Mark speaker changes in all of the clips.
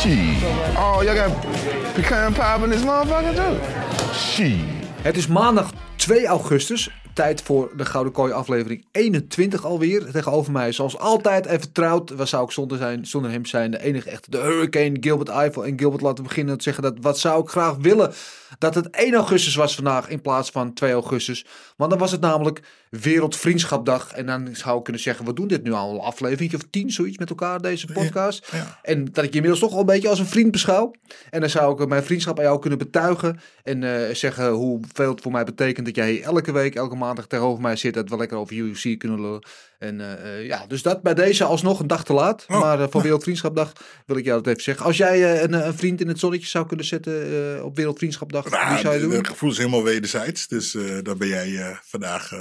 Speaker 1: Shit. Oh, y'all got pecan pie in this motherfucker too? Shit.
Speaker 2: Het is maandag 2 augustus. Tijd voor de Gouden Kooi aflevering 21 alweer. Tegenover mij zoals altijd even vertrouwd. Waar zou ik zonder, zijn, zonder hem zijn? De enige echte, de Hurricane, Gilbert Eiffel. En Gilbert laten beginnen te zeggen dat wat zou ik graag willen dat het 1 augustus was vandaag in plaats van 2 augustus. Want dan was het namelijk Wereldvriendschapdag. En dan zou ik kunnen zeggen, we doen dit nu al een aflevering of tien, zoiets met elkaar, deze podcast. En dat ik je inmiddels toch al een beetje als een vriend beschouw. En dan zou ik mijn vriendschap aan jou kunnen betuigen. En eh, zeggen hoeveel het voor mij betekent dat jij elke week, elke maandag tegenover mij zit. Dat we lekker over UFC kunnen lullen. En eh, eh, ja, dus dat bij deze alsnog een dag te laat. Maar eh, voor Wereldvriendschapdag wil ik jou dat even zeggen. Als jij een, een vriend in het zonnetje zou kunnen zetten op Wereldvriendschapdag, wie
Speaker 3: Nou,
Speaker 2: zou je doen?
Speaker 3: Het gevoel is helemaal wederzijds. Dus dan ben jij vandaag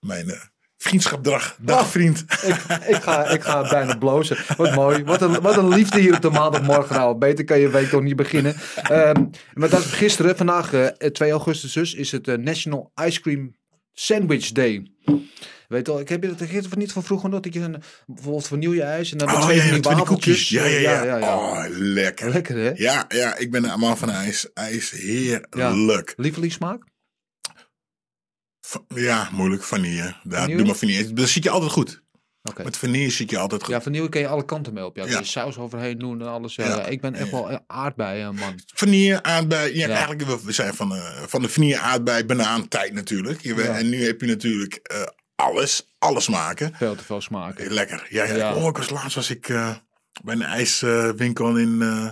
Speaker 3: mijn vriendschapdag, dagvriend.
Speaker 2: ik, ik, ga, ik ga bijna blozen. Wat mooi. Wat een, wat een liefde hier op de maandagmorgen. Nou, beter kan je week toch niet beginnen. Ehm, maar dat is gisteren, vandaag eh, 2 augustus dus, is het National Ice Cream Sandwich Day. Weet je wel, ik heb je dat gisteren niet van vroeger nog. Dat je een, bijvoorbeeld vanille-ijs en dan
Speaker 3: Oh
Speaker 2: twee
Speaker 3: ja,
Speaker 2: van
Speaker 3: ja,
Speaker 2: die
Speaker 3: twee koekjes. Ja, ja, ja.
Speaker 2: ja, ja.
Speaker 3: Oh, lekker.
Speaker 2: Lekker hè?
Speaker 3: Ja, ja, ik ben een man van ijs. IJs, heerlijk.
Speaker 2: Lievelingssmaak?
Speaker 3: Ja, moeilijk. Vanille.
Speaker 2: Vanille?
Speaker 3: doe maar vanille. Dat zit je altijd goed. Met vanille zit je altijd goed.
Speaker 2: Ja, vanille kan je alle kanten mee op. Ja,
Speaker 3: Ja.
Speaker 2: kun je saus overheen doen en alles. Ja,
Speaker 3: Ja.
Speaker 2: ja, ik ben echt wel aardbeien man.
Speaker 3: Vanille, aardbei. Ja, eigenlijk we- zijn van, de van de vanille, aardbei, banaan tijd natuurlijk. Je. En nu heb je natuurlijk eh, alles. Alles maken.
Speaker 2: Veel te veel smaken.
Speaker 3: Lekker. Ja, ja. Oh, ik was laatst was ik eh, bij een ijswinkel in, eh,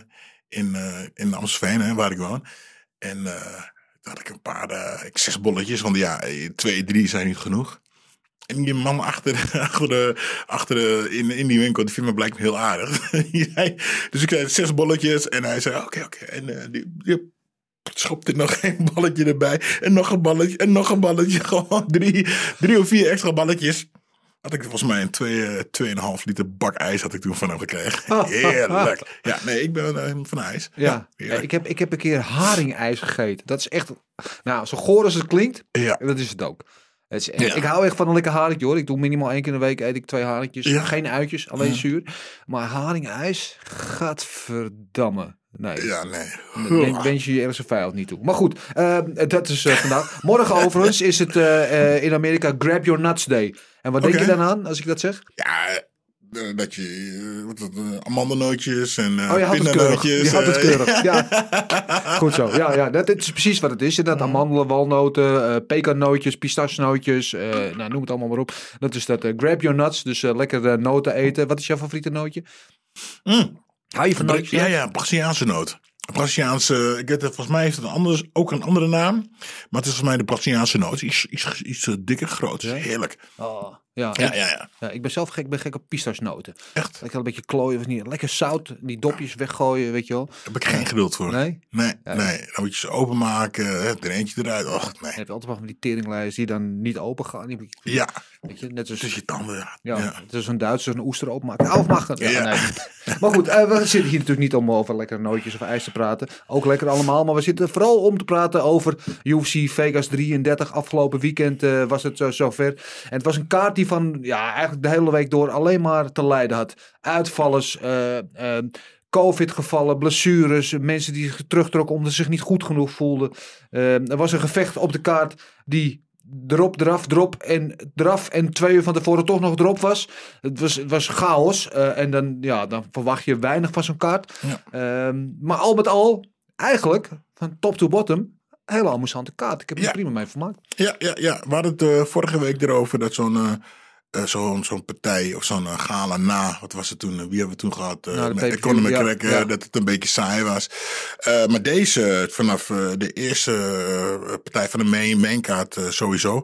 Speaker 3: in, eh, in Amstelveen, hè, waar ik woon. En eh, toen had ik een paar, eh, ik zes bolletjes, want ja, eh, twee, drie zijn niet genoeg. En die man achter, achter, de, achter de, in, in die winkel, die vindt me blijkbaar heel aardig. Dus ik zei zes bolletjes en hij zei oké, oké. En eh, die, die schopte nog een balletje erbij. En nog een balletje en nog een balletje. Gewoon drie, drie of vier extra balletjes. Had ik volgens mij een twee, eh, 2,5 liter bak ijs had ik toen van hem gekregen. Heerlijk. Ja, nee, ik ben eh, van ijs.
Speaker 2: Ja, ik, heb, ik heb een keer haringijs gegeten. Dat is echt, nou, zo goor als het klinkt,
Speaker 3: Ja.
Speaker 2: dat is het ook. Het is echt-
Speaker 3: Ja.
Speaker 2: Ik hou echt van een lekker haringje hoor. Ik doe minimaal één keer in de week eet ik twee haringjes.
Speaker 3: Ja.
Speaker 2: Geen uitjes, alleen zuur. Maar haringijs, gadverdamme. Nee,
Speaker 3: Ja, nee.
Speaker 2: Ben, wens je je ergens een vijand niet toe. Maar goed, eh, dat is eh, vandaag. Morgen overigens is het eh, eh, in Amerika Grab Your Nuts Day. En wat denk je dan aan als ik dat zeg?
Speaker 3: Ja, eh, dat je eh, wat dat, eh, amandelnootjes en eh
Speaker 2: Oh, je houdt het keurig.
Speaker 3: pindanootjes,
Speaker 2: Je houdt het keurig. Ja. Goed zo. Ja, ja, dat is precies wat het is. Inderdaad, amandelen, walnoten, pekannootjes, pistachenootjes. nou, noem het allemaal maar op. Dat is dat grab your nuts. Dus lekker noten eten. Wat is jouw favoriete nootje?
Speaker 3: Mm.
Speaker 2: Hou je van nootjes?
Speaker 3: Ja, ja, Braziliaanse noot. Braziliaanse, ik weet het, volgens mij heeft het een anders, ook een andere naam. Maar het is volgens mij de Braziliaanse noot. Iets, iets, iets dikker, groot. Heerlijk.
Speaker 2: Oh, ja,
Speaker 3: Ja,
Speaker 2: ik,
Speaker 3: ja, ja.
Speaker 2: ja, ik ben zelf gek, ik ben gek op pistachenoten.
Speaker 3: Echt?
Speaker 2: Lekker een beetje klooien of niet. Lekker zout, die dopjes weggooien, weet je wel.
Speaker 3: Daar heb ik geen geduld voor.
Speaker 2: Nee?
Speaker 3: Nee, nee. Dan moet je ze openmaken, er eentje eruit. Och, nee.
Speaker 2: Je altijd wel van die teringlijst die dan niet open gaan. Die,
Speaker 3: Ja,
Speaker 2: weet je, net als...
Speaker 3: tussen je tanden. Ja.
Speaker 2: Het is een Duitser een oester openmaken. Afmaken. Ja, nee. Maar goed, eh, we zitten hier natuurlijk niet om over lekkere nootjes of ijs te praten. Ook lekker allemaal. Maar we zitten vooral om te praten over UFC Vegas 33. Afgelopen weekend eh, was het zo zover. En het was een kaart die van ja, eigenlijk de hele week door alleen maar te lijden had. Uitvallers, eh, eh, COVID-gevallen, blessures, mensen die zich terugtrokken omdat ze zich niet goed genoeg voelden. Eh, er was een gevecht op de kaart die erop, eraf, drop en eraf en twee uur van tevoren toch nog erop was. Het was, het was chaos en dan, ja, dan verwacht je weinig van zo'n kaart.
Speaker 3: Ja.
Speaker 2: Ehm, maar al met al, eigenlijk, van top to bottom, hele amusante kaart. Ik heb er
Speaker 3: Ja.
Speaker 2: prima mee vermaakt.
Speaker 3: Ja, ja, ja. We hadden het eh, vorige week erover dat zo'n eh, eh, zo'n zo'n partij of zo'n gala na, wat was het toen? Wie hebben we toen gehad? Eh,
Speaker 2: de
Speaker 3: met Conor
Speaker 2: ja,
Speaker 3: dat het een beetje saai was. Maar deze, vanaf de eerste partij van de main, mainkaart sowieso,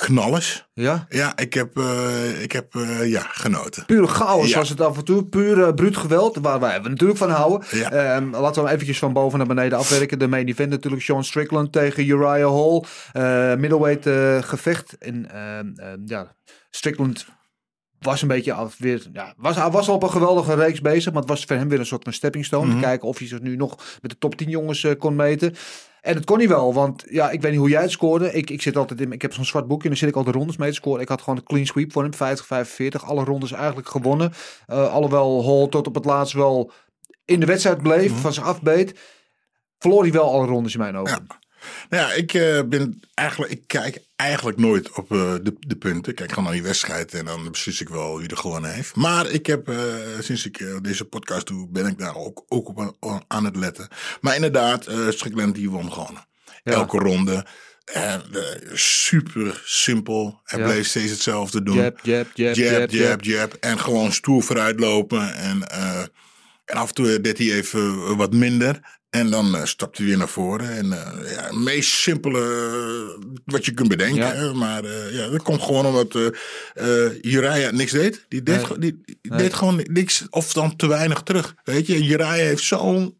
Speaker 3: knallers.
Speaker 2: Ja?
Speaker 3: Ja, ik heb, eh, ik heb eh, ja, genoten.
Speaker 2: Pure chaos
Speaker 3: Ja.
Speaker 2: was het af en toe. Puur eh, bruut geweld, waar wij natuurlijk van houden.
Speaker 3: Ja.
Speaker 2: Ehm, laten we hem eventjes van boven naar beneden afwerken. De main event natuurlijk Sean Strickland tegen Uriah Hall. Eh, middleweight gevecht. En ehm, ehm, ja, Strickland was een beetje af, weer, ja, was, hij was al op een geweldige reeks bezig. Maar het was voor hem weer een soort van stepping stone.
Speaker 3: Mhm.
Speaker 2: Te kijken of hij zich nu nog met de top 10 jongens eh, kon meten. En het kon hij wel, want ja, ik weet niet hoe jij het scoorde. Ik, ik zit altijd in, ik heb zo'n zwart boekje en dan zit ik al de rondes mee te scoren. Ik had gewoon een clean sweep voor hem, 50-45. Alle rondes eigenlijk gewonnen. Eh, alhoewel Hall tot op het laatst wel in de wedstrijd bleef,
Speaker 3: Mhm.
Speaker 2: van zich afbeet. Verloor hij wel alle rondes in mijn ogen.
Speaker 3: Nou ja, ik eh, ben eigenlijk, ik kijk eigenlijk nooit op eh, de, de punten. Ik kijk gewoon naar die wedstrijd en dan beslis ik wel wie er gewonnen heeft. Maar ik heb, eh, sinds ik deze podcast doe, ben ik daar ook, ook op aan, aan het letten. Maar inderdaad, eh Strickland die won gewoon.
Speaker 2: Ja.
Speaker 3: Elke ronde. En, super simpel. Hij
Speaker 2: Ja.
Speaker 3: bleef steeds hetzelfde doen.
Speaker 2: Jab, jab, jab,
Speaker 3: jab,
Speaker 2: jab,
Speaker 3: jab. En gewoon stoer vooruit lopen. En, en af en toe deed hij even wat minder. En dan eh, stapte hij weer naar voren. En eh, ja, het meest simpele eh, wat je kunt bedenken.
Speaker 2: Ja.
Speaker 3: hè. Maar ja, dat komt gewoon omdat Uriah niks deed. Die deed,
Speaker 2: Nee.
Speaker 3: die, die
Speaker 2: Nee.
Speaker 3: deed gewoon niks. Of dan te weinig terug. Weet je, Uriah heeft zo'n...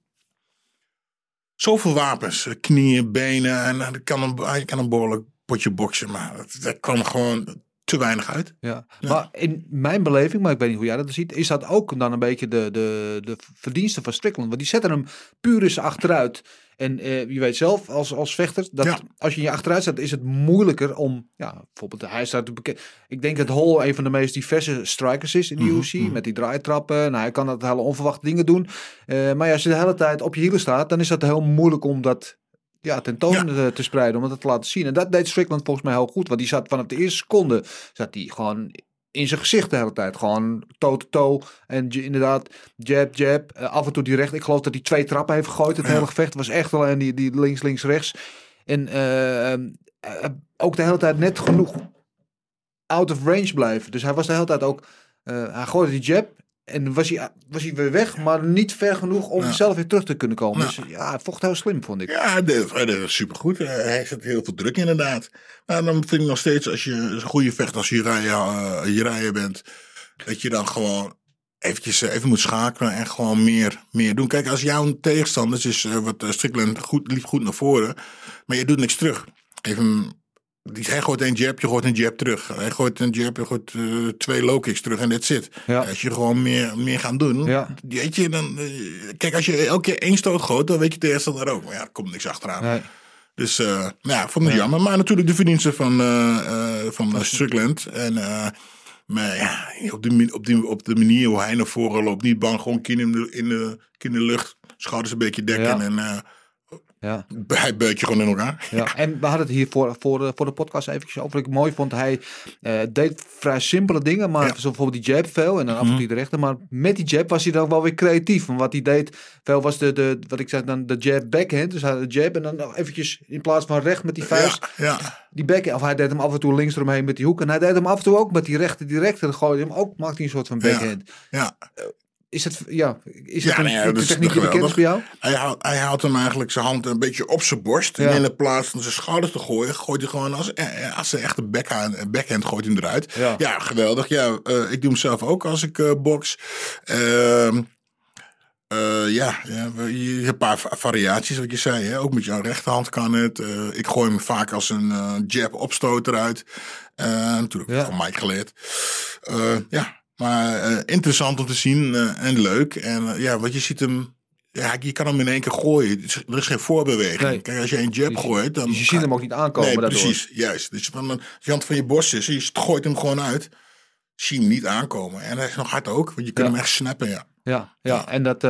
Speaker 3: Zoveel wapens. Knieën, benen. En hij kan een, hij kan een behoorlijk potje boksen. Maar dat, dat kwam gewoon te weinig uit.
Speaker 2: Ja. Maar in mijn beleving, maar ik weet niet hoe jij dat ziet, is dat ook dan een beetje de, de, de verdienste van Strickland. Want die zetten hem puur eens achteruit. En eh, je weet zelf als, als vechter, dat
Speaker 3: Ja.
Speaker 2: als je je achteruit zet, is het moeilijker om, ja, bijvoorbeeld, hij staat bekend. Ik denk dat Hall een van de meest diverse strikers is in de UFC, met die draaitrappen. Nou, hij kan dat hele onverwachte dingen doen. Eh, maar ja, als je de hele tijd op je hielen staat, dan is dat heel moeilijk om dat ja, tentoon
Speaker 3: Ja.
Speaker 2: te, te spreiden, om het te laten zien. En dat deed Strickland volgens mij heel goed, want die zat vanaf de eerste seconde, zat hij gewoon in zijn gezicht de hele tijd. Gewoon toe-to-toe en inderdaad jab, jab. Eh, af en toe direct. Ik geloof dat hij twee trappen heeft gegooid. Het
Speaker 3: Ja.
Speaker 2: hele gevecht was echt alleen die, die links, links, rechts. En eh, eh, ook de hele tijd net genoeg out of range blijven. Dus hij was de hele tijd ook... eh, hij gooide die jab en was hij, was hij weer weg, maar niet ver genoeg om
Speaker 3: Ja.
Speaker 2: zelf weer terug te kunnen komen.
Speaker 3: Ja.
Speaker 2: Dus ja, vocht heel slim, vond ik.
Speaker 3: Ja, deed het supergoed. Eh, Hij zet heel veel druk inderdaad. Maar dan vind ik nog steeds, als je een goede vechter als Jiraya, uh, bent, dat je dan gewoon eventjes eh, even moet schakelen en gewoon meer, meer doen. Kijk, als jouw tegenstander is wat Strickland goed, liep goed naar voren, maar je doet niks terug. Even, hij gooit een jab, je gooit een jab terug. Hij gooit een jab, je gooit eh, twee low kicks terug en that's it.
Speaker 2: Ja.
Speaker 3: Als je gewoon meer, meer gaat doen,
Speaker 2: Ja.
Speaker 3: weet je, dan, eh, kijk, als je elke keer één stoot gooit, dan weet je tegenstander ook. Maar ja, er komt niks achteraan.
Speaker 2: Nee.
Speaker 3: Dus nou ja, ik vond het jammer. Maar natuurlijk de verdiensten van, van Strickland. En, maar ja, op de, op, die, op de manier hoe hij naar voren loopt. Niet bang, gewoon kin in de, in de, kin in de lucht. Schouders een beetje dekken. En
Speaker 2: Ja.
Speaker 3: hij beuk je gewoon in elkaar.
Speaker 2: Ja, en we hadden het hier voor, voor, de, voor de podcast eventjes over. Ik mooi vond, hij eh, deed vrij simpele dingen, maar
Speaker 3: Ja. Mhm.
Speaker 2: zo bijvoorbeeld die jab veel en dan af en toe de rechter. Maar met die jab was hij dan wel weer creatief. Want wat hij deed, veel was de, de wat ik zei dan, de jab backhand. Dus hij had de jab en dan eventjes in plaats van recht met die vuist,
Speaker 3: Ja, ja.
Speaker 2: die backhand. Of hij deed hem af en toe links eromheen met die hoek. En hij deed hem af en toe ook met die rechter. En dan gooide hij hem ook, maakte hij een soort van
Speaker 3: Ja.
Speaker 2: backhand.
Speaker 3: ja.
Speaker 2: Is het, ja, is
Speaker 3: Ja,
Speaker 2: het een,
Speaker 3: nee, ja,
Speaker 2: een techniek die bekend is bij jou?
Speaker 3: Hij, houdt, hij houdt hem eigenlijk zijn hand een beetje op zijn borst.
Speaker 2: Ja.
Speaker 3: En in de plaats van zijn schouders te gooien, gooit hij gewoon als, eh, als een echte backhand, backhand gooit hij hem eruit.
Speaker 2: Ja.
Speaker 3: geweldig. Ja, eh, ik doe hem zelf ook als ik eh box. Ehm, eh, ja, ja, je hebt een paar va- variaties wat je zei. Hè? Ook met jouw rechterhand kan het. Ik gooi hem vaak als een jab opstoot eruit. Eh, natuurlijk
Speaker 2: Ja.
Speaker 3: van Mike geleerd. Ja, maar eh, interessant om te zien eh, en leuk. En eh, ja, wat je ziet hem... Ja, je kan hem in één keer gooien. Er is geen voorbeweging.
Speaker 2: Nee.
Speaker 3: Kijk, als je een jab gooit, dan...
Speaker 2: Dus je ziet hem ook niet aankomen
Speaker 3: Nee,
Speaker 2: daardoor.
Speaker 3: precies. Juist. Dus van, hand van je borst is, je gooit hem gewoon uit. Zie hem niet aankomen. En hij is nog hard ook, want je kunt
Speaker 2: Ja.
Speaker 3: hem echt snappen, ja.
Speaker 2: Ja, ja. en dat,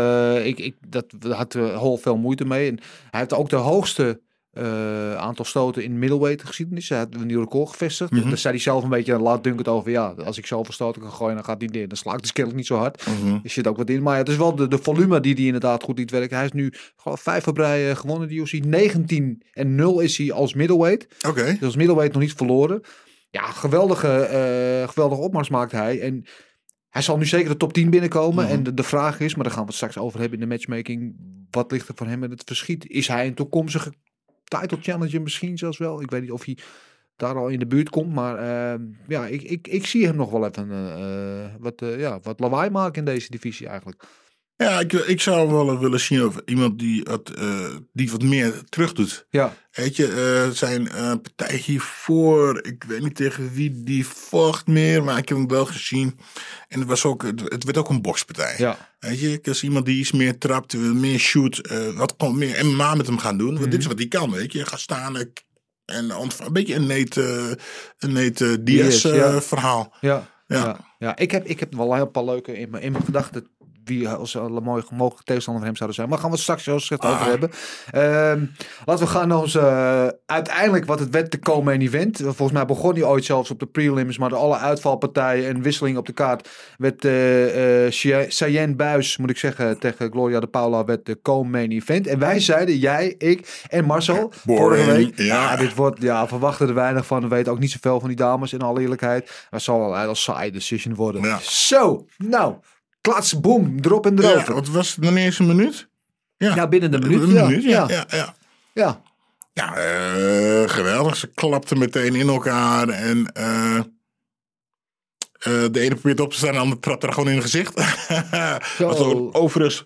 Speaker 2: ik, ik, dat had Hall veel moeite mee. En hij heeft ook de hoogste eh, aantal stoten in middleweight geschiedenis. Hij had een nieuw record gevestigd.
Speaker 3: Mhm.
Speaker 2: Daar zei hij zelf een beetje, laat dunk het over. Ja, als ik zoveel stoten kan gooien, dan gaat hij neer. Dan slaakt de kennelijk niet zo hard.
Speaker 3: Mhm.
Speaker 2: Er zit ook wat in. Maar ja, het is wel de, de volume die hij inderdaad goed liet werken. Hij is nu gewoon vijf op rij gewonnen, die UFC. 19 en 0 is hij als middleweight.
Speaker 3: Oké.
Speaker 2: Dus als middleweight nog niet verloren. Ja, geweldige, eh, geweldige opmars maakt hij. En hij zal nu zeker de top 10 binnenkomen.
Speaker 3: Mhm.
Speaker 2: En de, de vraag is, maar daar gaan we het straks over hebben in de matchmaking. Wat ligt er voor hem in het verschiet? Is hij een toekomstige title challenger misschien zelfs wel? Ik weet niet of hij daar al in de buurt komt. Maar eh, ja, ik, ik, ik zie hem nog wel even eh, eh, wat, eh, ja, wat lawaai maken in deze divisie eigenlijk.
Speaker 3: Ja, ik, ik zou wel willen zien of iemand die, het, eh, die wat meer terug doet.
Speaker 2: Ja,
Speaker 3: Weet je, eh, zijn eh, partij hiervoor, ik weet niet tegen wie die vocht meer, maar ik heb hem wel gezien. En het, was ook, het, werd ook een bokspartij.
Speaker 2: ja.
Speaker 3: Weet je, als iemand die iets meer trapt, wil meer shoot, wat gewoon meer MMA met hem gaan doen. Want dit is wat hij kan, weet je. Ga staan en een beetje een Nate, een Nate Diaz
Speaker 2: Diaz, ja.
Speaker 3: eh, verhaal.
Speaker 2: Ja, ja.
Speaker 3: Ja.
Speaker 2: ja. ik, heb, ik heb wel een heel paar leuke in mijn, in mijn gedachten. Wie als een mooi mogelijke tegenstander van hem zouden zijn. Maar gaan we het straks zoals gezegd over
Speaker 3: Ah.
Speaker 2: hebben. Ehm, laten we gaan naar onze. eh, uiteindelijk wat het werd te komen event. Volgens mij begon hij ooit zelfs op de prelims. Maar door alle uitvalpartijen en wisselingen op de kaart. werd Chey- Cheyenne Buis, moet ik zeggen, tegen Gloria de Paula. werd de co-main event. En wij zeiden, jij, ik en Marcel.
Speaker 3: Boring,
Speaker 2: vorige week.
Speaker 3: ja.
Speaker 2: dit wordt. Ja, verwachten er weinig van. We weten ook niet zoveel van die dames in alle eerlijkheid. Het zal wel een saai decision worden.
Speaker 3: Ja.
Speaker 2: Zo, nou. Klats, boom, erop en
Speaker 3: Ja,
Speaker 2: erover. Ja,
Speaker 3: wat was het nog niet eens een minuut? Ja,
Speaker 2: binnen de minuut.
Speaker 3: Een
Speaker 2: ja,
Speaker 3: minuut, ja.
Speaker 2: ja,
Speaker 3: ja, ja.
Speaker 2: ja.
Speaker 3: Ja, eh, geweldig. Ze klapten meteen in elkaar. En eh, eh, de ene probeert op te staan, de andere trapt er gewoon in het gezicht. Was ook overigens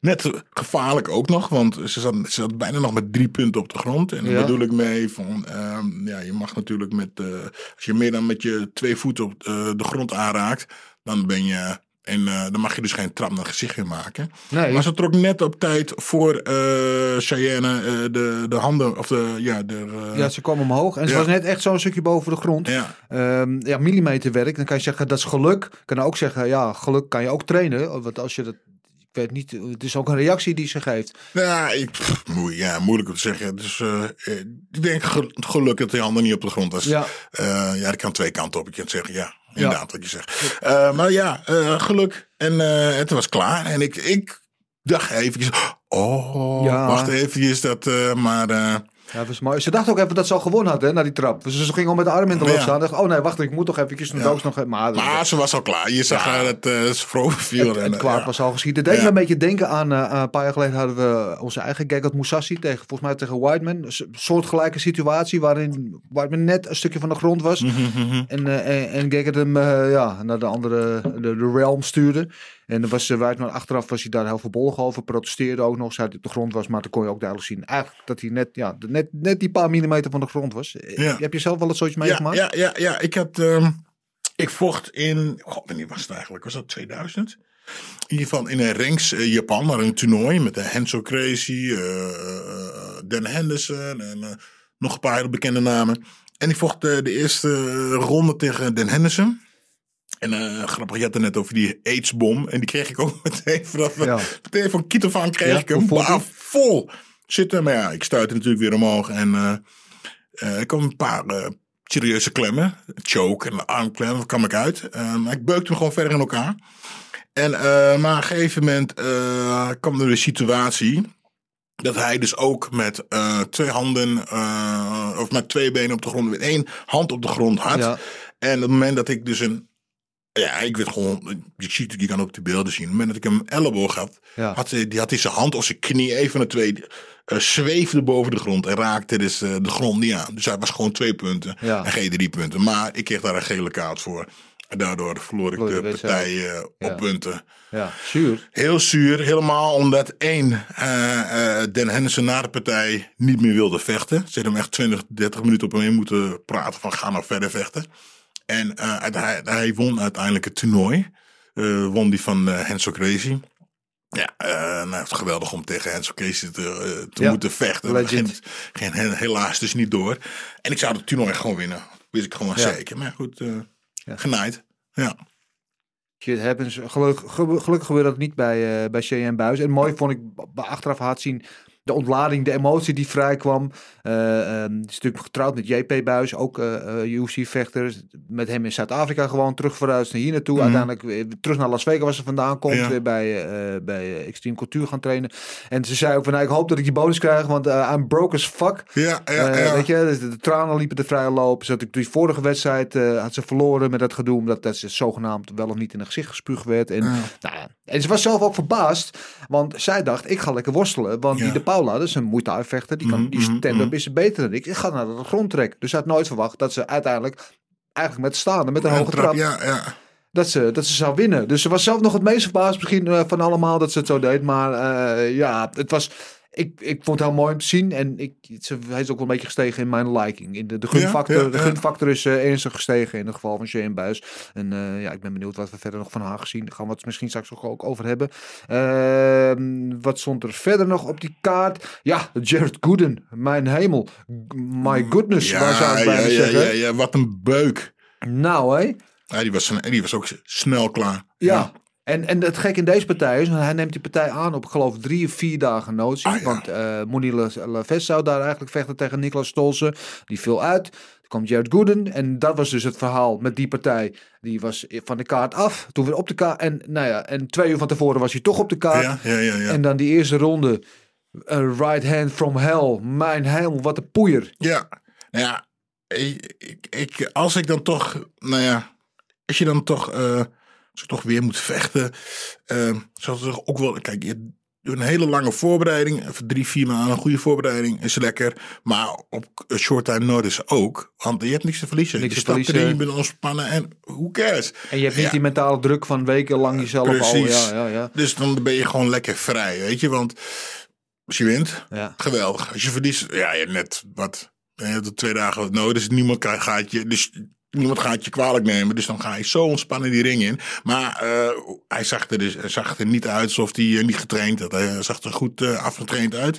Speaker 3: net gevaarlijk ook nog. Want ze zat, ze zat bijna nog met drie punten op de grond. En daar
Speaker 2: Ja.
Speaker 3: bedoel ik mee van... ehm, ja, je mag natuurlijk met... eh, als je meer dan met je twee voeten op eh, de grond aanraakt... dan ben je... En eh, dan mag je dus geen trap naar gezicht in maken.
Speaker 2: Nee.
Speaker 3: Maar ze trok net op tijd voor eh Cheyenne eh, de, de handen, of de, ja, de,
Speaker 2: Ja, ze kwam omhoog en ze was net echt zo'n stukje boven de grond.
Speaker 3: ja.
Speaker 2: Ehm, ja, millimeterwerk. Dan kan je zeggen dat is geluk. Kan ook zeggen, ja, geluk kan je ook trainen. Want als je dat, ik weet niet, het is ook een reactie die ze geeft.
Speaker 3: Ja, ik, pff, moe- ja, moeilijk om te zeggen. Dus, ik denk ge- geluk dat die handen niet op de grond was.
Speaker 2: Ja.
Speaker 3: Eh, ja, dat kan twee kanten op. Je kunt zeggen, ja, inderdaad wat je zegt. Eh, maar ja, eh, geluk. En eh, het was klaar. En ik, ik dacht eventjes, oh, wacht eventjes. Dat, eh, maar
Speaker 2: Ja, was mooi. Ze dacht ook even dat ze al gewonnen had, hè, na die trap. Dus ze ging al met de arm in de lucht
Speaker 3: Ja.
Speaker 2: staan. Dacht, oh nee, wacht, ik moet toch eventjes een
Speaker 3: Ja.
Speaker 2: doogs nog... even- Maar,
Speaker 3: maar ze was al klaar. Je zag haar dat eh, ze vrolijk viel.
Speaker 2: het,
Speaker 3: en,
Speaker 2: het
Speaker 3: eh,
Speaker 2: kwaad was al geschieden. Het deed me een beetje denken aan, eh, een paar jaar geleden hadden we onze eigen Gagot Moussassi tegen, volgens mij tegen Whiteman. Een soortgelijke situatie waarin Whiteman net een stukje van de grond was.
Speaker 3: Mhm,
Speaker 2: En, eh, en, en Gagot hem eh, ja, naar de andere, de, de realm stuurde. En dan was uh, Whiteman achteraf was hij daar heel verbolgen over. Protesteerde ook nog, zei dat hij op de grond was. Maar dan kon je ook duidelijk zien eigenlijk dat hij net, ja, net, net die paar millimeter van de grond was. Eh,
Speaker 3: Ja.
Speaker 2: Heb je zelf wel eens zoiets
Speaker 3: Ja,
Speaker 2: meegemaakt?
Speaker 3: ja, ja, ja, ik had. ehm, ik vocht in. God, wanneer was het eigenlijk? Was dat 2000? In ieder geval in een ranks eh, Japan, maar een toernooi met de Henso Crazy, eh, eh, Dan Henderson en eh, nog een paar bekende namen. En ik vocht eh, de eerste ronde tegen Dan Henderson. En eh, grappig, je had het net over die AIDS-bom. En die kreeg ik ook meteen vanaf.
Speaker 2: Ja.
Speaker 3: Meteen van kiet af aan kreeg
Speaker 2: Ja,
Speaker 3: ik hem. vol zitten. Maar ja, ik stuitte natuurlijk weer omhoog. En eh eh, ik kwam een paar serieuze klemmen. Choke en armklem, daar kwam ik uit. Maar ik beukte hem gewoon verder in elkaar. En, maar op een gegeven moment kwam er een situatie. Dat hij dus ook met twee handen, of met twee benen op de grond, met één hand op de grond had.
Speaker 2: Ja.
Speaker 3: En op het moment dat ik dus een. Ja, ik werd gewoon. Je ziet je kan ook de beelden zien. Op het moment dat ik hem elleboog had,
Speaker 2: Ja.
Speaker 3: had, hij, die had hij zijn hand of zijn knie, een van de twee, eh, zweefde boven de grond en raakte dus eh, de grond niet aan. Dus hij was gewoon twee punten
Speaker 2: Ja.
Speaker 3: en geen drie punten. Maar ik kreeg daar een gele kaart voor. En daardoor verloor ik de partij eh,
Speaker 2: Ja.
Speaker 3: op punten.
Speaker 2: Ja, zuur.
Speaker 3: Heel zuur, helemaal omdat één, Dan Henderson na de partij niet meer wilde vechten. Ze hebben hem echt 20, 30 minuten op hem in moeten praten van ga nou verder vechten. En eh, hij, hij won uiteindelijk het toernooi. Eh, won die van Henso Crazy. Ja, nou, het is geweldig om tegen Henso Crazy te, te
Speaker 2: Ja,
Speaker 3: moeten vechten. Ging, ging he- helaas dus niet door. En ik zou het toernooi gewoon winnen. Wist ik gewoon
Speaker 2: Ja.
Speaker 3: zeker. Maar goed, eh genaaid. Ja.
Speaker 2: Shit happens. Gelukkig, gelukkig gebeurde dat niet bij, bij CM Buis. En mooi vond ik achteraf had zien de ontlading, de emotie die vrijkwam. Eh ehm, is natuurlijk getrouwd met JP Buis, ook eh UFC-vechter. Met hem in Zuid-Afrika gewoon terug vooruit naar hier naartoe. Uiteindelijk weer terug naar Las Vegas waar ze vandaan komt.
Speaker 3: Ja.
Speaker 2: Weer bij, eh bij eh, Extreme Cultuur gaan trainen. En ze zei ook van, nou, ik hoop dat ik die bonus krijg, want eh, I'm broke as fuck.
Speaker 3: Ja, ja,
Speaker 2: Eh,
Speaker 3: ja.
Speaker 2: Weet je, dus de, de tranen liepen de vrije loop. Zat ik die vorige wedstrijd eh, had ze verloren met dat gedoe, omdat dat ze zogenaamd wel of niet in een gezicht gespuugd werd. En, nou ja, en ze was zelf ook verbaasd, want zij dacht, ik ga lekker worstelen. Want die de Paula, dat is een Muay Thai vechter. Die, kan,
Speaker 3: Mhm,
Speaker 2: die
Speaker 3: mhm,
Speaker 2: stand-up
Speaker 3: mhm.
Speaker 2: is beter dan ik. Ik ga naar de grond trekken. Dus hij had nooit verwacht dat ze uiteindelijk, eigenlijk met staande, met een hoge
Speaker 3: trap,
Speaker 2: trap,
Speaker 3: Ja, ja.
Speaker 2: dat, ze, dat ze zou winnen. Dus ze was zelf nog het meest verbaasd misschien eh, van allemaal dat ze het zo deed. Maar eh, ja, het was... Ik, ik vond het heel mooi om te zien. En ik, hij is ook wel een beetje gestegen in mijn liking. In de, de, gunfactor,
Speaker 3: Ja, ja,
Speaker 2: de gunfactor is eh, ernstig gestegen in het geval van Shane Buis. En eh, ja, ik ben benieuwd wat we verder nog van haar gezien. Daar gaan we het misschien straks ook over hebben. Ehm, wat stond er verder nog op die kaart? Ja, Jared Gooden. Mijn hemel. My goodness, waar zou ik
Speaker 3: ja,
Speaker 2: bijna
Speaker 3: ja,
Speaker 2: zeggen.
Speaker 3: ja, ja, wat een beuk.
Speaker 2: Nou hé.
Speaker 3: Ja, die, was, die was ook snel klaar.
Speaker 2: Ja. En, en het gek in deze partij is, hij neemt die partij aan op, geloof, drie of vier dagen notie.
Speaker 3: Ah, ja.
Speaker 2: Want eh Moni La- Laves zou daar eigenlijk vechten tegen Niklas Stolze. Die viel uit. Toen kwam Jared Gooden. En dat was dus het verhaal met die partij. Die was van de kaart af. Toen weer op de kaart. En, nou ja, en twee uur van tevoren was hij toch op de kaart.
Speaker 3: Ja, ja, ja, ja.
Speaker 2: En dan die eerste ronde. Een right hand from hell. Mijn hemel, wat een poeier.
Speaker 3: Ja, nou ja, ik, ik, ik- als ik dan toch, nou ja, als je dan toch, eh, als toch weer moet vechten, eh er ook wel, kijk, je doet een hele lange voorbereiding, even drie, vier maanden, een goede voorbereiding is lekker, maar op short time notice ook, want je hebt niks te verliezen.
Speaker 2: Niks
Speaker 3: je
Speaker 2: te
Speaker 3: stapt
Speaker 2: verliezen.
Speaker 3: erin, je bent ontspannen en who cares?
Speaker 2: En je hebt niet
Speaker 3: Ja.
Speaker 2: die mentale druk van wekenlang jezelf al.
Speaker 3: Precies.
Speaker 2: Ja, ja, ja.
Speaker 3: Dus dan ben je gewoon lekker vrij, weet je, want als je wint,
Speaker 2: ja.
Speaker 3: Geweldig. Als je verliest, ja, je hebt net wat. Je hebt er twee dagen nodig. Dus niemand gaat je. Dus niemand gaat je kwalijk nemen. Dus dan ga je zo ontspannen die ring in. Maar eh, hij zag er, dus, zag er niet uit alsof hij eh, niet getraind had. Hij zag er goed eh, afgetraind uit.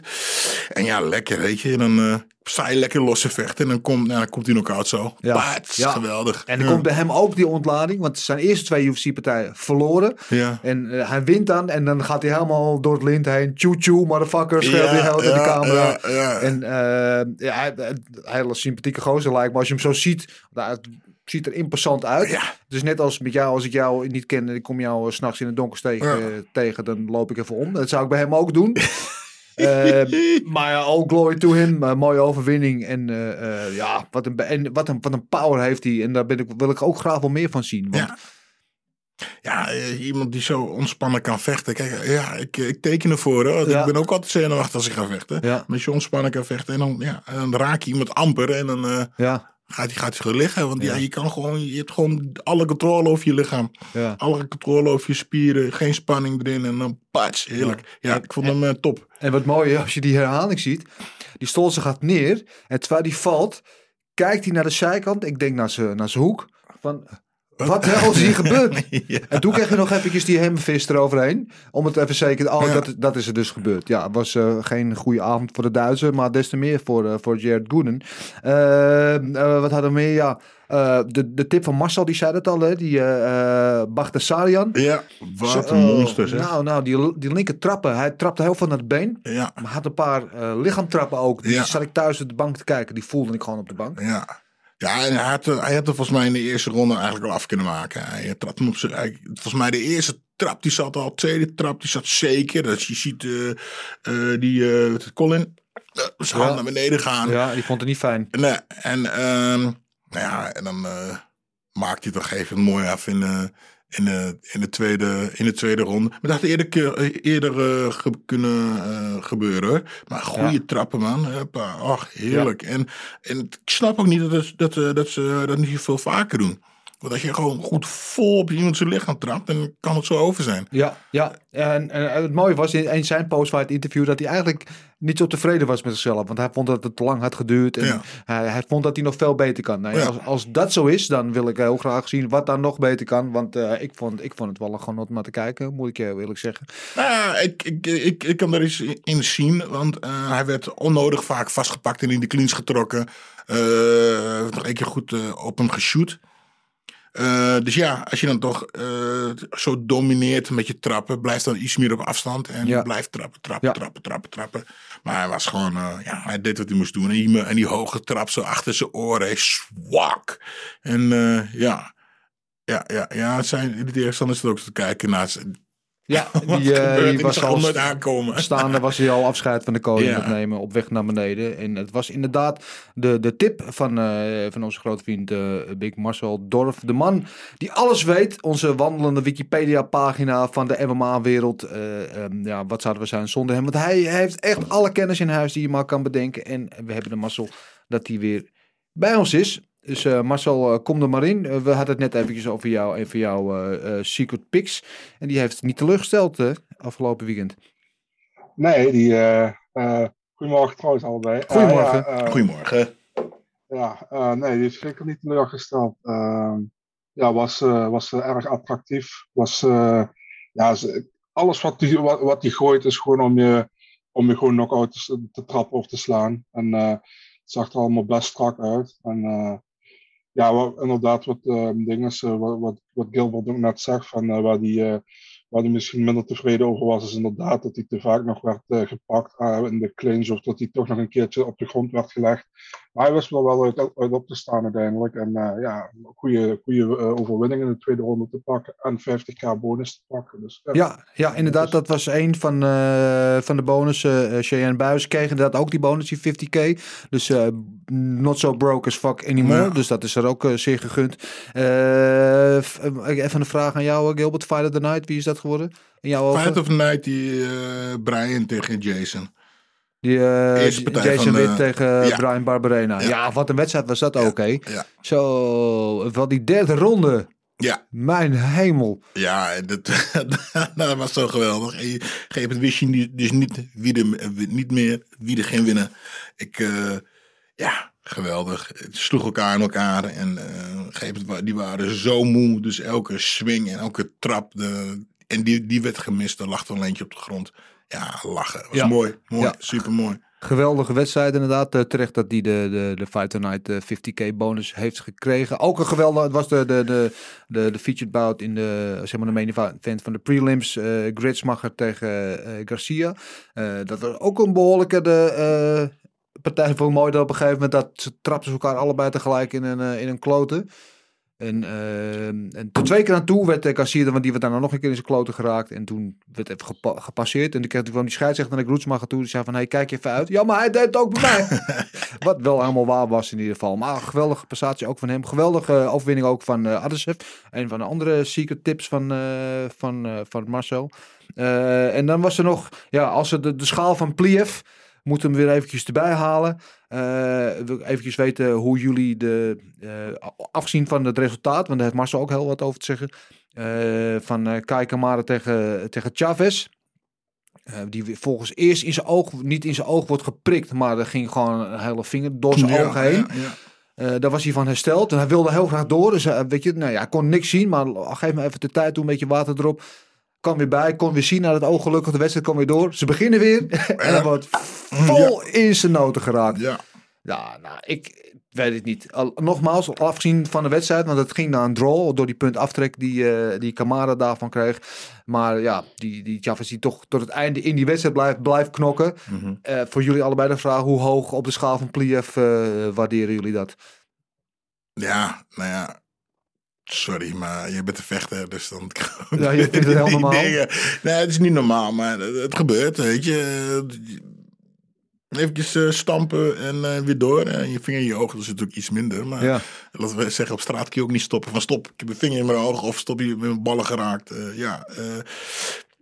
Speaker 3: En ja, lekker, weet je. Dan eh, sta je lekker los te vechten. En dan, komt nou, dan komt hij knock-out zo.
Speaker 2: Ja.
Speaker 3: Geweldig.
Speaker 2: En er
Speaker 3: ja.
Speaker 2: komt bij hem ook die ontlading. Want zijn eerste twee UFC-partijen verloren.
Speaker 3: Ja.
Speaker 2: En eh, hij wint dan. En dan gaat hij helemaal door het lint heen. Choo, motherfucker. Schreeuwt hij heel in de camera. En eh, ja, hij, hij- hele sympathieke gozer lijkt me. Als je hem zo ziet. Nou, ziet er imposant uit.
Speaker 3: Ja.
Speaker 2: Dus net als met jou, als ik jou niet ken. En ik kom jou s s'nachts in het donker tegen,
Speaker 3: Ja.
Speaker 2: eh, tegen. Dan loop ik even om. Dat zou ik bij hem ook doen. Eh, maar all glory to him. Eh, mooie overwinning. En eh, eh, ja, wat een, en wat, een, wat een power heeft hij. En daar ben ik, wil ik ook graag wel meer van zien. Want,
Speaker 3: Ja. Ja, eh, iemand die zo ontspannen kan vechten. Kijk, eh, ja, ik, ik teken ervoor. Hoor.
Speaker 2: Ja.
Speaker 3: Ik ben ook altijd zenuwachtig als ik ga vechten.
Speaker 2: Ja.
Speaker 3: Maar als je ontspannen kan vechten en dan, ja, dan raak je iemand amper en dan eh,
Speaker 2: ja,
Speaker 3: gaat hij gaat hij gewoon liggen. Want ja.
Speaker 2: Ja.
Speaker 3: je kan gewoon, je hebt gewoon alle controle over je lichaam.
Speaker 2: ja.
Speaker 3: Alle controle over je spieren, geen spanning erin en dan pats, heerlijk. Ja, ik vond hem eh, top.
Speaker 2: En wat mooi als je die herhaling ziet. Die Stolze gaat neer. En terwijl die valt, kijkt hij naar de zijkant. Ik denk naar zijn naar zijn hoek. Van, wat hel is hier gebeurd?
Speaker 3: Ja.
Speaker 2: En toen kreeg je nog eventjes die hemvis eroverheen. Om het even zeker... Oh,
Speaker 3: Ja.
Speaker 2: dat, dat is er dus gebeurd. Ja, het was eh, geen goede avond voor de Duitsers. Maar des te meer voor, eh, voor Jared Gooden. Eh, wat hadden we meer? Ja, de, de tip van Marcel, die zei dat al. Hè? Die uh, Bagdasarian.
Speaker 3: Ja, wat
Speaker 2: Zo,
Speaker 3: een monster zeg.
Speaker 2: Nou, nou die, die linker trappen. Hij trapte heel veel naar het been.
Speaker 3: Ja,
Speaker 2: Maar had een paar eh lichaamtrappen ook. Die
Speaker 3: Ja.
Speaker 2: zat ik thuis op de bank te kijken. Die voelde ik gewoon op de bank.
Speaker 3: ja. Ja, en hij had, hij had er volgens mij in de eerste ronde eigenlijk al af kunnen maken. Hij trapte hem op zijn. hij- Volgens mij de eerste trap die zat al, de tweede trap die zat zeker. Dus je ziet eh, eh, die eh, Colin zijn hand
Speaker 2: Ja.
Speaker 3: naar beneden gaan.
Speaker 2: Ja, die vond het niet fijn.
Speaker 3: Nee, en, ehm, nou ja, en dan maakt hij het toch even mooi af in, in, de, in, de, tweede, in de tweede ronde. Maar dat had eerder, ke- eerder eh, ge- kunnen eh, gebeuren. Maar goede
Speaker 2: Ja.
Speaker 3: trappen, man. Hoppa, Ach, heerlijk. En, en ik snap ook niet dat, het- dat, eh, dat ze dat niet veel vaker doen. Want als je gewoon goed vol op iemand zijn lichaam trapt, dan kan het zo over zijn.
Speaker 2: Ja, ja. En, en het mooie was in, in zijn post bij het interview dat hij eigenlijk niet zo tevreden was met zichzelf. Want hij vond dat het te lang had geduurd. En
Speaker 3: Ja.
Speaker 2: hij, hij vond dat hij nog veel beter kan. Nou, ja, als, als dat zo is, dan wil ik heel graag zien wat dan nog beter kan. Want eh, ik, vond, ik vond het wel gewoon om naar te kijken, moet ik je eerlijk zeggen.
Speaker 3: Nou ja, ik, ik, ik, ik kan daar eens in zien. Want eh, hij werd onnodig vaak vastgepakt en in de cleans getrokken. Heeft nog één keer goed op hem geshoot. Eh, dus ja, als je dan toch eh, zo domineert met je trappen, blijf dan iets meer op afstand. En
Speaker 2: Ja.
Speaker 3: blijf trappen, trappen,
Speaker 2: Ja.
Speaker 3: trappen, trappen, trappen. Maar hij was gewoon, eh, ja, hij deed wat hij moest doen. En die, en die hoge trap zo achter zijn oren, hij swak. En ja, ja, ja, ja, het zijn, in de tegenstanders ook te kijken naar.
Speaker 2: Ja, die, eh, die was al
Speaker 3: aankomen.
Speaker 2: staande was hij al afscheid van de koning
Speaker 3: Ja.
Speaker 2: nemen op weg naar beneden. En het was inderdaad de, de tip van, eh, van onze grote vriend eh, Big Marcel Dorf. De man die alles weet. Onze wandelende Wikipedia-pagina van de MMA-wereld. Eh, ehm, ja, wat zouden we zijn zonder hem? Want hij heeft echt alle kennis in huis die je maar kan bedenken. En we hebben de mazzel dat hij weer bij ons is. Dus eh, Marcel, eh, kom er maar in. Eh, we hadden het net eventjes over jou en voor jou eh, eh, Secret Picks. En die heeft niet teleurgesteld afgelopen weekend.
Speaker 4: Nee, die. eh, eh, goedemorgen trouwens allebei.
Speaker 2: Goedemorgen.
Speaker 4: ja,
Speaker 3: Goedemorgen.
Speaker 4: ja, eh, nee, die is zeker niet teleurgesteld. Ehm, ja, was, eh, was erg attractief. Was, eh, ja, alles wat hij wat, wat die gooit is gewoon om je, om je gewoon knock-out te, trappen of te slaan. En eh, het zag er allemaal best strak uit. En eh, ja, inderdaad, wat ehm dingen, eh, wat, wat, wat Gilbert ook net zegt, van, eh, waar die. eh, Waar hij misschien minder tevreden over was, is inderdaad dat hij te vaak nog werd gepakt in de clinch. Of dat hij toch nog een keertje op de grond werd gelegd. Maar hij wist er wel uit, uit op te staan uiteindelijk. En eh, ja, goede, goede eh, overwinning in de tweede ronde te pakken. En 50k bonus te pakken. Dus, ja.
Speaker 2: Ja, ja, inderdaad. Dat was een van, eh, van de bonussen. Eh Cheyenne Buis kreeg inderdaad ook die bonus, die 50k. Dus eh, not so broke as fuck anymore.
Speaker 3: Ja.
Speaker 2: Dus dat is er ook zeer gegund. Even een vraag aan jou, Gilbert. Fight of the Night, wie is dat geworden? In jouw ogen?
Speaker 3: Fight of the Night, die eh, Brian tegen Jason.
Speaker 2: Die,
Speaker 3: partij
Speaker 2: Jason
Speaker 3: van,
Speaker 2: Witt
Speaker 3: eh,
Speaker 2: tegen
Speaker 3: ja.
Speaker 2: Brian Barberena. Ja.
Speaker 3: Ja.
Speaker 2: wat een wedstrijd was dat ook, hè? Zo, wel die derde ronde.
Speaker 3: ja,
Speaker 2: Mijn hemel.
Speaker 3: ja dat, dat was zo geweldig. En je- gegeven moment wist je niet- dus niet, wie er, niet meer wie er ging winnen. Ik, eh, ja, geweldig. Het sloeg elkaar in elkaar. En wa- die waren zo moe. Dus elke swing en elke trap. De, en die, die werd gemist. Er lag er een eentje op de grond. Ja, lachen. Was
Speaker 2: Ja.
Speaker 3: mooi. Mooi.
Speaker 2: Ja.
Speaker 3: Super mooi.
Speaker 2: Geweldige wedstrijd inderdaad. Eh, terecht dat hij de, de, de Fight Tonight eh, 50k bonus heeft gekregen. Ook een geweldige, het was de, de, de, de, de featured bout in de, zeg maar de main event van de prelims. eh Gritsmacher tegen eh, Garcia. Eh, dat was ook een behoorlijke de, eh, partij. Vond ik mooi dat op een gegeven moment dat ze trapten ze elkaar allebei tegelijk in een, eh, in een kloten. En, eh, en tot twee keer aan toe werd uh, Garcia, want die werd daarna nog een keer in zijn kloten geraakt. En toen werd even gepa- gepasseerd. En dan kreeg kwam die scheidsrechter naar de Groetsmacher toe. Die zei van, hey, kijk even uit. Ja, maar hij deed het ook bij mij. Wat wel helemaal waar was in ieder geval. Maar geweldige prestatie ook van hem. Geweldige eh, overwinning ook van uh, Adesef. Een van de andere secret tips van, uh, van, uh, van Marcel. Uh, en dan was er nog, ja, als ze de, de schaal van Pliev... Moeten we hem weer eventjes erbij halen. Uh, wil ik eventjes weten hoe jullie de, uh, afzien van het resultaat. Want daar heeft Marcel ook heel wat over te zeggen. Uh, van Kai Kamara tegen, tegen Chavez. Uh, die volgens eerst in zijn oog, niet in zijn oog wordt geprikt. Maar er ging gewoon een hele vinger door zijn
Speaker 3: Ja,
Speaker 2: ogen heen.
Speaker 3: ja, ja.
Speaker 2: Uh, daar was hij van hersteld. En hij wilde heel graag door. Dus uh, weet je, nou ja, hij kon niks zien. Maar geef me even de tijd toe, een beetje water erop. Kwam weer bij, kon weer zien naar het oog gelukkig. De wedstrijd kwam weer door. Ze beginnen weer. en hij wordt vol in zijn noten geraakt.
Speaker 3: Ja.
Speaker 2: Ja, nou, ik weet het niet. Al, nogmaals, afgezien van de wedstrijd, want het ging naar een draw door die punt aftrek die, uh, die Kamara daarvan kreeg. Maar ja, die, die Chavez die toch tot het einde in die wedstrijd blijft, blijft knokken.
Speaker 3: Mm -hmm.
Speaker 2: uh, voor jullie allebei de vraag, hoe hoog op de schaal van Pliev uh, waarderen jullie dat?
Speaker 3: Ja, nou ja, Sorry, maar je bent een vechter, dus dan...
Speaker 2: Ja, je vindt het heel normaal.
Speaker 3: Dingen. Nee, het is niet normaal, maar het, gebeurt, weet je. Eventjes uh, stampen en uh, weer door. En je vinger in je oog, dat is natuurlijk iets minder. Maar
Speaker 2: ja.
Speaker 3: laten we zeggen, op straat kun je ook niet stoppen. Van stop, ik heb een vinger in mijn oog. Of stop, je met mijn ballen geraakt. Uh, ja,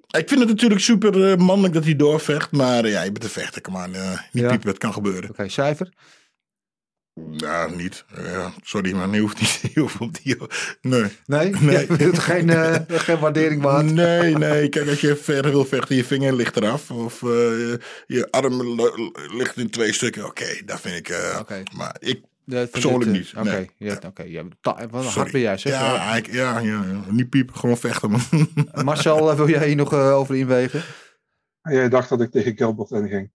Speaker 3: ik vind het natuurlijk super mannelijk dat hij doorvecht. Maar ja, je bent een vechter, kom aan. niet ja. piepen, het kan gebeuren.
Speaker 2: Oké, okay, cijfer?
Speaker 3: Ja, niet. Ja, sorry, maar nu hoeft niet. hoeft op die, nee.
Speaker 2: Nee? nee. Je wilt geen, uh, geen waardering waard?
Speaker 3: Nee, nee. Kijk, als je verder wil vechten, je vinger ligt eraf. Of uh, je, arm ligt in twee stukken. Oké, okay, dat vind ik. Uh, okay. Maar ik persoonlijk niet.
Speaker 2: Oké,
Speaker 3: nee.
Speaker 2: ja, oké. Ja, wat hard ben jij, zeg.
Speaker 3: Ja, ik, ja, ja, ja, niet piepen, gewoon vechten, man.
Speaker 2: Marcel, wil jij hier nog over inwegen?
Speaker 4: Jij dacht dat ik tegen Gilbert inging.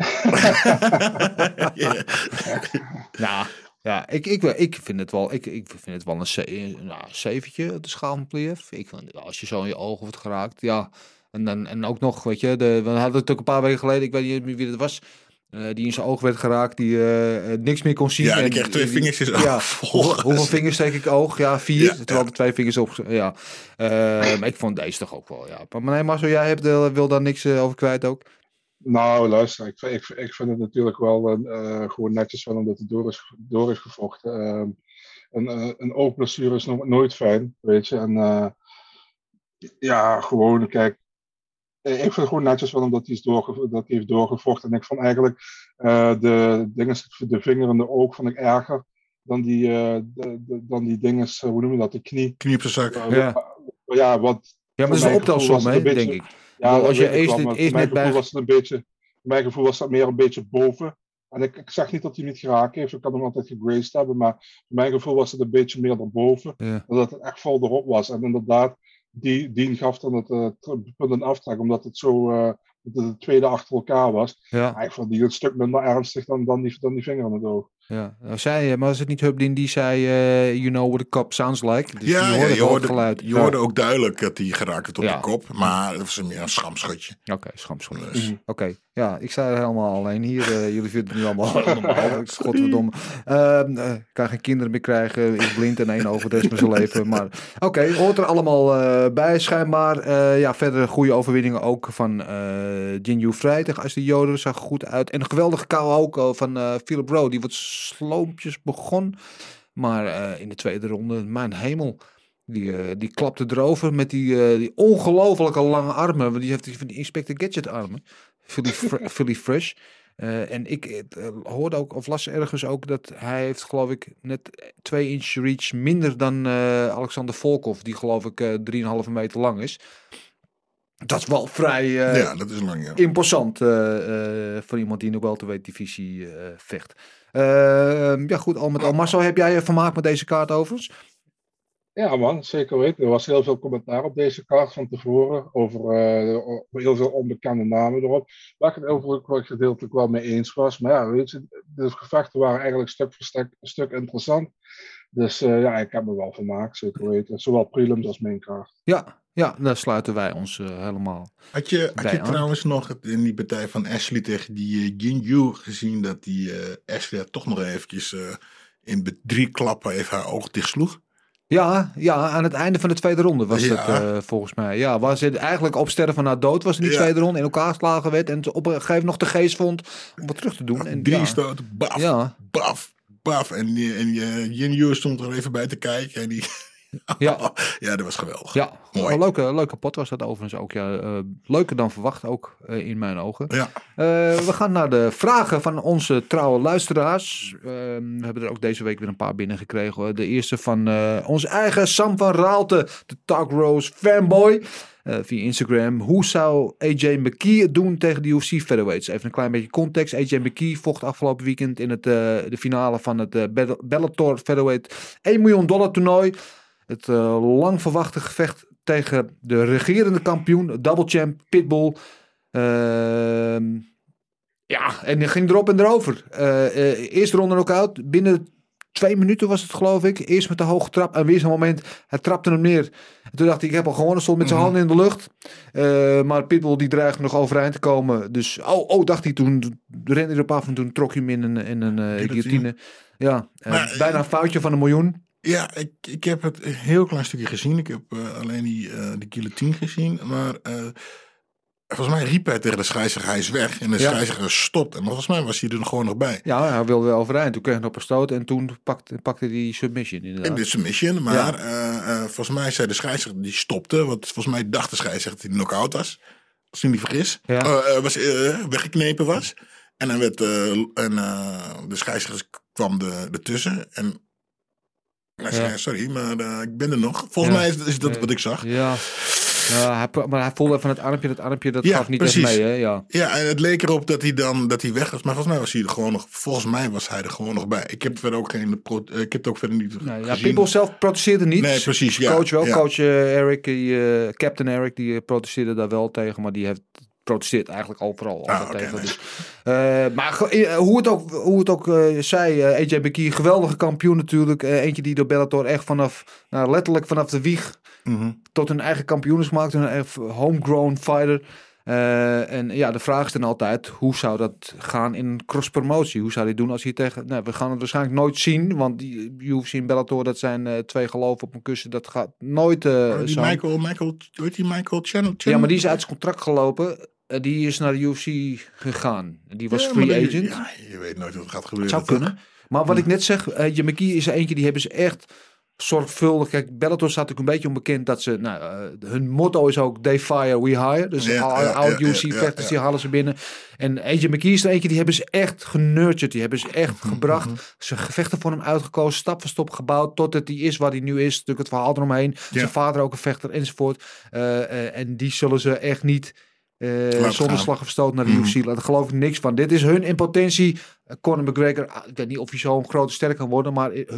Speaker 2: ja, ja ik, ik, ik, vind het wel, ik, ik vind het wel een, ze, nou, zeventje de schaal van Pliev. Ik vind, als je zo in je ogen wordt geraakt, ja. En, dan, en ook nog, weet je, de, we hadden het ook een paar weken geleden, ik weet niet wie het was. eh, die in zijn oog werd geraakt, die eh, eh, niks meer kon zien.
Speaker 3: Ja, die
Speaker 2: En
Speaker 3: kreeg twee vingertjes
Speaker 2: Ja, hoeveel, vingers steek ik oog? Ja, vier.
Speaker 3: Ja,
Speaker 2: terwijl
Speaker 3: ja.
Speaker 2: de twee vingers op. Ja. Maar ik vond deze toch ook wel. Ja. Maar nee, Marcel, jij hebt, wil daar niks over kwijt ook?
Speaker 4: Nou, luister, ik, vind- ik, ik vind het natuurlijk wel eh, gewoon netjes van omdat het door is, door is gevochten. Ehm, een, eh, een oogblessure is nog nooit fijn, weet je. En eh, ja, gewoon, kijk, ik vind het gewoon netjes van omdat hij, is doorge, dat hij heeft doorgevochten. En ik vond eigenlijk de, dingen, de vinger en de oog vond ik erger dan die, de, de- dan die dingen, hoe noem je dat, de knie.
Speaker 3: Knie op zijn zak.
Speaker 2: Ja.
Speaker 4: ja, wat
Speaker 2: Ja, maar dat is een optelsom, hè, denk ik.
Speaker 4: Ja,
Speaker 2: als je
Speaker 4: mijn
Speaker 2: net bij...
Speaker 4: gevoel was het een beetje, mijn gevoel was dat meer een beetje boven. En ik, ik zeg niet dat hij niet geraakt heeft, ik kan hem altijd gegraced hebben, maar voor mijn gevoel was het een beetje meer daarboven.
Speaker 2: Ja.
Speaker 4: Dat het echt vol erop was. En inderdaad, die, die gaf dan het eh, punt en aftrek, omdat het zo het de tweede achter elkaar was.
Speaker 2: Ja.
Speaker 4: Maar ik vond die een stuk minder ernstig dan, dan, die, dan die vinger aan het oog.
Speaker 2: Ja, nou, zei, maar was het niet Hubdin die zei, eh, you know what a cop sounds like? Dus
Speaker 3: ja,
Speaker 2: je
Speaker 3: ja,
Speaker 2: hoorde
Speaker 3: je, hoorde,
Speaker 2: geluid.
Speaker 3: je
Speaker 2: Ja.
Speaker 3: hoorde ook duidelijk dat hij geraakt werd op
Speaker 2: Ja.
Speaker 3: de kop. Maar dat was meer een schamschotje.
Speaker 2: Oké, schamschot.
Speaker 3: Dus,
Speaker 2: Oké, ja, ik sta er helemaal alleen hier. eh, jullie vinden het nu allemaal normaal. Ik- Godverdomme. Eh, ik kan geen kinderen meer krijgen. Is blind en één oog de rest van zijn leven. Maar oké, hoort er allemaal eh, bij schijnbaar. Eh, ja, verder goede overwinningen ook van eh Jinju Vrij tegen Ashley Joder. Zag goed uit. En een geweldige kou ook eh, van eh Philip Rowe. Die wat sloompjes begon. Maar eh, in de tweede ronde, mijn hemel. Die, eh, die klapte erover met die, eh, die ongelofelijke lange armen. Want die heeft die, van die Inspector Gadget armen. Philly, Philly Fresh. En ik hoorde ook, of las ergens ook, dat hij heeft geloof ik net 2 inch reach minder dan Alexander Volkov. Die geloof ik eh 3,5 meter lang is. Dat is wel vrij
Speaker 3: ja, dat is lang, ja.
Speaker 2: imposant voor iemand die in de welterweight divisie vecht. Eh, ja goed, al met al. Marcel, heb jij je vermaakt met deze kaart overigens?
Speaker 4: Ja man, zeker weten. Er was heel veel commentaar op deze kaart van tevoren. Over eh, heel veel onbekende namen erop. Waar ik het overigens wel gedeeltelijk wel mee eens was. Maar ja, weet je, de gevechten waren eigenlijk stuk voor stuk, stuk interessant. Dus eh, ja, ik heb me wel vermaakt, zeker weten. Zowel prelims als main kaart.
Speaker 2: Ja, ja, daar sluiten wij ons eh, helemaal.
Speaker 3: Had je, had je
Speaker 2: aan.
Speaker 3: trouwens nog in die partij van Ashley tegen die uh, Jinju gezien dat die eh, Ashley toch nog eventjes eh, in drie klappen even haar oog dicht sloeg?
Speaker 2: Ja, ja, aan het einde van de tweede ronde was
Speaker 3: Ja.
Speaker 2: het eh, volgens mij. Ja, was het eigenlijk op sterven na dood was in die
Speaker 3: Ja.
Speaker 2: tweede ronde. In elkaar geslagen werd en op een gegeven moment nog de geest vond om wat terug te doen. En,
Speaker 3: Drie
Speaker 2: ja,
Speaker 3: stoten, baf,
Speaker 2: Ja.
Speaker 3: baf, baf. En, en uh, Jinju stond er even bij te kijken. En die,
Speaker 2: Ja.
Speaker 3: ja, dat was geweldig.
Speaker 2: Ja,
Speaker 3: Mooi.
Speaker 2: een leuke, leuke pot was dat overigens ook. Ja. Eh, leuker dan verwacht ook eh, in mijn ogen.
Speaker 3: Ja.
Speaker 2: Eh, we gaan naar de vragen van onze trouwe luisteraars. Eh, we hebben er ook deze week weer een paar binnengekregen. De eerste van onze eigen Sam van Raalte, de Talk Rose fanboy. via Instagram. Hoe zou AJ McKee het doen tegen de UFC featherweights? Even een klein beetje context. AJ McKee vocht afgelopen weekend in het, de finale van het Bell- Bellator featherweight 1 miljoen dollar toernooi. Het eh, lang verwachte gevecht tegen de regerende kampioen, double champ Pitbull. Ehm, ja, en die ging erop en erover. Eh, eh, eerste ronde knock-out. Binnen twee minuten was het geloof ik. Eerst met de hoge trap en weer zo'n moment. Hij trapte hem neer. En toen dacht ik, ik heb al gewonnen. Stond met zijn handen in de lucht. Maar Pitbull die dreigde nog overeind te komen. Dus, oh, oh dacht hij toen. Rende hij erop af en toen trok hij hem in een, in een
Speaker 3: Guillotine.
Speaker 2: Ja,
Speaker 3: Maar,
Speaker 2: bijna een foutje van een miljoen.
Speaker 3: Ja, ik, ik heb het een heel klein stukje gezien. Ik heb eh, alleen die, eh die guillotine gezien. Maar eh, volgens mij riep hij tegen de scheidsrechter, hij is weg. En de
Speaker 2: Ja.
Speaker 3: scheidsrechter stopt. En volgens mij was hij er nog gewoon nog bij.
Speaker 2: Ja, hij wilde wel overeind. Toen kreeg hij op een stoot en toen pakte, pakte hij die submission inderdaad.
Speaker 3: In de submission. Maar volgens mij zei de scheidsrechter, die stopte. Want volgens mij dacht de scheidsrechter dat hij knock-out was. Als ik niet vergis.
Speaker 2: Ja.
Speaker 3: Was, weggeknepen was. En dan werd en, de scheidsrechter kwam er ertussen. En hij zei, sorry, maar eh, ik ben er nog. Volgens mij is, is dat wat ik zag.
Speaker 2: Ja, ja hij, maar hij voelde van het armpje, dat armpje dat
Speaker 3: Ja,
Speaker 2: gaf niet
Speaker 3: precies.
Speaker 2: echt mee. Hè? Ja.
Speaker 3: Ja, en het leek erop dat hij dan dat hij weg was. Maar volgens mij was hij er gewoon nog. Volgens mij was hij er gewoon nog bij. Ik heb verder ook geen. Ik heb het ook verder niet
Speaker 2: Nee, ja. People zelf protesteerde niet.
Speaker 3: Nee, precies, ja,
Speaker 2: Coach wel.
Speaker 3: ja.
Speaker 2: Coach eh, Eric, die, eh, Captain Eric, die protesteerde daar wel tegen. Maar die heeft protesteert eigenlijk overal
Speaker 3: Ah,
Speaker 2: tegen.
Speaker 3: nee.
Speaker 2: Dus, eh, maar eh, hoe het ook, hoe het ook eh, zei, AJ Bekie, geweldige kampioen natuurlijk. Eentje die door Bellator echt vanaf, nou, letterlijk vanaf de wieg
Speaker 3: Mhm.
Speaker 2: tot een eigen kampioen is gemaakt. Een homegrown fighter. En ja, de vraag is dan altijd, hoe zou dat gaan in cross-promotie? Hoe zou hij doen als hij tegen... Nou, we gaan het waarschijnlijk nooit zien, want die UFC en Bellator, dat zijn twee geloven op een kussen. Dat gaat nooit
Speaker 3: Oh, die. Michael, Michael, heet die Michael Channel?
Speaker 2: Ja, maar die is uit zijn contract gelopen. Eh, die is naar de UFC gegaan. Die was
Speaker 3: Ja,
Speaker 2: free
Speaker 3: die-
Speaker 2: agent.
Speaker 3: Ja, je weet nooit wat gaat gebeuren.
Speaker 2: zou
Speaker 3: toch?
Speaker 2: kunnen. Maar wat ik net zeg, je McKee is eentje, die hebben ze echt zorgvuldig. Kijk, Bellator staat natuurlijk een beetje onbekend dat ze, nou, eh, hun motto is ook they fire, we hire. Dus
Speaker 3: Ja,
Speaker 2: oud
Speaker 3: ja,
Speaker 2: UFC
Speaker 3: ja,
Speaker 2: vechters, die halen ze binnen. En AJ McKee is er eentje, die hebben ze echt genurtured. Die hebben ze echt
Speaker 3: Mhm,
Speaker 2: gebracht. Ze gevechten voor hem uitgekozen, stap voor stap gebouwd, totdat hij is waar hij nu is. Natuurlijk het verhaal eromheen. Zijn vader ook een vechter, enzovoort. En die zullen ze echt niet...
Speaker 3: Laten
Speaker 2: zonder slag of stoot naar de
Speaker 3: Mhm.
Speaker 2: UFC. Daar geloof ik niks van. Dit is hun in potentie. Eh, Conor McGregor, ah, ik weet niet of hij zo'n grote sterk kan worden, maar eh,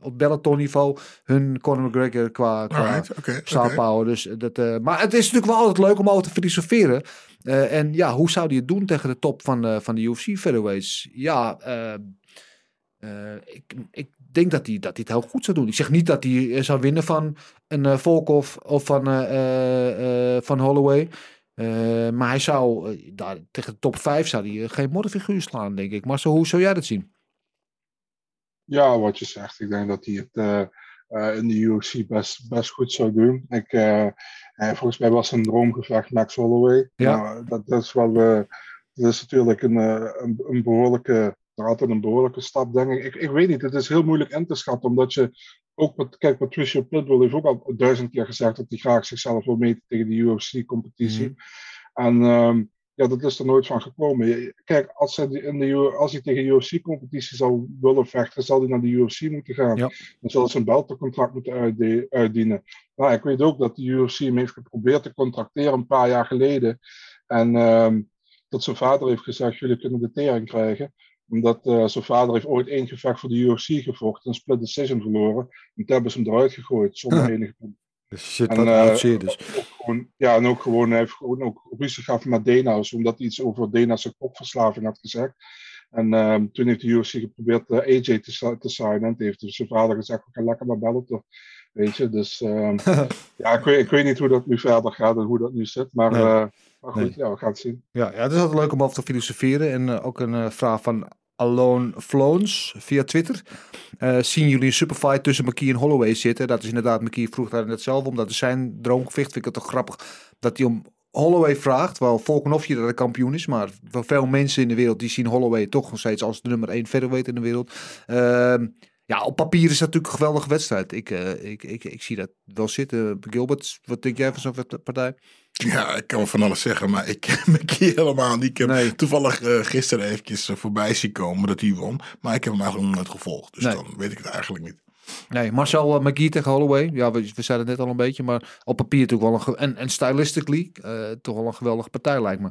Speaker 2: op Bellator niveau hun Conor McGregor qua, qua
Speaker 3: Alright,
Speaker 2: power. Dus dat, maar het is natuurlijk wel altijd leuk om over te filosoferen. En ja, hoe zou hij het doen tegen de top van, de van de UFC featherweights? Ja, ik, ik denk dat hij, dat hij het heel goed zou doen. Ik zeg niet dat hij zou winnen van een Volkov of van, van Holloway. Eh, maar hij zou eh, daar, tegen de top 5 zou hij eh, geen modderfiguur slaan, denk ik. Maar zo, hoe zou jij dat zien?
Speaker 4: Ja, wat je zegt. Ik denk dat hij het in de UFC best, best goed zou doen. Ik, volgens mij was zijn droomgevecht Max Holloway.
Speaker 2: Ja.
Speaker 4: Nou, dat, dat is wel dat is natuurlijk een, een, een behoorlijke, altijd een behoorlijke stap, denk ik. ik. Ik weet niet, het is heel moeilijk in te schatten, omdat je ook, met, kijk, Patricia Pitbull heeft ook al duizend keer gezegd dat hij graag zichzelf wil meten tegen de UFC-competitie. En ehm, ja, dat is er nooit van gekomen. Kijk, als hij, in de, als hij tegen de UFC-competitie zou willen vechten, zal hij naar de UFC moeten gaan.
Speaker 2: Ja.
Speaker 4: Dan zal hij zijn beltencontract moeten uitdienen. Nou, ik weet ook dat de UFC hem heeft geprobeerd te contracteren een paar jaar geleden. En ehm, dat zijn vader heeft gezegd, jullie kunnen de tering krijgen. Omdat eh, zijn vader heeft ooit één gevecht voor de UFC gevochten, een split decision verloren. En toen hebben ze hem eruit gegooid, zonder enige
Speaker 2: Shit,
Speaker 4: en,
Speaker 2: wat
Speaker 4: gewoon, ja, en ook gewoon, hij heeft gewoon ook ruzie gehad met Dena's, omdat hij iets over Dena's kokverslaving had gezegd. En ehm, toen heeft de UFC geprobeerd eh, AJ te, te signen. En toen heeft dus zijn vader gezegd, we gaan lekker naar Bellator. Weet je, dus ehm, ja, ik weet, ik weet niet hoe dat nu verder gaat en hoe dat nu zit. Maar,
Speaker 2: Nee.
Speaker 4: Maar goed,
Speaker 2: Nee.
Speaker 4: ja, we gaan het zien.
Speaker 2: Ja, ja, het is altijd leuk om over te filosoferen. En eh, ook een eh, vraag van Alone Floons via Twitter. Eh, zien jullie een superfight tussen McKee en Holloway zitten? Dat is inderdaad, McKee vroeg daar net zelf om. Dat is zijn droomgevecht. Vind ik het toch grappig dat hij om Holloway vraagt. Wel Volkanovski dat de kampioen is. Maar voor veel mensen in de wereld die zien Holloway toch nog steeds als de nummer 1 featherweight in de wereld. Ehm, ja, op papier is dat natuurlijk een geweldige wedstrijd. Ik, eh, ik, ik, ik zie dat wel zitten. Gilbert, wat denk jij van zo'n partij?
Speaker 3: Ja, ik kan van alles zeggen, maar ik ken McKee helemaal niet. Ik heb
Speaker 2: Nee.
Speaker 3: toevallig eh, gisteren eventjes eh, voorbij zien komen dat hij won. Maar ik heb hem eigenlijk nog nooit gevolgd. Dus
Speaker 2: Nee.
Speaker 3: dan weet ik het eigenlijk niet.
Speaker 2: Nee, Marcel uh, McGee tegen Holloway. Ja, we, we zeiden het net al een beetje. Maar op papier natuurlijk wel een... En, en stylistically eh, toch wel een geweldige partij lijkt me.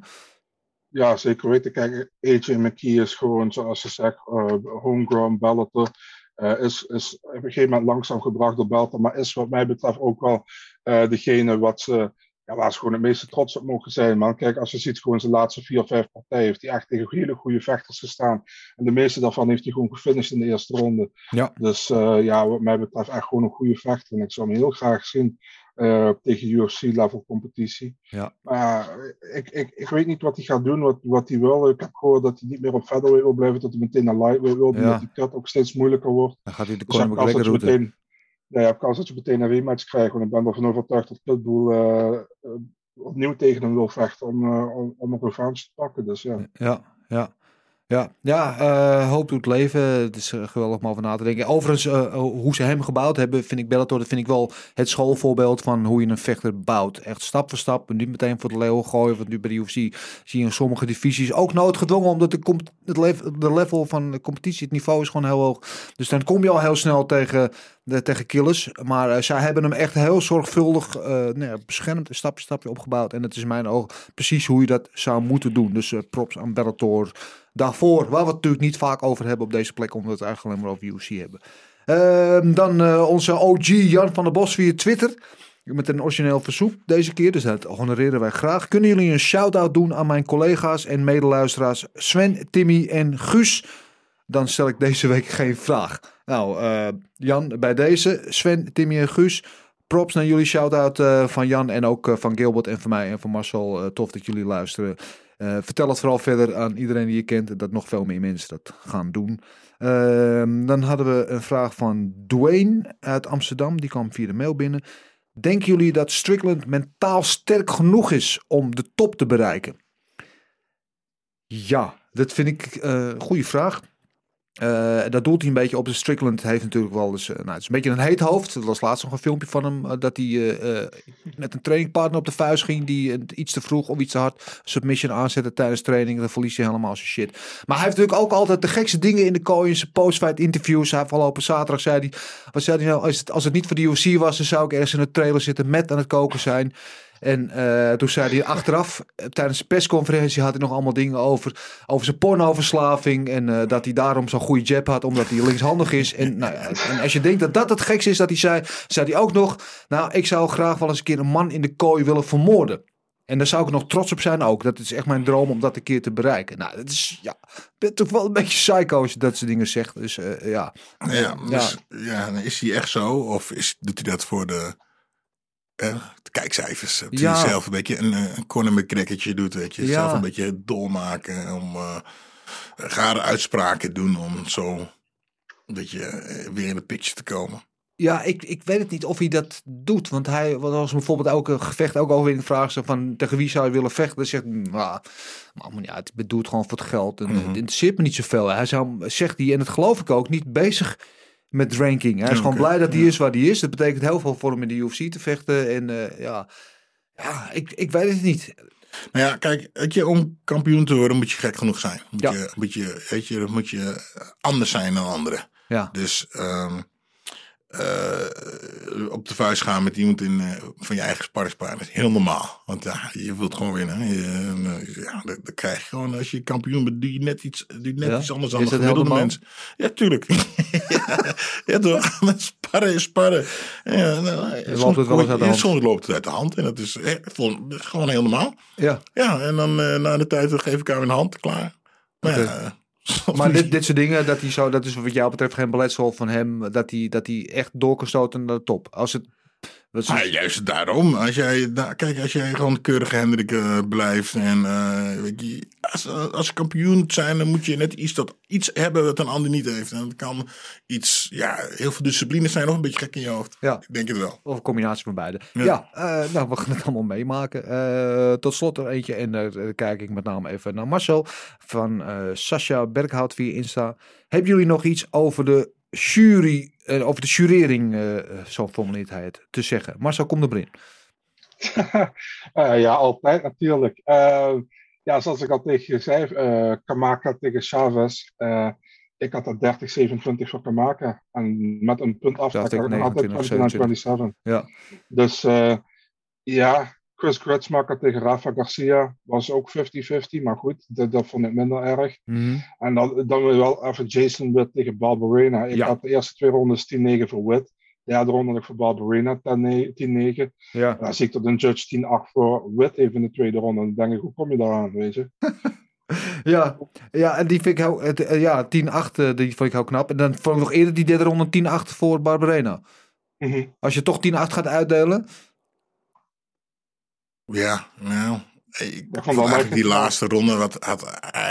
Speaker 4: Ja, zeker weten. Kijk, AJ McKee is gewoon, zoals ze zegt, eh, homegrown Bellator. Eh, is, is op een gegeven moment langzaam gebracht door Bellator. Maar is wat mij betreft ook wel eh, degene wat ze, ja, waar ze gewoon het meeste trots op mogen zijn. Man. Kijk, als je ziet, gewoon zijn laatste vier of vijf partijen heeft hij echt tegen hele goede vechters gestaan. En de meeste daarvan heeft hij gewoon gefinished in de eerste ronde.
Speaker 2: Ja.
Speaker 4: Dus eh, ja, wat mij betreft echt gewoon een goede vechter. En ik zou hem heel graag zien eh, tegen UFC-level competitie.
Speaker 2: Ja.
Speaker 4: Maar ja, ik, ik, ik weet niet wat hij gaat doen, wat, wat hij wil. Ik heb gehoord dat hij niet meer op featherweight wil blijven, dat hij meteen naar lightweight wil,
Speaker 2: Ja.
Speaker 4: omdat die cut ook steeds moeilijker wordt.
Speaker 2: Dan gaat hij de
Speaker 4: Dus
Speaker 2: Conor McGregor
Speaker 4: meteen, ja, hebt kans dat je meteen een rematch krijgt, want ik ben ervan overtuigd dat Pitbull eh, eh, opnieuw tegen hem wil vechten om, eh, om, om een revanche te pakken. Dus ja.
Speaker 2: Ja, ja. Ja, ja eh, hoop doet leven. Het is eh, geweldig om over na te denken. Overigens, eh, hoe ze hem gebouwd hebben, vind ik Bellator, dat vind ik wel het schoolvoorbeeld van hoe je een vechter bouwt. Echt stap voor stap. Niet meteen voor de leeuw gooien. Want nu bij de UFC zie je in sommige divisies ook noodgedwongen, omdat de, het level, de level van de competitie, het niveau is gewoon heel hoog. Dus dan kom je al heel snel tegen, de, tegen killers. Maar zij hebben hem echt heel zorgvuldig eh nou beschermd, stapje stapje opgebouwd. En het is in mijn ogen precies hoe je dat zou moeten doen. Dus props aan Bellator daarvoor. Waar we het natuurlijk niet vaak over hebben op deze plek, omdat we het eigenlijk alleen maar over UFC hebben. Ehm, dan eh, onze OG Jan van der Bos via Twitter. Met een origineel verzoek deze keer, dus dat honoreren wij graag. Kunnen jullie een shout-out doen aan mijn collega's en medeluisteraars Sven, Timmy en Guus? Dan stel ik deze week geen vraag. Nou, eh, Jan, bij deze, Sven, Timmy en Guus, props naar jullie. Shout-out eh, van Jan en ook van Gilbert en van mij en van Marcel. Tof dat jullie luisteren. Eh, vertel het vooral verder aan iedereen die je kent. Dat nog veel meer mensen dat gaan doen. Ehm, dan hadden we een vraag van Dwayne uit Amsterdam. Die kwam via de mail binnen. Denken jullie dat Strickland mentaal sterk genoeg is om de top te bereiken? Ja, dat vind ik eh, een goede vraag. Eh, dat doelt hij een beetje op. De Strickland heeft natuurlijk wel eens. eh, nou, het is een beetje een heet hoofd. Er was laatst nog een filmpje van hem. eh, dat hij met een trainingpartner op de vuist ging. Die iets te vroeg of iets te hard submission aanzette tijdens training. Dan verlies je helemaal zijn shit. Maar hij heeft natuurlijk ook altijd de gekste dingen in de kooi. In zijn post-fight interviews. Hij afgelopen zaterdag zei hij. Wat zei hij nou? Als het, als het niet voor de UFC was. Dan zou ik ergens in de trailer zitten met aan het koken zijn. En eh, toen zei hij achteraf, eh, tijdens de persconferentie had hij nog allemaal dingen over, over zijn pornoverslaving. En eh, dat hij daarom zo'n goede jab had, omdat hij linkshandig is. En, nou ja, en als je denkt dat dat het gekste is dat hij zei, zei hij ook nog, nou ik zou graag wel eens een keer een man in de kooi willen vermoorden. En daar zou ik nog trots op zijn ook. Dat is echt mijn droom om dat een keer te bereiken. Nou, dat is, ja, toch wel een beetje psycho als je dat soort dingen zegt. Dus ja.
Speaker 3: Ja, dus, ja. is hij echt zo? Of is, doet hij dat voor de, eh, de kijkcijfers? Dat
Speaker 2: Ja.
Speaker 3: hij zelf een beetje een, eh, een Conor McGregortje doet, weet je.
Speaker 2: Ja.
Speaker 3: Zelf een beetje dolmaken om uh, rare uitspraken doen om zo beetje eh, weer in de picture te komen.
Speaker 2: Ja, ik, ik weet het niet of hij dat doet. Want hij was bijvoorbeeld ook een gevecht ook over in de vraag van tegen wie zou je willen vechten. Dan zegt nou, maar doe het gewoon voor het geld. En, Het interesseert me niet zoveel. Hij zou, zegt hij, en dat geloof ik ook, niet bezig met ranking. Hij is gewoon blij dat hij
Speaker 3: ja.
Speaker 2: is waar hij is. Dat betekent heel veel voor hem in de UFC te vechten. En eh, ja, ja ik, ik weet het niet.
Speaker 3: Nou ja, kijk, weet je, om kampioen te worden moet je gek genoeg zijn. Moet
Speaker 2: Ja.
Speaker 3: je, moet je, weet je, moet je anders zijn dan anderen.
Speaker 2: Ja.
Speaker 3: Dus ehm, eh, op de vuist gaan met iemand in, eh, van je eigen sparringspartner is heel normaal. Want ja, je wilt gewoon winnen. Je, eh, ja, dat, dat krijg je gewoon als je kampioen bent. Doe je net iets, doe je net
Speaker 2: Ja?
Speaker 3: iets anders dan
Speaker 2: Is
Speaker 3: de gemiddelde mens. Ja, tuurlijk. ja, ja, toch? sparren is sparren. Ja, nou,
Speaker 2: loopt
Speaker 3: soms,
Speaker 2: het wel eens uit de hand.
Speaker 3: soms loopt het uit de hand. En dat is, eh, vol- dat is gewoon heel normaal.
Speaker 2: Ja.
Speaker 3: Ja, en dan na de tijd geef ik hem een hand. Klaar. Maar ja,
Speaker 2: Maar dit, dit soort dingen, dat hij zo, dat is wat jou betreft geen beletsel van hem. Dat hij, dat hij echt door kan stoten naar de top. Als het. Is,
Speaker 3: Maar juist daarom. Als jij, nou, kijk, als jij gewoon keurige Hendrik eh, blijft. En eh, weet je, als, als kampioen zijn, dan moet je net iets, dat, iets hebben wat een ander niet heeft. En dat kan iets, ja, heel veel discipline zijn of een beetje gek in je hoofd.
Speaker 2: Ja.
Speaker 3: Ik denk het wel.
Speaker 2: Of een combinatie van beide.
Speaker 3: Ja.
Speaker 2: Ja, eh, nou, we gaan het allemaal meemaken. Tot slot er eentje. En daar kijk ik met name even naar Marcel. Van Sascha Berghout via Insta. Hebben jullie nog iets over de jury, eh, over de jurering, eh, zo formuleert hij het, te zeggen? Marcel, kom erin.
Speaker 4: Eh, ja, altijd natuurlijk. Ja, zoals ik al tegen je zei, eh, Kamaka tegen Chavez. ik had er 30-27 voor Kamaka. En met een punt
Speaker 2: ik
Speaker 4: had ik nog altijd
Speaker 2: 29,
Speaker 4: 29-27.
Speaker 2: Ja.
Speaker 4: Dus ja, Chris Grutzmacher tegen Rafa Garcia was ook 50-50. Maar goed, dat, dat vond ik minder erg. En dan, dan wel even Jason Witt tegen Barbarena. Ik
Speaker 2: Ja.
Speaker 4: had de eerste twee rondes 10-9 voor Witt. De derde ronde had ik voor Barbarena 10-9.
Speaker 2: Ja.
Speaker 4: Dan zie ik dat een judge 10-8 voor Witt heeft in de tweede ronde. En dan denk ik, hoe kom je daar aan, weet je?
Speaker 2: Ja, ja, en die vind ik heel, eh, ja, 10-8, eh, die vond ik heel knap. En dan vond ik nog eerder die derde ronde 10-8 voor Barbarena.
Speaker 4: Mhm.
Speaker 2: Als je toch 10-8 gaat uitdelen.
Speaker 3: Ja, nou, ik
Speaker 4: vond
Speaker 3: eigenlijk die laatste ronde wat had. eh,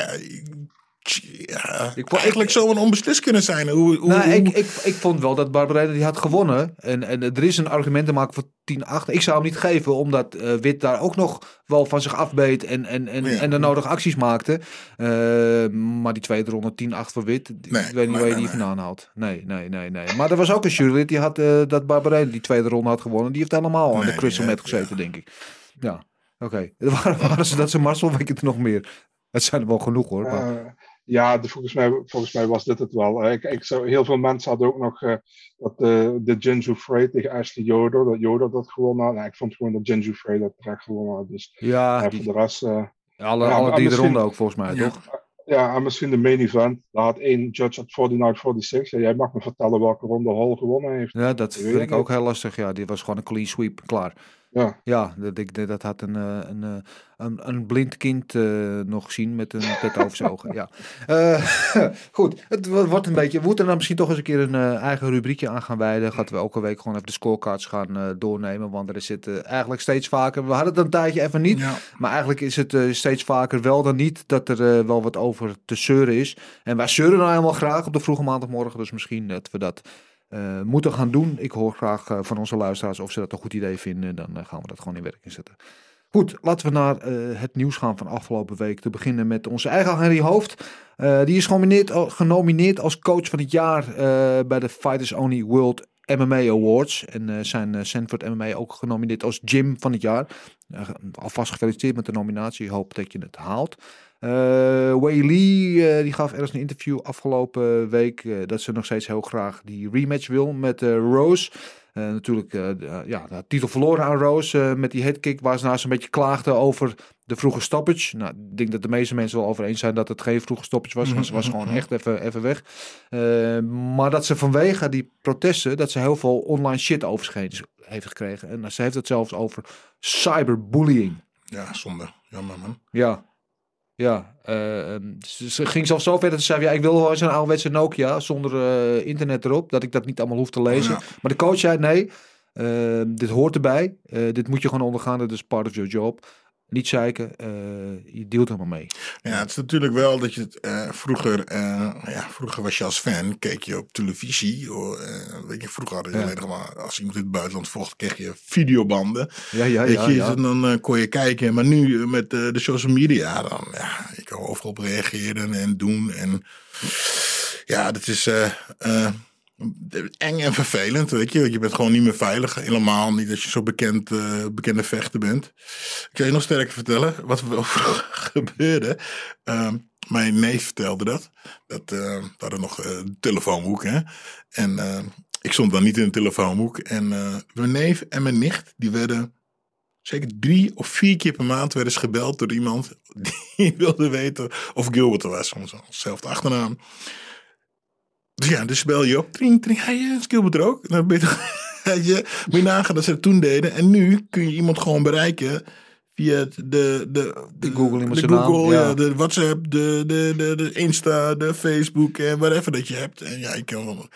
Speaker 3: ja,
Speaker 2: Ik vond-
Speaker 3: eigenlijk zou een onbeslist kunnen zijn. Hoe, hoe,
Speaker 2: nou, ik,
Speaker 3: hoe-
Speaker 2: ik, ik vond wel dat Barbarena die had gewonnen. En, en er is een argument te maken voor 10-8. Ik zou hem niet geven, omdat eh, Wit daar ook nog wel van zich afbeet en, en, en,
Speaker 3: Ja.
Speaker 2: en de nodige acties maakte. Eh, maar die tweede ronde 10-8 voor Wit,
Speaker 3: Nee,
Speaker 2: ik weet niet
Speaker 3: nee,
Speaker 2: waar je die vandaan haalt. Nee, nee, nee, nee. Maar er was ook een jurylid die had eh, dat Barbarena die tweede ronde had gewonnen. Die heeft helemaal aan de crystal met gezeten, denk ik. Ja, oké. Waren, waren ze dat ze Marcel? Weet ik het nog meer? Het zijn er wel genoeg hoor. Maar,
Speaker 4: Eh, ja, de, volgens, mij, volgens mij was dit het wel. Eh, ik, ik zou, heel veel mensen hadden ook nog eh, dat eh, de Jinju Frey tegen Ashley Yoder, dat Yoder dat gewonnen had. Nou, ik vond gewoon dat Jinju Frey dat terecht gewonnen had. Dus
Speaker 2: ja,
Speaker 4: ja,
Speaker 2: die-
Speaker 4: voor de rest... eh,
Speaker 2: alle,
Speaker 4: ja,
Speaker 2: alle drie de ronden ook volgens mij,
Speaker 3: Ja.
Speaker 2: toch?
Speaker 4: Ja, en misschien de main event. Daar had één judge at 49-46. Ja, jij mag me vertellen welke ronde Hall gewonnen heeft.
Speaker 2: Ja, dat
Speaker 4: Ik
Speaker 2: vind ik ook heel lastig. Ja, die was gewoon een clean sweep, klaar.
Speaker 4: Ja.
Speaker 2: Ja, dat, ik, dat had een, eh, een, eh, een, een blind kind eh, nog gezien met een pet over zijn ogen. Ja. Goed, het wo- wordt een beetje. We moeten dan misschien toch eens een keer een eigen rubriekje aan gaan wijden. Gaat we elke week gewoon even de scorecards gaan doornemen. Want er zit eh, eigenlijk steeds vaker. We hadden het een tijdje even niet.
Speaker 3: Ja.
Speaker 2: Maar eigenlijk is het steeds vaker wel dan niet dat er wel wat over te zeuren is. En wij zeuren nou helemaal graag op de vroege maandagmorgen. Dus misschien dat we dat eh, moeten gaan doen. Ik hoor graag eh, van onze luisteraars of ze dat een goed idee vinden. Dan eh, gaan we dat gewoon in werking zetten. Goed, laten we naar het nieuws gaan van afgelopen week. Te beginnen met onze eigen Henry Hoofd. Die is genomineerd, genomineerd als coach van het jaar bij de Fighters Only World MMA Awards. En zijn uh, Sanford MMA ook genomineerd als gym van het jaar. Uh, alvast gefeliciteerd met de nominatie. Ik hoop dat je het haalt. Uh, Wei Lee uh, die gaf ergens een interview afgelopen week uh, dat ze nog steeds heel graag die rematch wil met Rose. Natuurlijk ja, de titel verloren aan Rose met die headkick waar ze nou zo'n beetje klaagde over de vroege stoppage. Nou, ik denk dat de meeste mensen wel over eens zijn dat het geen vroege stoppage was, want ze was gewoon echt even, even weg. Maar dat ze vanwege die protesten, dat ze heel veel online shit over zich heen heeft gekregen. En ze heeft het zelfs over cyberbullying.
Speaker 3: Ja, zonde. Jammer man.
Speaker 2: Ja, ja, uh, ze, ze, ging zelfs zo ver dat ze zei: ja, ik wil wel zo'n ouderwetse Nokia zonder uh, internet erop, dat ik dat niet allemaal hoef te lezen. Ja. Maar de coach zei: nee, uh, dit hoort erbij, dit moet je gewoon ondergaan, dat is part of your job. Niet zeiken, je deelt maar mee.
Speaker 3: Ja, het is natuurlijk wel dat je het vroeger, ja, vroeger was je als fan, keek je op televisie. weet je, vroeger hadden je ja. alleen maar, als iemand in het buitenland vocht, kreeg je videobanden.
Speaker 2: Ja, ja,
Speaker 3: weet
Speaker 2: ja,
Speaker 3: je,
Speaker 2: ja.
Speaker 3: En dan kon je kijken. Maar nu met de social media, dan, ja, je kan overal op reageren en doen. En ja, dat is eng en vervelend, weet je. Je bent gewoon niet meer veilig. Helemaal niet als je zo bekend, uh, bekende vechter bent. Ik zal je nog sterker vertellen wat er gebeurde. Uh, mijn neef vertelde dat. Dat uh, we hadden nog een telefoonboek, hè. En ik stond dan niet in een telefoonboek. En mijn neef en mijn nicht, die werden zeker drie of vier keer per maand werden gebeld door iemand die wilde weten of Gilbert er was. Hetzelfde achternaam. Dus ja, dus bel je op. Tring, tring. Hey, is Gilbert er ook? Dan ben je, je, moet je nagaan dat ze het toen deden. En nu kun je iemand gewoon bereiken via de, de, de,
Speaker 2: Google,
Speaker 3: de, Google ja. ja. de WhatsApp, de, de, de, de Insta, de Facebook en whatever dat je hebt. En ja, je kan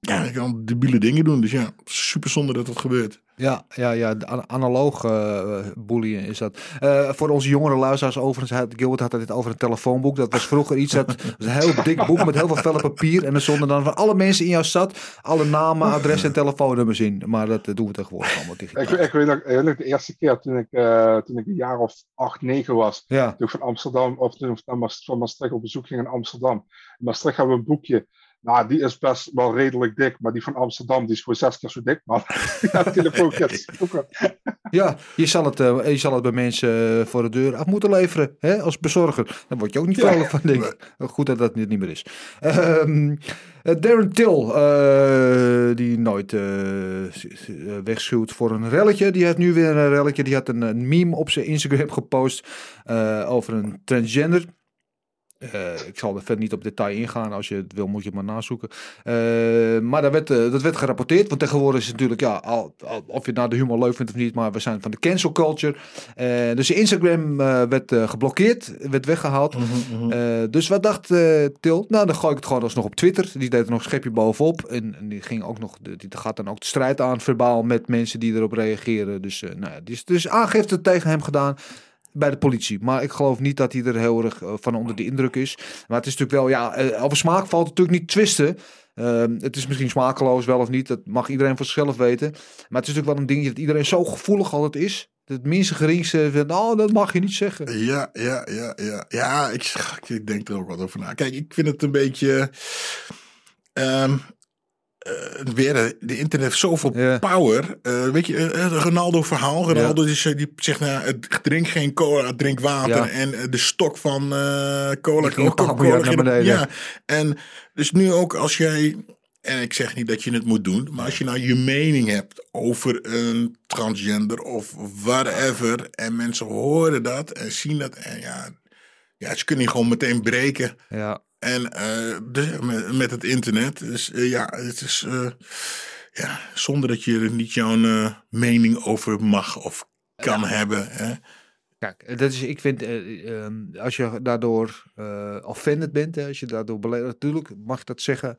Speaker 3: ja, je kan debiele dingen doen. Dus ja, super zonde dat dat gebeurt.
Speaker 2: Ja, ja, ja analoog uh, boeien is dat. Uh, voor onze jongere luisteraars overigens, had, Gilbert had het over een telefoonboek. Dat was vroeger iets, dat was een heel dik boek met heel veel vellen papier. En er stonden dan van alle mensen in jouw stad alle namen, adressen en telefoonnummers in. Maar dat uh, doen we tegenwoordig allemaal digitaal.
Speaker 4: Ik, ik weet nog, de eerste keer toen ik, uh, toen ik een jaar of acht, negen was.
Speaker 2: Ja.
Speaker 4: Toen ik van Amsterdam, of toen ik van Maastricht op bezoek ging in Amsterdam. In Maastricht hebben we een boekje. Nou, die is best wel redelijk dik, maar die van Amsterdam die is gewoon zes keer zo dik, man. ja, telefoonkits.
Speaker 2: ja, je zal, het, uh, je zal het bij mensen uh, voor de deur af moeten leveren, hè, als bezorger. Dan word je ook niet vrolijk ja. van, denk ik. Goed dat dat niet meer is. Um, uh, Darren Till, uh, die nooit wegschuwt voor een relletje. Die heeft nu weer een relletje. Die had een, een meme op zijn Instagram gepost over een transgender. Uh, ik zal er verder niet op detail ingaan. Als je het wil, moet je het maar nazoeken. Uh, maar dat werd, uh, dat werd gerapporteerd. Want tegenwoordig is het natuurlijk, ja, al, al, of je het nou de humor leuk vindt of niet. Maar we zijn van de cancel culture. dus Instagram werd geblokkeerd, werd weggehaald.
Speaker 3: Mhm,
Speaker 2: Mm -hmm. dus wat dacht Til? Nou, dan gooi ik het gewoon alsnog op Twitter. Die deed er nog een schepje bovenop. En, en die ging ook nog, die gaat dan ook de strijd aan, verbaal, met mensen die erop reageren. Dus, nou, die is dus aangifte tegen hem gedaan bij de politie. Maar ik geloof niet dat hij er heel erg van onder de indruk is. Maar het is natuurlijk wel, ja, over smaak valt het natuurlijk niet twisten. Uh, het is misschien smakeloos wel of niet. Dat mag iedereen voor zichzelf weten. Maar het is natuurlijk wel een ding dat iedereen zo gevoelig altijd is. Het minste geringste vindt, oh, dat mag je niet zeggen.
Speaker 3: Ja, ja, ja, ja. Ja, ik, ik denk er ook wat over na. Kijk, ik vind het een beetje... Um, uh, weer, de internet heeft zoveel power. Uh, weet je, het uh, Ronaldo-verhaal. Ronaldo die zegt, nou, drink geen cola, drink water. Ja. En de stok van cola.
Speaker 2: Die ook cola naar beneden.
Speaker 3: Ja, en dus nu ook als jij... En ik zeg niet dat je het moet doen. Maar als je nou je mening hebt over een transgender of whatever. En mensen horen dat en zien dat. En ja, ja ze kunnen je gewoon meteen breken.
Speaker 2: Ja.
Speaker 3: En uh, dus met, met, het internet. Dus uh, ja, het is. Uh, ja, zonder dat je er niet jouw eh, mening over mag of kan hebben. Hè?
Speaker 2: Kijk, dat is, ik vind, eh, ehm, als je daardoor eh offended bent, hè, als je daardoor beledigd, natuurlijk mag dat zeggen.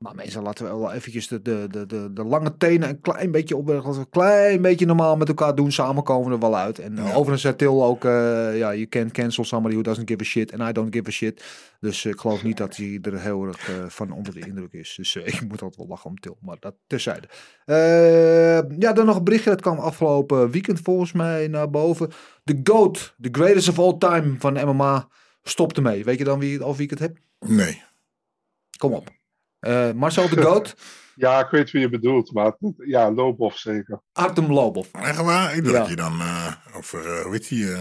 Speaker 2: Maar mensen laten we wel eventjes de, de, de, de, lange tenen een klein beetje op, een klein beetje normaal met elkaar doen. Samen komen we er wel uit. En eh, overigens zei Til ook, eh, ja, you can cancel somebody who doesn't give a shit. And I don't give a shit. Dus eh, ik geloof niet dat hij er heel erg van onder de indruk is. Dus ik moet altijd wel lachen om Til, maar dat terzijde. Ja, dan nog een berichtje, dat kwam afgelopen weekend volgens mij naar boven. De GOAT, the greatest of all time van MMA, stopte mee. Weet je dan wie, over wie ik het heb?
Speaker 3: Nee.
Speaker 2: Kom op. Eh, Marcel de GOAT,
Speaker 4: Ja, ik weet wie je bedoelt, maar ja, Lobov zeker.
Speaker 2: Artem Lobov.
Speaker 3: Echt waar? Ik dacht
Speaker 2: Ja.
Speaker 3: dat je dan eh, over, eh hoe heet die, eh,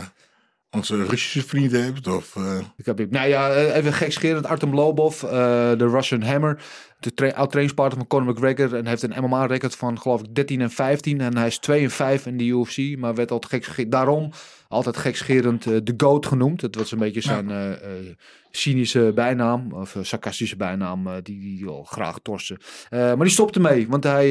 Speaker 3: onze Russische vriend hebt. Of, eh,
Speaker 2: Ik heb, nou ja, eh, even gekscherend. Artem Lobov, eh, de Russian Hammer. De tra oud trainingspartner van Conor McGregor. En heeft een MMA-record van geloof ik 13 en 15. En hij is 2 en 5 in de UFC. Maar werd altijd gek, daarom altijd gekscherend eh, de GOAT genoemd. Dat was een beetje zijn cynische bijnaam. Of sarcastische bijnaam. die die wel graag torste. Eh, maar die stopte mee. Want hij,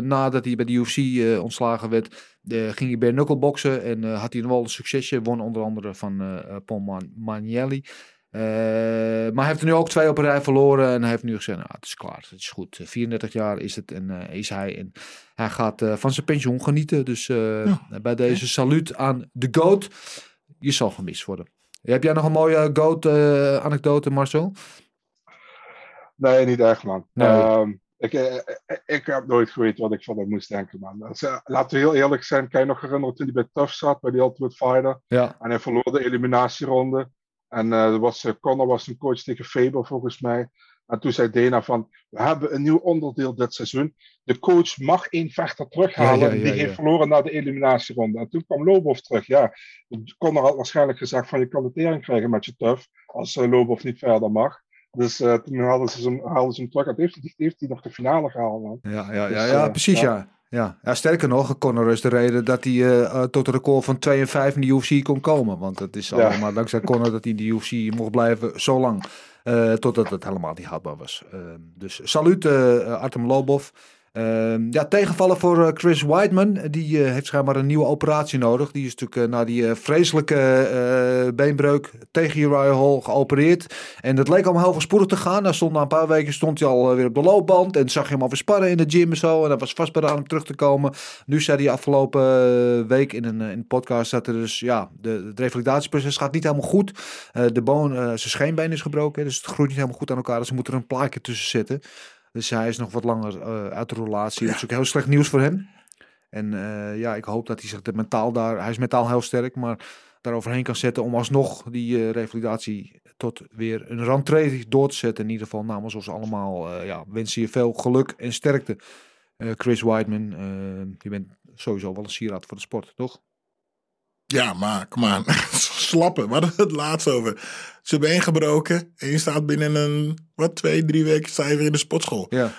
Speaker 2: nadat hij bij de UFC ontslagen werd... eh, ging hij bij knuckleboksen. En eh, had hij nog wel een succesje. Won onder andere van eh, eh, Paul Man Manielli. Eh, maar hij heeft er nu ook twee op een rij verloren. En hij heeft nu gezegd, nou, het is klaar. Het is goed. Eh, 34 jaar is het en is hij. En hij gaat eh, van zijn pensioen genieten. Dus eh, bij deze saluut aan de GOAT. Je zal gemist worden. Heb jij nog een mooie GOAT-anekdote, Marcel?
Speaker 4: Nee, niet echt, man.
Speaker 2: Nee.
Speaker 4: Ehm, ik, eh, eh, ik heb nooit geweten wat ik van hem moest denken, man. Eh, laten we heel eerlijk zijn. Kan je nog herinneren toen hij bij Tough zat, bij de Ultimate Fighter?
Speaker 2: Ja.
Speaker 4: En hij verloor de eliminatieronde. En er was, Conor was een coach tegen Faber, volgens mij. En toen zei Dana van, we hebben een nieuw onderdeel dit seizoen. De coach mag één vechter terughalen.
Speaker 2: Ja, ja, ja,
Speaker 4: die heeft verloren na de eliminatieronde. En toen kwam Lobov terug. Ja, Conor had waarschijnlijk gezegd van, je kan de tering krijgen met je Tough. Als Lobov niet verder mag. Dus eh, toen hadden ze, hem, haalden ze hem terug. Heeft, heeft hij nog de finale gehaald, man.
Speaker 2: Ja, ja,
Speaker 4: Dus,
Speaker 2: ja, ja
Speaker 4: eh,
Speaker 2: precies,
Speaker 4: ja.
Speaker 2: ja. Ja. sterker nog, Conor is de reden dat hij eh, eh, tot een record van 2 en 5 in de UFC kon komen. Want het is allemaal dankzij Conor dat hij in de UFC mocht blijven zo lang. eh, totdat het helemaal niet houdbaar was. Eh, dus salut eh, Artem Lobov. Eh, ja, tegenvallen voor eh, Chris Weidman. Die eh, heeft schijnbaar een nieuwe operatie nodig. Die is natuurlijk eh, na die vreselijke beenbreuk tegen Uriah Hall geopereerd. En dat leek allemaal heel voorspoedig te gaan. Hij stond na een paar weken stond hij al weer op de loopband. En zag je hem al weer sparren in de gym en zo. En hij was vastberaden om terug te komen. Nu zei hij afgelopen week in een, in een podcast dat er dus, ja, de, het revalidatieproces gaat niet helemaal goed. De boon, zijn scheenbeen is gebroken. Dus het groeit niet helemaal goed aan elkaar. Dus ze moeten er een plaatje tussen zetten. Dus hij is nog wat langer eh, uit de relatie. Dat is ook heel slecht nieuws voor hem. En eh, ja, ik hoop dat hij zich de mentaal daar... Hij is mentaal heel sterk, maar daaroverheen kan zetten om alsnog die eh, revalidatie tot weer een rentree door te zetten. In ieder geval namens ons allemaal ja, wensen je veel geluk en sterkte. Chris Weidman, je bent sowieso wel een sieraad voor de sport, toch?
Speaker 3: Ja, maar kom aan. Slappen. We hadden het laatst over. Ze been gebroken en je staat binnen een, wat, twee, drie weken sta je weer in de sportschool.
Speaker 2: Ja.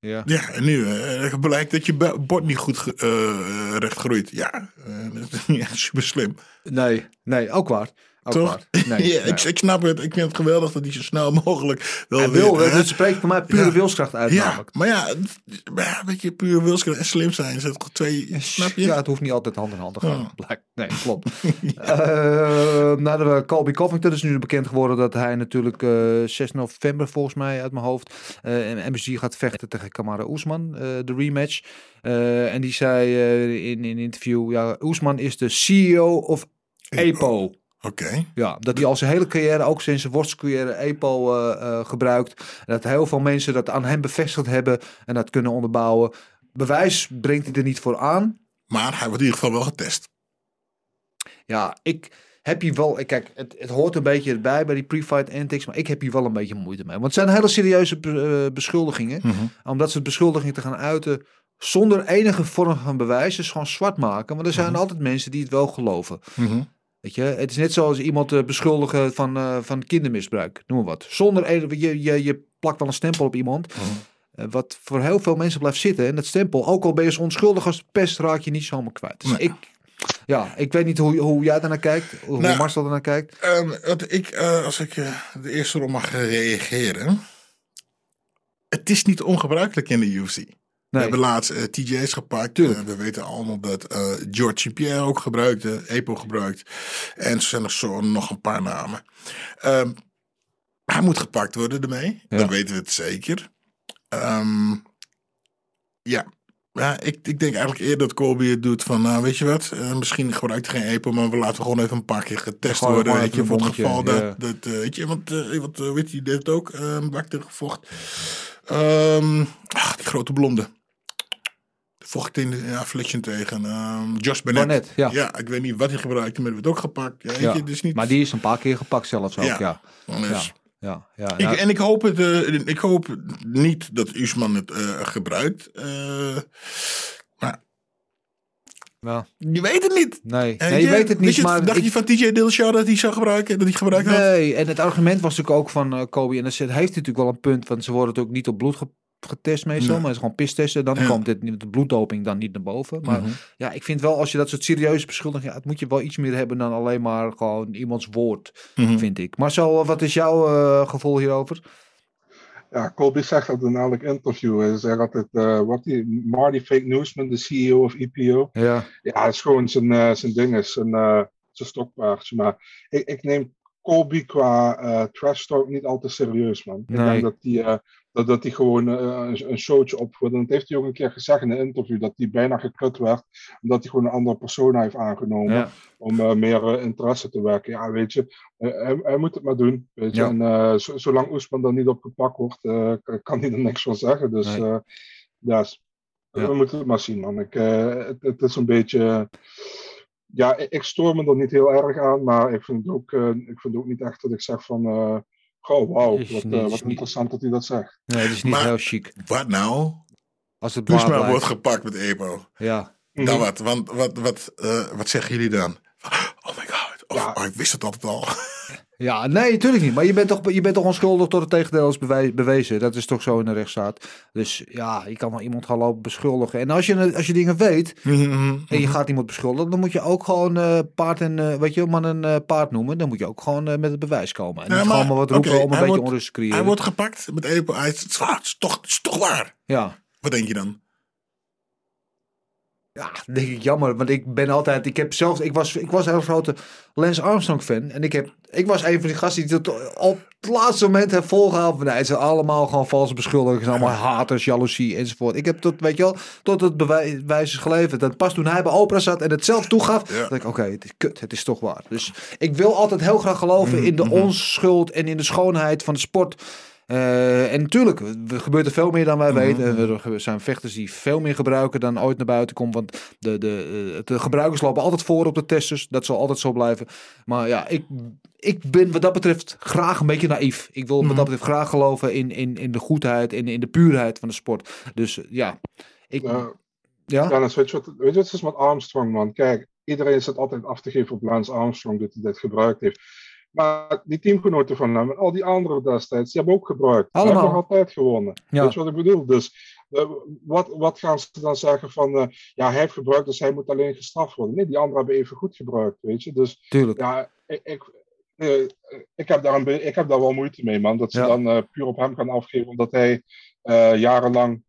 Speaker 2: Ja.
Speaker 3: Ja, en nu eh, blijkt dat je bord niet goed eh, recht groeit. Ja, eh, dat is niet echt super slim.
Speaker 2: Nee, nee, ook waar.
Speaker 3: Toch?
Speaker 2: Nee,
Speaker 3: ja,
Speaker 2: nee.
Speaker 3: ik, ik snap het. Ik vind het geweldig dat hij zo snel mogelijk wel
Speaker 2: Hij wil, het spreekt voor mij pure
Speaker 3: Ja.
Speaker 2: wilskracht uit
Speaker 3: Ja,
Speaker 2: namelijk.
Speaker 3: maar ja, het- maar ja, weet je, puur wilskracht en slim zijn. Toch twee, snap je?
Speaker 2: Ja, het hoeft niet altijd hand in hand te gaan.
Speaker 3: Ja.
Speaker 2: Blijkt. Nee, klopt. Eh, nou, de Colby Covington is nu bekend geworden dat hij natuurlijk eh 6 november volgens mij uit mijn hoofd eh in MSG gaat vechten tegen Kamara Oesman, eh, de rematch. Eh, en die zei eh, in, in een interview, ja, Oesman is de CEO of EPO.
Speaker 3: Oké.
Speaker 2: Ja, dat hij al zijn hele carrière, ook sinds zijn worstcarrière, EPO eh, eh, gebruikt. En dat heel veel mensen dat aan hem bevestigd hebben en dat kunnen onderbouwen. Bewijs brengt hij er niet voor aan.
Speaker 3: Maar hij wordt in ieder geval wel getest.
Speaker 2: Ja, ik heb hier wel... Kijk, het, het hoort een beetje erbij bij die pre-fight antics, maar ik heb hier wel een beetje moeite mee. Want het zijn hele serieuze be- eh, beschuldigingen. Omdat ze beschuldigingen te gaan uiten zonder enige vorm van bewijs is gewoon zwart maken. Want er zijn altijd mensen die het wel geloven. Weet je, het is net zoals iemand eh, beschuldigen van, eh, van kindermisbruik, noem maar wat. Zonder je, je, je plakt wel een stempel op iemand. eh, wat voor heel veel mensen blijft zitten. En dat stempel, ook al ben je zo onschuldig als pest, raak je niet zomaar kwijt. Dus
Speaker 3: Nee.
Speaker 2: ik, ja, ik weet niet hoe, hoe jij daarnaar kijkt, hoe
Speaker 3: Nou,
Speaker 2: Marcel daarnaar kijkt.
Speaker 3: Ehm, wat ik, als ik de eerste rol mag reageren. het is niet ongebruikelijk in de UFC. We hebben laatst eh, TJ's gepakt. Eh, we weten allemaal dat eh, George. Pierre ook gebruikte, EPO gebruikt. En er zijn er zo nog een paar namen. Ehm, hij moet gepakt worden ermee.
Speaker 2: Ja.
Speaker 3: Dan weten we het zeker. Ehm, ja. Ja, ik, ik denk eigenlijk eerder dat Colby het doet van, nou weet je wat, misschien gebruikt hij geen EPO, maar we laten gewoon even een paar keer getest
Speaker 2: Gewoon-
Speaker 3: worden. Weet je, voor het geval
Speaker 2: ja.
Speaker 3: dat, dat weet je, want, want weet je, die heeft ook um, bakte gevocht. Ehm, ach, die grote blonde. Vocht in de Affliction tegen. ehm Josh Bennett.
Speaker 2: Ja.
Speaker 3: ja, ik weet niet wat hij gebruikte, maar die werd ook gepakt. Ja, je, dus niet...
Speaker 2: Maar die is een paar keer gepakt zelfs ook, ja.
Speaker 3: Ja.
Speaker 2: Ja,
Speaker 3: Dus-
Speaker 2: ja, ja.
Speaker 3: Ik,
Speaker 2: Nou,
Speaker 3: en ik hoop, het, eh, ik hoop niet dat Usman het eh, gebruikt. eh, maar
Speaker 2: ja.
Speaker 3: je weet het niet.
Speaker 2: Nee, nee je weet het niet, maar...
Speaker 3: Dacht
Speaker 2: ik-
Speaker 3: je van TJ Dillashaw dat hij zou gebruiken? Dat hij gebruikt had?
Speaker 2: Nee, en het argument was natuurlijk ook van Kobe. En dat heeft hij natuurlijk wel een punt. Want ze worden natuurlijk niet op bloed getest meestal.
Speaker 3: Nee.
Speaker 2: Maar het is gewoon pistesten. Dan
Speaker 3: Ja.
Speaker 2: komt dit, de bloeddoping dan niet naar boven. Maar
Speaker 3: Mhm.
Speaker 2: ja, ik vind wel als je dat soort serieuze beschuldigingen... Ja, het moet je wel iets meer hebben dan alleen maar gewoon iemands woord.
Speaker 3: Mhm.
Speaker 2: Vind ik. Marcel, wat is jouw eh, gevoel hierover?
Speaker 4: Ja, Colby zegt dat in elk interview. Hij zegt altijd, eh, wat die Marty Fake Newsman, de CEO of EPO.
Speaker 2: Ja,
Speaker 4: Ja, het is gewoon zijn, eh, zijn ding, is zijn, eh, zijn stokpaardje. Maar ik, ik neem Colby qua eh trash talk niet al te serieus, man. Ik denk dat hij eh, dat, dat hij gewoon eh, een, showtje opvoert. En dat heeft hij ook een keer gezegd in een interview, dat hij bijna gekut werd. Omdat hij gewoon een andere persona heeft aangenomen.
Speaker 2: ja.
Speaker 4: om meer interesse te werken. Ja, weet je, hij, hij moet het maar doen. Weet je?
Speaker 2: Ja.
Speaker 4: En zo- zolang Oesman dan niet opgepakt wordt, kan- hij er niks van zeggen. Dus
Speaker 2: Nee.
Speaker 4: ja, we moeten het maar zien, man. Ik, het, het is een beetje. Ja, ik, stoor me er niet heel erg aan, maar ik vind het ook, eh, ik vind het ook niet echt dat ik zeg van. eh goh, wauw, wat,
Speaker 2: niet-
Speaker 4: eh, wat
Speaker 2: niet-
Speaker 4: interessant dat hij dat zegt.
Speaker 2: Nee, het is niet
Speaker 3: Maar-
Speaker 2: heel chic.
Speaker 3: Wat nou?
Speaker 2: Als het
Speaker 3: Usman
Speaker 2: blijft.
Speaker 3: wordt gepakt met EPO.
Speaker 2: Ja,
Speaker 4: Mhm.
Speaker 3: Dan wat? Want wat, wat, eh, wat zeggen jullie dan? Oh my god. Of,
Speaker 4: Ja.
Speaker 3: oh, ik wist het altijd al.
Speaker 2: Ja, nee, natuurlijk niet. Maar je bent toch, je bent toch onschuldig tot het tegendeel is bewezen. Dat is toch zo in de rechtsstaat. Dus ja, je kan wel iemand gaan lopen beschuldigen. En als je, als je dingen weet en je gaat iemand beschuldigen, dan moet je ook gewoon eh, paard en, eh, weet je, man en eh, paard noemen. Dan moet je ook gewoon met het bewijs komen. En
Speaker 3: Ja,
Speaker 2: niet
Speaker 3: maar-
Speaker 2: gewoon maar wat roepen om een beetje
Speaker 3: wordt-
Speaker 2: onrust te creëren.
Speaker 3: Hij wordt gepakt met EPO. Hij is, het, is waar, het, is toch, het is toch waar.
Speaker 2: Ja.
Speaker 3: Wat denk je dan?
Speaker 2: Ja, denk ik jammer. Want ik ben altijd. Ik heb zelf. Ik was, ik was een heel grote Lance Armstrong fan. En ik, heb, ik was een van die gasten die het op het laatste moment heeft volgehouden. Van, nee, het zijn allemaal gewoon valse beschuldigingen. Allemaal haters, jaloezie enzovoort. Ik heb tot, weet je wel, tot het bewijs is geleverd. Dat pas toen hij bij Oprah zat en het zelf toegaf.
Speaker 3: Ja.
Speaker 2: dacht ik, oké, het is kut. Het is toch waar. Dus ik wil altijd heel graag geloven in de onschuld en in de schoonheid van de sport. Eh, en natuurlijk, er gebeurt er veel meer dan wij weten. En er zijn vechters die veel meer gebruiken dan ooit naar buiten komt. Want de, de, eh, de gebruikers lopen altijd voor op de testers. Dat zal altijd zo blijven. Maar ja, ik, ik ben wat dat betreft graag een beetje naïef. Ik wil wat dat betreft graag geloven in, in, in de goedheid en in de puurheid van de sport. Dus eh, ja, ik, ja?
Speaker 4: Dennis, weet je, wat, weet je wat het is met Armstrong, man? Kijk, iedereen zit altijd af te geven op Lance Armstrong dat hij dit gebruikt heeft. Maar die teamgenoten van hem en al die anderen destijds, die hebben ook gebruikt. Die
Speaker 2: Allemaal.
Speaker 4: hebben nog altijd gewonnen.
Speaker 2: Ja.
Speaker 4: Weet je wat ik bedoel? Dus eh, wat, wat gaan ze dan zeggen van, eh, ja, hij heeft gebruikt, dus hij moet alleen gestraft worden. Nee, die anderen hebben even goed gebruikt, weet je. Dus
Speaker 2: Tuurlijk.
Speaker 4: ja, ik, ik, eh, ik, heb daar een ik heb daar wel moeite mee, man. Dat ze
Speaker 2: Ja.
Speaker 4: dan puur op hem gaan afgeven, omdat hij jarenlang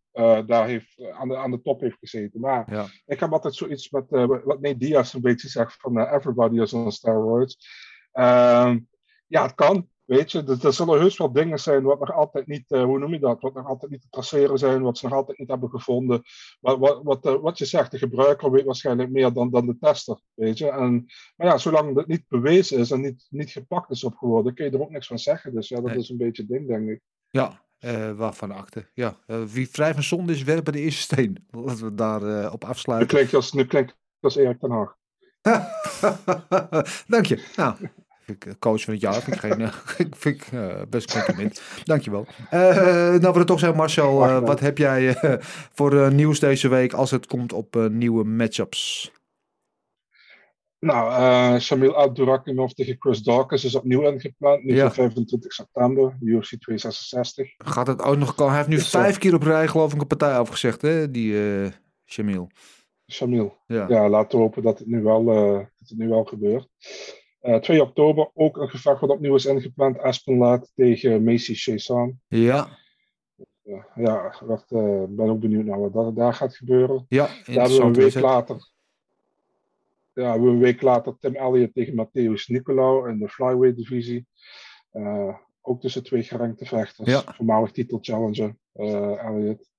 Speaker 4: daar heeft, aan, de, aan de top heeft gezeten. Maar
Speaker 2: Ja.
Speaker 4: ik heb altijd zoiets met wat Nate Diaz een beetje zegt van everybody is on steroids. Ehm, ja, het kan. Weet je, er, er zullen heus wel dingen zijn wat nog altijd niet, eh, hoe noem je dat, wat nog altijd niet te traceren zijn, wat ze nog altijd niet hebben gevonden. Wat, wat, wat, eh, wat je zegt, de gebruiker weet waarschijnlijk meer dan, dan de tester, weet je. En, maar ja, zolang dat niet bewezen is en niet, niet gepakt is op geworden, kun je er ook niks van zeggen. Dus ja, dat
Speaker 2: Nee.
Speaker 4: is een beetje het ding, denk ik.
Speaker 2: Ja, eh, waarvan akte. Ja, wie vrij van zonde is, werpen de eerste steen. Laten we daar op
Speaker 4: Nu
Speaker 2: afsluiten.
Speaker 4: klinkt je als, nu klinkt als Erik ten Haag.
Speaker 2: Dank je. Nou, eh, coach van het jaar. Vind ik, geen, eh, ik vind ik, eh, best een compliment. Dank je wel. Eh, nou, we het toch zijn, Marcel. Wat heb jij voor nieuws deze week als het komt op nieuwe matchups?
Speaker 4: Nou, Shamil Abdurakhimov tegen Chris Dawkins is opnieuw ingepland, nu
Speaker 2: Ja.
Speaker 4: voor 25 september, UFC 266.
Speaker 2: Gaat het ook nog komen? Hij heeft nu
Speaker 4: Dus,
Speaker 2: vijf keer op rij geloof ik een partij afgezegd, hè? Die Shamil.
Speaker 4: Shamil.
Speaker 2: Ja.
Speaker 4: Ja, laten we hopen dat het nu wel, eh, dat het nu wel gebeurt. Eh 2 oktober ook een gevecht wat opnieuw is ingepland. Aspen Laat tegen Macy Chazan.
Speaker 2: Ja.
Speaker 4: eh, ja, ik uh, ben ook benieuwd naar wat dat, daar gaat gebeuren.
Speaker 2: Ja,
Speaker 4: daar hebben we een week later. Ja, we een week later Tim Elliott tegen Matthäus Nicolau in de flyweight divisie. Uh, ook tussen twee gerankte vechters.
Speaker 2: Ja.
Speaker 4: Voormalig titelchallenger uh, Elliott.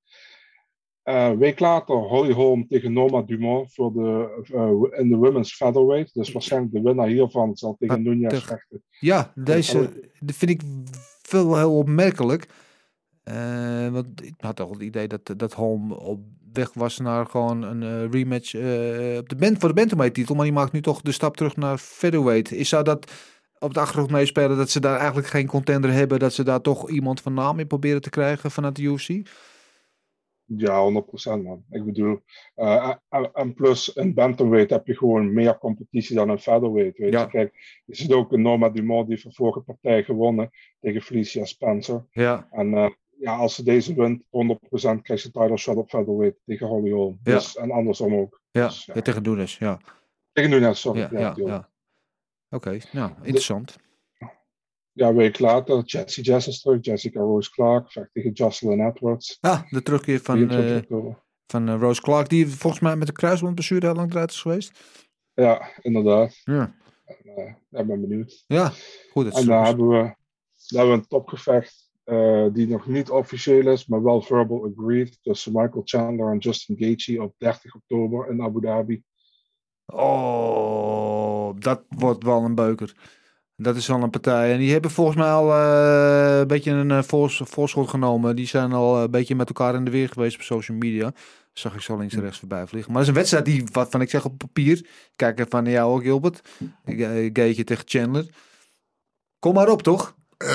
Speaker 4: Een week later Holly Holm tegen Norma Dumont voor de, uh, in de women's featherweight. Dus waarschijnlijk de winnaar hiervan zal tegen Nunez vechten.
Speaker 2: Ja, deze vind ik veel heel opmerkelijk. Uh, want ik had toch het idee dat, dat Holm op weg was naar gewoon een uh, rematch uh, op de band, voor de bantamweight titel. Maar die maakt nu toch de stap terug naar featherweight. Is zou dat op de achtergrond meespelen dat ze daar eigenlijk geen contender hebben? Dat ze daar toch iemand van naam in proberen te krijgen vanuit de UFC?
Speaker 4: Ja, 100% man. Ik bedoel, uh, en plus in bantamweight heb je gewoon meer competitie dan in featherweight. Weet
Speaker 2: ja.
Speaker 4: je. Kijk, je ziet ook een Norma Dumont die van vorige partij gewonnen tegen Felicia Spencer.
Speaker 2: Ja.
Speaker 4: En uh, ja, als ze deze wint, 100% krijgt ze title shot op featherweight tegen Holly Holm.
Speaker 2: Ja.
Speaker 4: Dus, en andersom ook.
Speaker 2: Ja,
Speaker 4: dus,
Speaker 2: ja. tegen Nunes, ja.
Speaker 4: Tegen Nunes, sorry.
Speaker 2: Ja, ja, ja. Oké, okay. nou, interessant.
Speaker 4: Ja, een week later, Jessie Jess is terug. Jessica Rose Clark vecht tegen Jocelyn Edwards.
Speaker 2: Ah, de terugkeer van, uh, van uh, Rose Clark, die volgens mij met de kruisbandblessure heel lang eruit is geweest.
Speaker 4: Ja, inderdaad.
Speaker 2: Ja.
Speaker 4: En, uh, ja, ben benieuwd.
Speaker 2: Ja, goed.
Speaker 4: en daar hebben, we, daar hebben we een topgevecht die nog niet officieel is, maar wel verbal agreed tussen Michael Chandler en Justin Gaethje op 30 oktober in Abu Dhabi.
Speaker 2: Oh, dat wordt wel een beuker. Dat is al een partij. En die hebben volgens mij al uh, een beetje een uh, voors, voorschot genomen. Die zijn al een beetje met elkaar in de weer geweest op social media. Dat zag ik zo links en rechts voorbij vliegen. Maar dat is een wedstrijd die, wat van ik zeg op papier. Kijk even van jou ook, Gilbert. Gaetje tegen Chandler. Kom maar op, toch?
Speaker 3: Uh,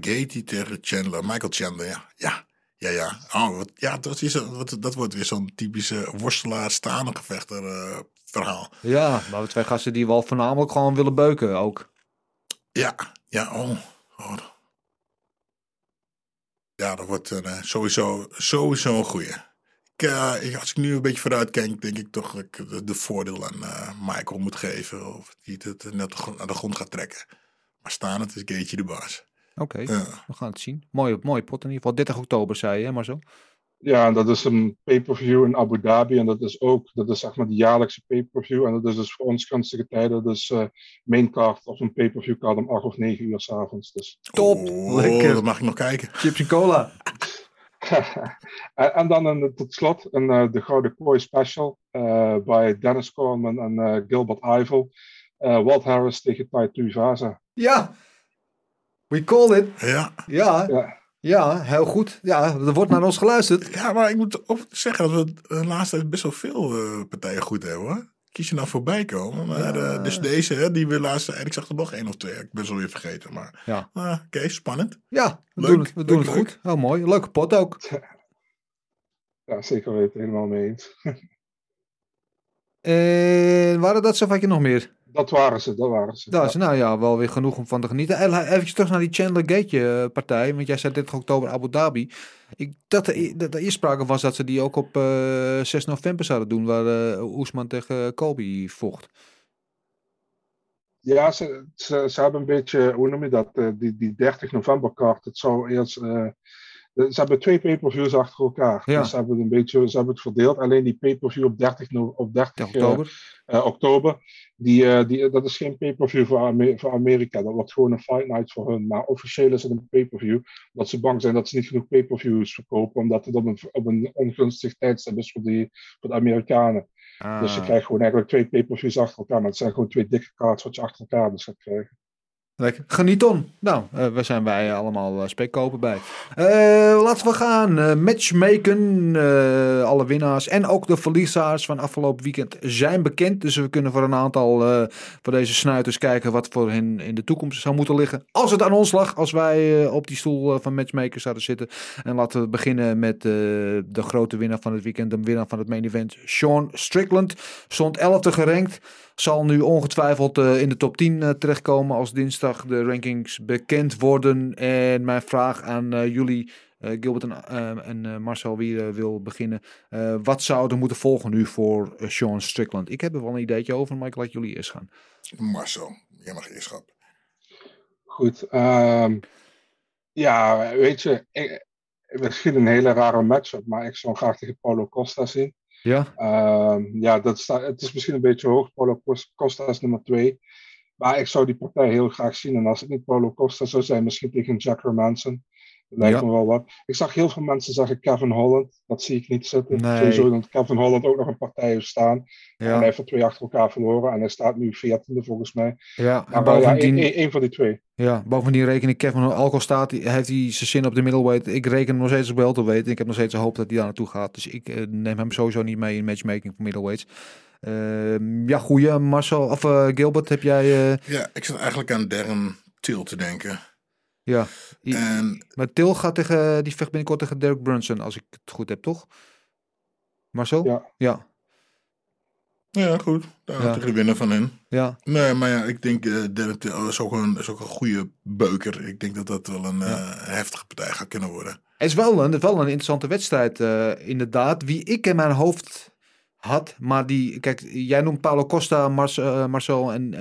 Speaker 3: Gaethje tegen Chandler. Michael Chandler, ja. Ja, ja, ja. Oh, wat, ja dat, is, wat, dat wordt weer zo'n typische worstelaar-staande gevechter verhaal.
Speaker 2: Ja, maar twee gasten die wel voornamelijk gewoon willen beuken ook.
Speaker 3: Ja, ja, oh. oh. Ja, dat wordt uh, sowieso, sowieso een goeie. Ik, uh, als ik nu een beetje vooruit kijk, denk ik toch dat ik de, de voordeel aan uh, Michael moet geven. Of die het net naar de grond gaat trekken. Maar staan het is Gaetje de baas.
Speaker 2: Oké, okay, we gaan het zien. Mooie, mooie pot in ieder geval. 30 oktober zei je, hè, maar zo.
Speaker 4: Ja, en dat is een pay-per-view in Abu Dhabi. En dat is ook, dat is zeg maar de jaarlijkse pay-per-view. En dat is dus voor ons gunstige tijden. Dus uh, maincard of een pay-per-view card om 8 of 9 uur s'avonds. Dus.
Speaker 2: Top!
Speaker 3: Oh,
Speaker 2: Lekker.
Speaker 3: Dat mag ik nog kijken.
Speaker 2: Chips en cola.
Speaker 4: en, en, dan een, tot slot een, uh, de Gouden Kooi special. Uh, bij Dennis Coleman en Gilbert Eiffel. Walt Harris tegen Tai Tuivasa.
Speaker 2: Ja! We call it.
Speaker 3: Ja.
Speaker 2: Ja.
Speaker 4: ja.
Speaker 2: Ja, heel goed. Ja, er wordt naar ons geluisterd.
Speaker 3: Ja, maar ik moet ook zeggen dat we de laatste tijd best wel veel uh, partijen goed hebben hoor. Kies je nou voorbij komen. Maar ja. uh, dus deze, hè, die we laatst. En ik zag er nog één of twee. Ik ben zo weer vergeten. Maar
Speaker 2: ja.
Speaker 3: uh, oké, okay, spannend.
Speaker 2: Ja, we
Speaker 3: leuk,
Speaker 2: doen het, we doen het
Speaker 3: leuk.
Speaker 2: goed. Heel mooi. Leuke pot ook.
Speaker 4: Ja, zeker weten. Helemaal mee eens.
Speaker 2: en waren dat zo wat je nog meer?
Speaker 4: Dat waren ze, dat waren ze.
Speaker 2: Dat is nou ja, wel weer genoeg om van te genieten. Even terug naar die Chandler Gate partij. Want jij zei 30 oktober Abu Dhabi. Ik, dat, er, dat er eerst sprake was dat ze die ook op uh, 6 november zouden doen. Waar uh, Oesman tegen Kobe vocht.
Speaker 4: Ja, ze, ze, ze, hebben een beetje, hoe noem je dat, die, die 30 november kaart. Het zou eerst, ze hebben twee pay-per-views achter elkaar.
Speaker 2: Ja.
Speaker 4: Dus ze hebben, een beetje, ze hebben het verdeeld. Alleen die pay-per-view op 30, op 30
Speaker 2: oktober,
Speaker 4: uh, oktober die, die, dat is geen pay-per-view voor, Amer voor Amerika. Dat wordt gewoon een fight night voor hun. Maar officieel is het een pay-per-view. Omdat ze bang zijn dat ze niet genoeg pay-per-views verkopen. Omdat het op een, op een ongunstig tijdstip is voor, die, voor de Amerikanen.
Speaker 2: Ah.
Speaker 4: Dus je krijgt gewoon eigenlijk twee pay-per-views achter elkaar. Maar het zijn gewoon twee dikke kaarten wat je achter elkaar dus gaat krijgen.
Speaker 2: Lekker. Geniet on. Nou, uh, waar zijn wij allemaal uh, spekkopen bij. Uh, laten we gaan matchmaken. alle winnaars en ook de verliezers van afgelopen weekend zijn bekend. Dus we kunnen voor een aantal van deze snuiters kijken wat voor hen in de toekomst zou moeten liggen. Als het aan ons lag, als wij op die stoel van matchmakers zouden zitten. En laten we beginnen met de grote winnaar van het weekend. De winnaar van het main event, Sean Strickland. Stond 11e gerankt. Zal nu ongetwijfeld uh, in de top 10 uh, terechtkomen als dinsdag de rankings bekend worden. En mijn vraag aan uh, jullie, Gilbert en, en Marcel, wie wil beginnen. wat zou er moeten volgen nu voor Sean Strickland? Ik heb er wel een ideetje over, maar ik laat jullie eerst gaan.
Speaker 3: Marcel, jij mag eerst gaan.
Speaker 4: Goed. Um, ja, weet je, ik, misschien een hele rare matchup, maar ik zou graag tegen Paulo Costa zien.
Speaker 2: Ja,
Speaker 4: Ehm, ja, dat sta, het is misschien een beetje hoog. Paulo Cos- Costa is nummer twee. Maar ik zou die partij heel graag zien. En als het niet Paulo Costa zou zijn, misschien tegen Jack Hermanson. Lijkt
Speaker 2: Ja.
Speaker 4: me wel wat. Ik zag heel veel mensen zeggen Kevin Holland. Dat zie ik niet zitten.
Speaker 2: Nee.
Speaker 4: Sowieso dat Kevin Holland ook nog een partij heeft staan. En hij
Speaker 2: ja,
Speaker 4: heeft er twee achter elkaar verloren. En hij staat nu veertiende volgens mij.
Speaker 2: ja. En
Speaker 4: Maar eh, ja,
Speaker 2: bovendien,
Speaker 4: één één van die twee.
Speaker 2: ja, bovendien reken ik Kevin Alcohol staat, die- heeft hij zijn zin op de middleweight. Ik reken hem nog steeds op welterweight. Ik heb nog steeds de hoop dat hij daar naartoe gaat. Dus ik eh, neem hem sowieso niet mee in matchmaking voor middleweights. Ehm, ja, goeie. Marcel, of eh, Gilbert, heb jij... eh,
Speaker 3: Ja, ik zat eigenlijk aan Darren Till te denken.
Speaker 2: Ja,
Speaker 3: En
Speaker 2: maar Til gaat tegen, die vecht binnenkort tegen Derek Brunson, als ik het goed heb, toch? Marcel?
Speaker 4: Ja.
Speaker 2: Ja,
Speaker 3: ja, goed. Daar
Speaker 2: Ja.
Speaker 3: de winnaar van hen.
Speaker 2: ja.
Speaker 3: Nee, maar ja, ik denk eh Darren Till is ook, een, is ook een goede beuker. Ik denk dat dat wel een eh, heftige partij gaat kunnen worden.
Speaker 2: Het is wel een, wel een interessante wedstrijd, eh, inderdaad. Wie ik in mijn hoofd had, maar die... Kijk, jij noemt Paulo Costa, Marce- eh, Marcel, en, eh,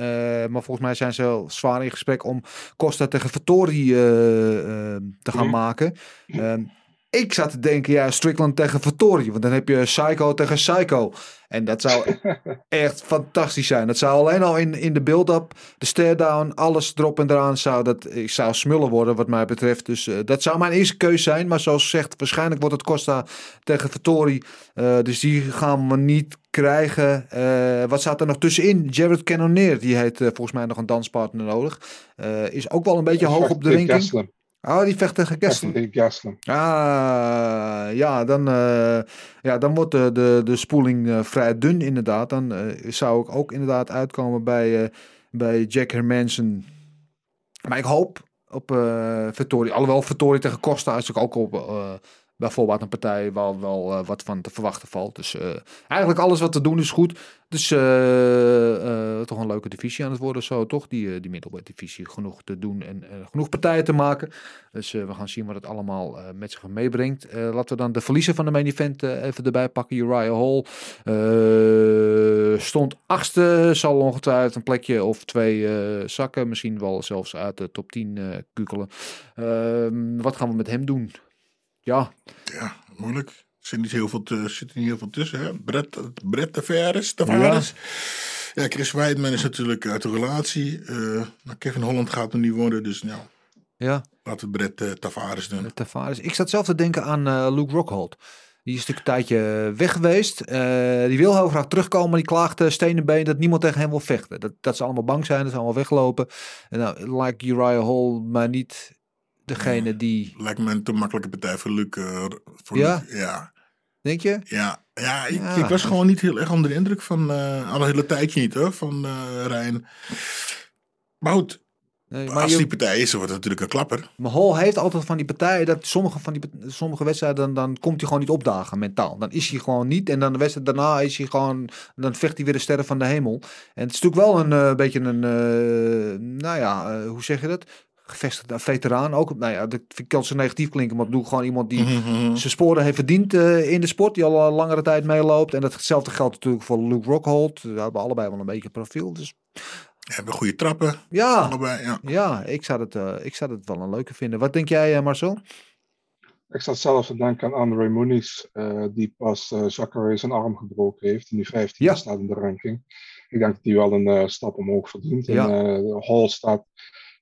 Speaker 2: maar volgens mij zijn ze wel zwaar in gesprek om Costa tegen Vittori eh, te gaan
Speaker 4: Mhm.
Speaker 2: maken. Ik zat te denken, ja, Strickland tegen Vittori, want dan heb je Psycho tegen Psycho. En dat zou echt fantastisch zijn. Dat zou alleen al in, in de build-up, de stare-down, alles erop en eraan zou dat ik zou smullen worden wat mij betreft. Dus eh, dat zou mijn eerste keus zijn. Maar zoals gezegd, waarschijnlijk wordt het Costa tegen Vittori. Eh, dus die gaan we niet krijgen. Eh, wat staat er nog tussenin? Jared Cannonier, die heeft eh, volgens mij nog een danspartner nodig. Eh, is ook wel een beetje hoog op de ranking. Oh, die vecht tegen Gastelum. Ah, ja, dan, eh, ja, dan wordt de, de, de spoeling eh, vrij dun inderdaad. Dan eh, zou ik ook inderdaad uitkomen bij, bij Jack Hermanson. Maar ik hoop op Vittori. Alhoewel Vittori tegen Costa is natuurlijk ook op, bijvoorbeeld een partij waar wel eh, wat van te verwachten valt. Dus eh, eigenlijk alles wat te doen is goed. Dus eh, toch een leuke divisie aan het worden zo, toch? Die, die divisie. Genoeg te doen en genoeg partijen te maken. Dus we gaan zien wat het allemaal met zich meebrengt. Laten we dan de verliezer van de main event even erbij pakken. Uriah Hall stond achtste. Zal ongetwijfeld een plekje of twee zakken. Misschien wel zelfs uit de top 10 eh kukelen. Ehm, wat gaan we met hem doen? Ja,
Speaker 3: Ja, moeilijk. Er zit niet heel veel, te, zit niet heel veel tussen. Hè? Brett, Brett Tavares. Tavares. Ja. Chris Weidman is natuurlijk uit de relatie. Eh, Kevin Holland gaat er niet worden. Dus nou,
Speaker 2: ja.
Speaker 3: laten we Brett eh, Tavares doen.
Speaker 2: Tavares. Ik zat zelf te denken aan eh, Luke Rockhold. Die is natuurlijk een tijdje weg geweest. Die wil heel graag terugkomen, maar die klaagt uh, stenen been dat niemand tegen hem wil vechten. Dat, dat ze allemaal bang zijn, dat ze allemaal weglopen. En nou, lijkt Uriah Hall maar niet degene die...
Speaker 3: Lijkt me een te makkelijke partij voor Luc. eh, voor
Speaker 2: Ja?
Speaker 3: Luc. Ja.
Speaker 2: Denk je?
Speaker 3: Ja, ja, ik,
Speaker 2: Ja.
Speaker 3: ik was gewoon niet heel erg onder de indruk van, eh al een hele tijdje niet hoor, van eh Rijn. Maar goed,
Speaker 2: Nee,
Speaker 3: als
Speaker 2: je-
Speaker 3: die partij is, dan wordt het natuurlijk een klapper.
Speaker 2: Maar Hall heeft altijd van die partijen dat sommige van die sommige wedstrijden dan, dan komt hij gewoon niet opdagen mentaal. Dan is hij gewoon niet en dan de wedstrijd daarna is hij gewoon dan vecht hij weer de sterren van de hemel. En het is natuurlijk wel een eh, beetje een eh, nou ja, hoe zeg je dat? Gevestigde veteraan ook. Nou ja, dat vind ik kan zo negatief klinken, maar ik doe gewoon iemand die zijn sporen heeft verdiend eh, in de sport, die al een langere tijd meeloopt. En datzelfde geldt natuurlijk voor Luke Rockhold. We hebben allebei wel een beetje profiel. Dus
Speaker 3: Hebben goede trappen,
Speaker 2: ja,
Speaker 3: allebei. Ja.
Speaker 2: ja ik, zou het, eh, ik zou het wel een leuke vinden. Wat denk jij, eh, Marcel?
Speaker 4: Ik zat zelf te denken aan Andre Muniz, eh, die pas eh Zachary zijn arm gebroken heeft. En die 15
Speaker 2: Ja.
Speaker 4: staat in de ranking. Ik denk dat hij wel een eh, stap omhoog verdient.
Speaker 2: Ja.
Speaker 4: En eh, Hall staat,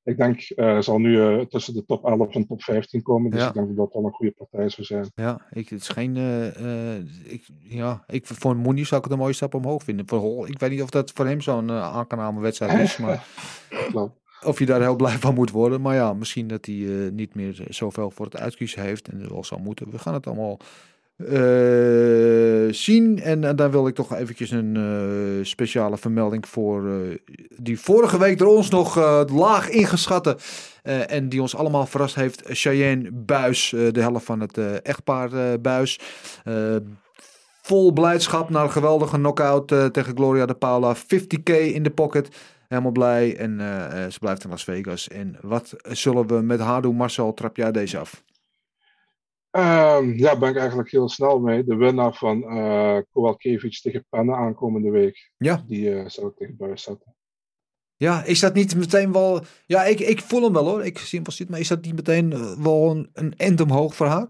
Speaker 4: ik denk, eh, zal nu eh, tussen de top 11 en top 15 komen. Dus
Speaker 2: Ja.
Speaker 4: ik denk dat dat wel een goede partij zou zijn.
Speaker 2: Ja, ik, het is geen. eh, eh, ik, ja, ik, voor Mooney zou ik het een mooie stap omhoog vinden. Voor ik weet niet of dat voor hem zo'n uh, aangename wedstrijd is. Maar of je daar heel blij van moet worden. Maar ja, misschien dat hij niet meer zoveel voor het uitkiezen heeft. En dat wel zou moeten. We gaan het allemaal eh, zien. En, dan wil ik toch eventjes een eh, speciale vermelding voor eh, die vorige week door ons nog laag ingeschatte. en die ons allemaal verrast heeft. Cheyenne Buis, de helft van het echtpaar Buis. Vol blijdschap na een geweldige knockout tegen Gloria de Paula. 50k in de pocket. Helemaal blij. En ze blijft in Las Vegas. En wat zullen we met haar doen? Marcel, trap jij deze af?
Speaker 4: Ehm, ja, ben ik eigenlijk heel snel mee. De winnaar van Kowalkiewicz tegen Penne aankomende week.
Speaker 2: Ja.
Speaker 4: Die eh zou ik tegen Buis zetten.
Speaker 2: Ja, is dat niet meteen wel... Ja, ik, ik voel hem wel hoor. Ik zie hem wel zitten. Maar is dat niet meteen eh, wel een, een end omhoog voor haar?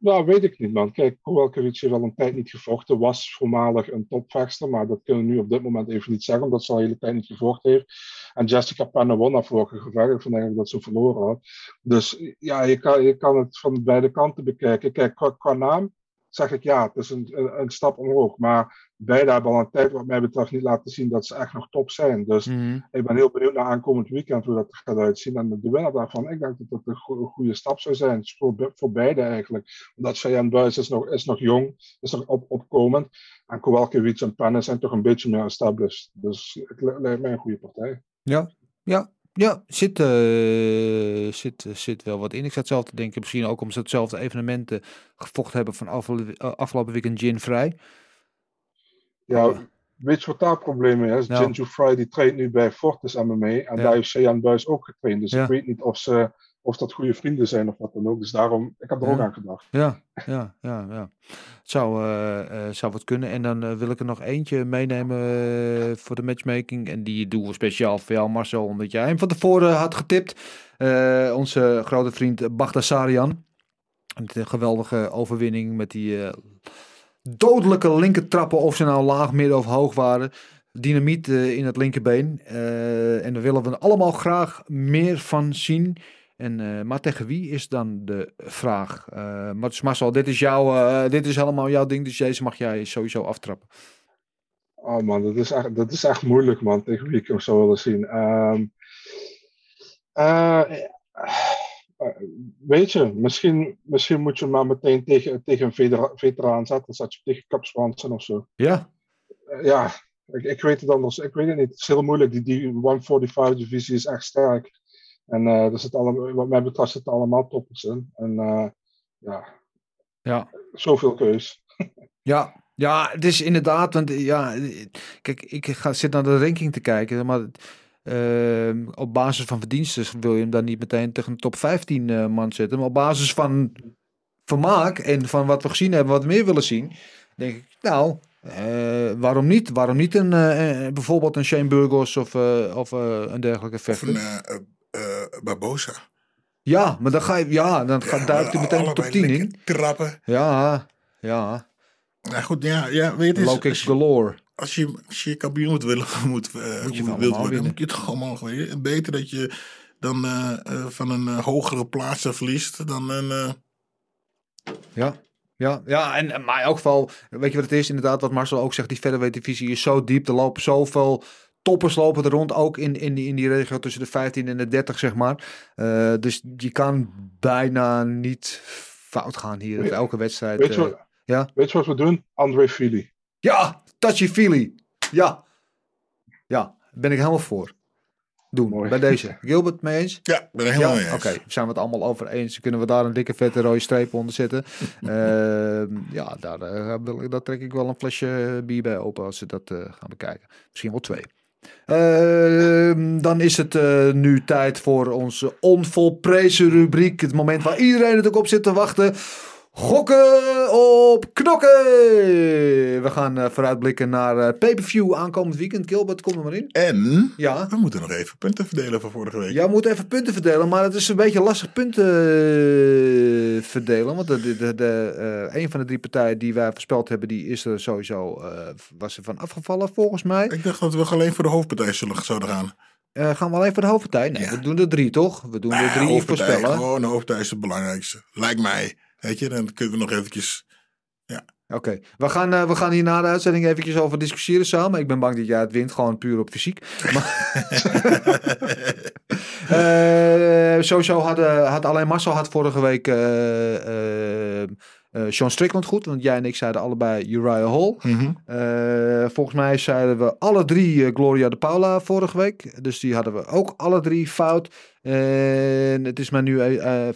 Speaker 4: Nou, weet ik niet, man. Kijk, Kowalkiewicz heeft al een tijd niet gevochten. Was voormalig een topvechter, maar dat kunnen we nu op dit moment even niet zeggen, omdat ze al de hele tijd niet gevochten heeft. En Jessica Penna won dat vorige gevecht. Ik vond eigenlijk dat ze verloren had. Dus ja, je kan, je kan het van beide kanten bekijken. Kijk, qua naam zeg ik ja, het is een, een, een stap omhoog. Maar beide hebben al een tijd, wat mij betreft, niet laten zien dat ze echt nog top zijn. Dus
Speaker 2: Mhm.
Speaker 4: ik ben heel benieuwd naar aankomend weekend hoe dat gaat uitzien. En de winnaar daarvan, ik denk dat het een go- goede stap zou zijn. Voor, be- voor beide eigenlijk. Omdat Cheyenne Buis is nog, is nog jong, is nog op, opkomend. En Kowalkiewicz en Penne zijn toch een beetje meer established. Dus het li- lijkt mij een goede partij.
Speaker 2: Ja, ja, ja. Zit, eh, zit, zit wel wat in. Ik zat zelf te denken, misschien ook omdat ze hetzelfde evenementen gevochten hebben van afgelopen, eh, afgelopen weekend Gin vrij.
Speaker 4: Ja, weet je wat daar het probleem is?
Speaker 2: Nou.
Speaker 4: Fry die traint nu bij Fortis MMA. En
Speaker 2: Ja.
Speaker 4: daar heeft Cheyenne Buis ook getraind. Dus
Speaker 2: Ja.
Speaker 4: ik weet niet of, ze, of dat goede vrienden zijn of wat dan ook. Dus daarom, ik heb er ook aan gedacht.
Speaker 2: Ja, ja, ja, ja. Het zou, eh, eh, zou wat kunnen. En dan eh, wil ik er nog eentje meenemen voor de matchmaking. En die doen we speciaal voor jou, Marcel, omdat jij hem van tevoren had getipt. Onze grote vriend Bagdasarian. Met een geweldige overwinning met die dodelijke linkertrappen, of ze nou laag, midden of hoog waren. Dynamiet in het linkerbeen. En daar willen we allemaal graag meer van zien. En, eh, maar tegen wie is dan de vraag? Eh maar dus Marcel, dit is, jouw, eh, dit is helemaal jouw ding, dus deze mag jij sowieso aftrappen.
Speaker 4: Oh man, dat is echt, dat is echt moeilijk man, tegen wie ik hem zou willen zien. Ehm, eh, eh, weet je, misschien, misschien moet je hem maar meteen tegen, tegen een vetera- veteraan zetten. Zet je tegen Cap Swanson of zo.
Speaker 2: Ja,
Speaker 4: ja, ik, ik weet het anders. Ik weet het niet. Het is heel moeilijk. Die, die 145-divisie is echt sterk. En eh er zit allemaal, wat mij betreft zitten allemaal toppers in. En eh, ja,
Speaker 2: ja.
Speaker 4: zoveel keus.
Speaker 2: Ja, ja, het is inderdaad, want ja, kijk, ik ga, zit naar de ranking te kijken, maar eh, op basis van verdiensten wil je hem dan niet meteen tegen een top 15 eh, man zetten, maar op basis van vermaak en van wat we gezien hebben, wat we meer willen zien, denk ik, nou, eh, waarom niet? Waarom niet een, bijvoorbeeld een Shane Burgos of, eh, of eh, een dergelijke
Speaker 3: Of
Speaker 2: vechter?
Speaker 3: Een eh, Barbosa.
Speaker 2: Ja, maar dan ga je, ja, dan gaat duikt hij meteen de top
Speaker 3: Allebei
Speaker 2: 10 in.
Speaker 3: Trappen.
Speaker 2: Ja, ja,
Speaker 3: Nou goed, ja, ja weet je, het is-
Speaker 2: galore.
Speaker 3: als je, als je kampioen moet willen, moet, eh,
Speaker 2: Moet je
Speaker 3: moet
Speaker 2: van
Speaker 3: wilt worden,
Speaker 2: winnen.
Speaker 3: dan moet je het allemaal winnen. Beter dat je dan eh, eh, van een hogere plaats verliest dan een...
Speaker 2: Ja, ja, ja en, maar in elk geval, weet je wat het is? Inderdaad, wat Marcel ook zegt, die featherweight divisie is zo diep. Er lopen zoveel toppers lopen er rond, ook in, in, die, in die regio tussen de 15 en de 30, zeg maar. Eh, dus je kan bijna niet fout gaan hier.
Speaker 4: Weet-
Speaker 2: Elke wedstrijd.
Speaker 4: Weet je,
Speaker 2: eh,
Speaker 4: wat,
Speaker 2: ja.
Speaker 4: weet je wat we doen? André Fili.
Speaker 2: ja, touchy-feely. Ja. Ja, ben ik helemaal voor. Doen,
Speaker 4: Mooi.
Speaker 2: bij deze. Gilbert, mee eens?
Speaker 3: ja, ik ben er helemaal
Speaker 2: Ja,
Speaker 3: mee
Speaker 2: oké.
Speaker 3: eens.
Speaker 2: Zijn we het allemaal over eens? Kunnen we daar een dikke vette rode streep onder zetten? Ehm, ja, daar, eh, ik- daar trek ik wel een flesje bier bij open als ze dat eh, gaan bekijken. Misschien wel twee. Ehm, dan is het eh, nu tijd voor onze onvolprezen rubriek. Het moment waar iedereen natuurlijk op zit te wachten. Gokken op knokken! We gaan eh, vooruitblikken naar eh, pay-per-view aankomend weekend. Gilbert, kom er maar in.
Speaker 3: En
Speaker 2: Ja.
Speaker 3: we moeten nog even punten verdelen van vorige week.
Speaker 2: Jij moet even punten verdelen, maar het is een beetje lastig punten eh, verdelen. Want de, de, de, de, een van de drie partijen die wij voorspeld hebben, die is er sowieso, was er van afgevallen volgens mij.
Speaker 3: Ik dacht dat we alleen voor de hoofdpartij zullen, zouden gaan.
Speaker 2: Gaan we alleen voor de hoofdpartij? Nee,
Speaker 3: Ja.
Speaker 2: we doen er drie toch? We doen er
Speaker 3: Ah,
Speaker 2: drie voorspellen.
Speaker 3: Gewoon de hoofdpartij is het belangrijkste. Lijkt mij. Weet je, dan kunnen we nog eventjes...
Speaker 2: Oké, we, gaan, eh, we gaan hier na de uitzending eventjes over discussiëren samen. Ik ben bang dat jij het wint, gewoon puur op fysiek. Maar... Eh, sowieso hadden, had alleen Marcel had vorige week eh, Sean Strickland goed. Want jij en ik zeiden allebei Uriah Hall.
Speaker 3: Mhm.
Speaker 2: Eh, volgens mij zeiden we alle drie eh, Gloria de Paula vorige week. Dus die hadden we ook alle drie fout. En het is mij nu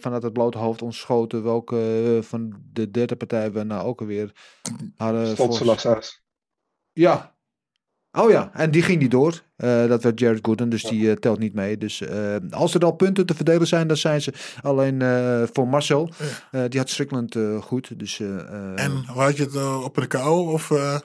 Speaker 2: vanuit het blote hoofd ontschoten welke van de derde partij we nou ook alweer hadden. Ja. Oh ja, en die ging niet door. Eh, dat werd Jared Gooden, dus die eh, telt niet mee. Dus eh, als er al punten te verdelen zijn, dan zijn ze alleen eh, voor Marcel. Eh, die had Strickland eh, goed. Dus, eh, eh,
Speaker 3: En had je het op een KO of eh